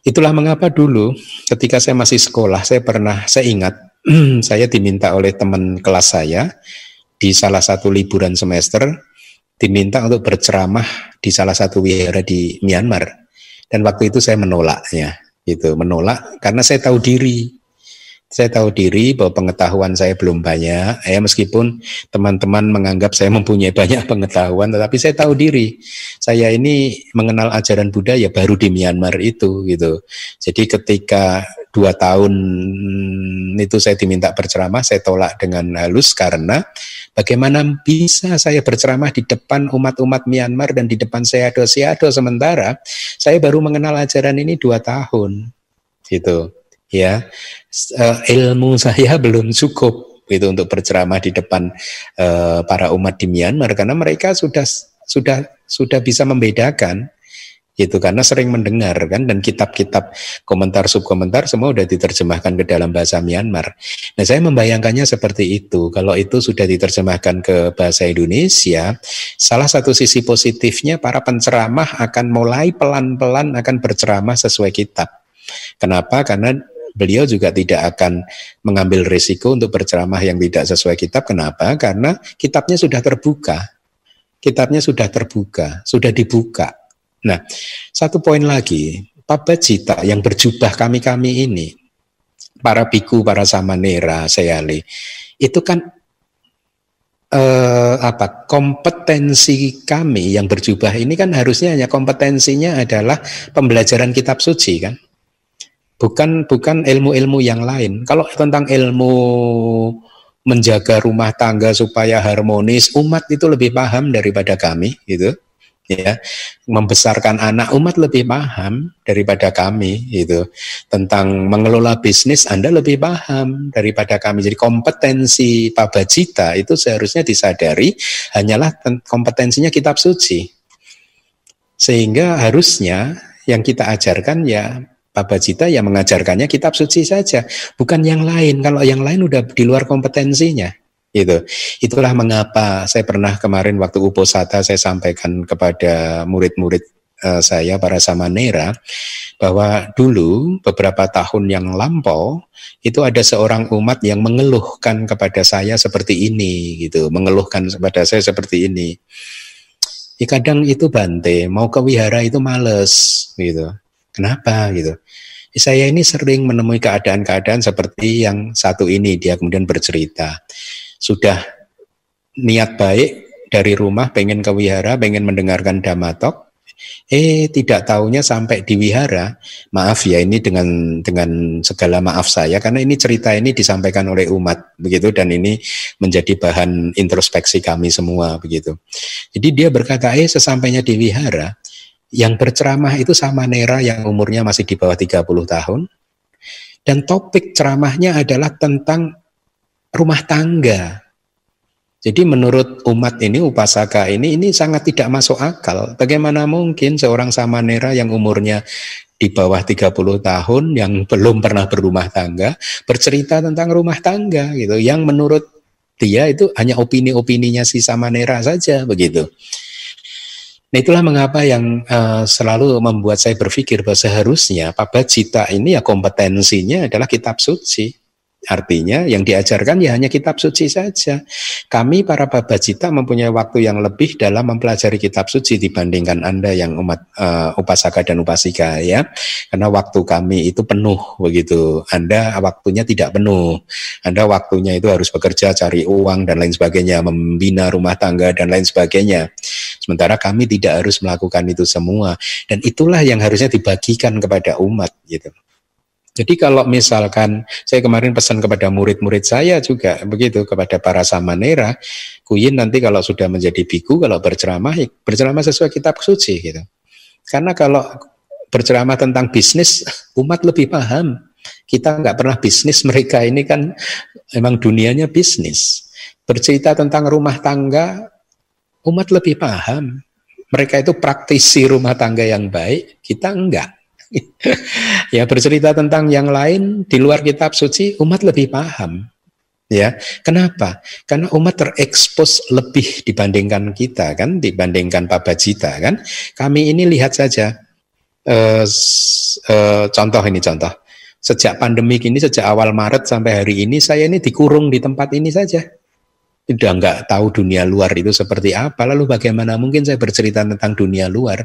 Itulah mengapa dulu ketika saya masih sekolah saya pernah saya ingat saya diminta oleh teman kelas saya di salah satu liburan semester diminta untuk berceramah di salah satu wihara di Myanmar. Dan waktu itu saya menolaknya gitu. Menolak karena saya tahu diri saya tahu diri bahwa pengetahuan saya belum banyak, ya meskipun teman-teman menganggap saya mempunyai banyak pengetahuan, tetapi saya tahu diri. Saya ini mengenal ajaran Buddha ya baru di Myanmar itu gitu. Jadi ketika dua tahun itu saya diminta berceramah, saya tolak dengan halus karena bagaimana bisa saya berceramah di depan umat-umat Myanmar dan di depan seado-seado sementara saya baru mengenal ajaran ini dua tahun gitu ya uh, ilmu saya belum cukup itu untuk berceramah di depan uh, para umat di Myanmar karena mereka sudah sudah sudah bisa membedakan itu karena sering mendengar kan dan kitab-kitab komentar subkomentar semua sudah diterjemahkan ke dalam bahasa Myanmar. Nah saya membayangkannya seperti itu. Kalau itu sudah diterjemahkan ke bahasa Indonesia, salah satu sisi positifnya para penceramah akan mulai pelan-pelan akan berceramah sesuai kitab. Kenapa? Karena beliau juga tidak akan mengambil risiko untuk berceramah yang tidak sesuai kitab. Kenapa? Karena kitabnya sudah terbuka. Kitabnya sudah terbuka, sudah dibuka. Nah, satu poin lagi, Pabajita yang berjubah kami-kami ini, para biku, para samanera, sayali, itu kan eh, apa kompetensi kami yang berjubah ini kan harusnya hanya kompetensinya adalah pembelajaran kitab suci kan bukan bukan ilmu-ilmu yang lain. Kalau tentang ilmu menjaga rumah tangga supaya harmonis, umat itu lebih paham daripada kami, gitu. Ya, membesarkan anak umat lebih paham daripada kami itu tentang mengelola bisnis Anda lebih paham daripada kami. Jadi kompetensi pabajita itu seharusnya disadari hanyalah kompetensinya kitab suci. Sehingga harusnya yang kita ajarkan ya Babajita yang mengajarkannya kitab suci saja, bukan yang lain. Kalau yang lain udah di luar kompetensinya. Itu. Itulah mengapa saya pernah kemarin waktu Uposata saya sampaikan kepada murid-murid uh, saya para samanera bahwa dulu beberapa tahun yang lampau itu ada seorang umat yang mengeluhkan kepada saya seperti ini gitu, mengeluhkan kepada saya seperti ini. Ya kadang itu bante, mau ke wihara itu males gitu. Kenapa gitu? Saya ini sering menemui keadaan-keadaan seperti yang satu ini. Dia kemudian bercerita. Sudah niat baik dari rumah pengen ke wihara, pengen mendengarkan damatok, Eh tidak tahunya sampai di wihara, maaf ya ini dengan dengan segala maaf saya karena ini cerita ini disampaikan oleh umat begitu dan ini menjadi bahan introspeksi kami semua begitu. Jadi dia berkata, eh sesampainya di wihara, yang berceramah itu sama Nera yang umurnya masih di bawah 30 tahun dan topik ceramahnya adalah tentang rumah tangga jadi menurut umat ini, upasaka ini, ini sangat tidak masuk akal. Bagaimana mungkin seorang samanera yang umurnya di bawah 30 tahun, yang belum pernah berumah tangga, bercerita tentang rumah tangga gitu, yang menurut dia itu hanya opini-opininya si samanera saja begitu. Nah itulah mengapa yang uh, selalu membuat saya berpikir bahwa seharusnya Cita ini ya kompetensinya adalah kitab suci. Artinya yang diajarkan ya hanya kitab suci saja. Kami para babajita mempunyai waktu yang lebih dalam mempelajari kitab suci dibandingkan Anda yang umat uh, upasaka dan upasika ya. Karena waktu kami itu penuh begitu. Anda waktunya tidak penuh. Anda waktunya itu harus bekerja, cari uang dan lain sebagainya, membina rumah tangga dan lain sebagainya. Sementara kami tidak harus melakukan itu semua dan itulah yang harusnya dibagikan kepada umat gitu. Jadi kalau misalkan saya kemarin pesan kepada murid-murid saya juga begitu kepada para samanera, kuyin nanti kalau sudah menjadi biku kalau berceramah berceramah sesuai kitab suci gitu. Karena kalau berceramah tentang bisnis umat lebih paham. Kita nggak pernah bisnis, mereka ini kan memang dunianya bisnis. Bercerita tentang rumah tangga umat lebih paham. Mereka itu praktisi rumah tangga yang baik, kita enggak. ya bercerita tentang yang lain di luar kitab suci umat lebih paham. Ya kenapa? Karena umat terekspos lebih dibandingkan kita kan? Dibandingkan pabajita kan? Kami ini lihat saja uh, uh, contoh ini contoh. Sejak pandemi ini sejak awal Maret sampai hari ini saya ini dikurung di tempat ini saja. Udah nggak tahu dunia luar itu seperti apa. Lalu bagaimana? Mungkin saya bercerita tentang dunia luar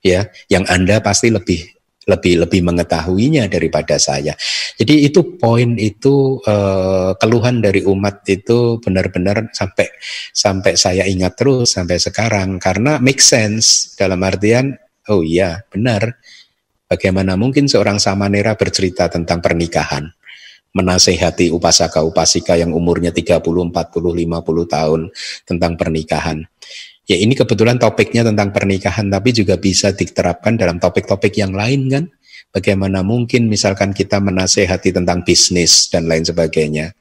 ya yang Anda pasti lebih lebih lebih mengetahuinya daripada saya. Jadi itu poin itu uh, keluhan dari umat itu benar-benar sampai sampai saya ingat terus sampai sekarang karena make sense dalam artian oh iya benar bagaimana mungkin seorang samanera bercerita tentang pernikahan menasehati upasaka upasika yang umurnya 30, 40, 50 tahun tentang pernikahan. Ya ini kebetulan topiknya tentang pernikahan, tapi juga bisa diterapkan dalam topik-topik yang lain kan. Bagaimana mungkin misalkan kita menasehati tentang bisnis dan lain sebagainya.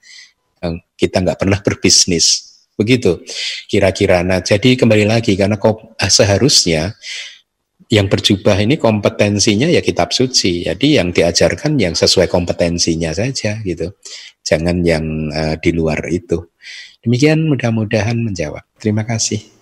Kita nggak pernah berbisnis. Begitu kira-kira. Nah jadi kembali lagi karena ah, seharusnya yang berjubah ini kompetensinya ya kitab suci. Jadi yang diajarkan yang sesuai kompetensinya saja gitu. Jangan yang uh, di luar itu. Demikian mudah-mudahan menjawab. Terima kasih.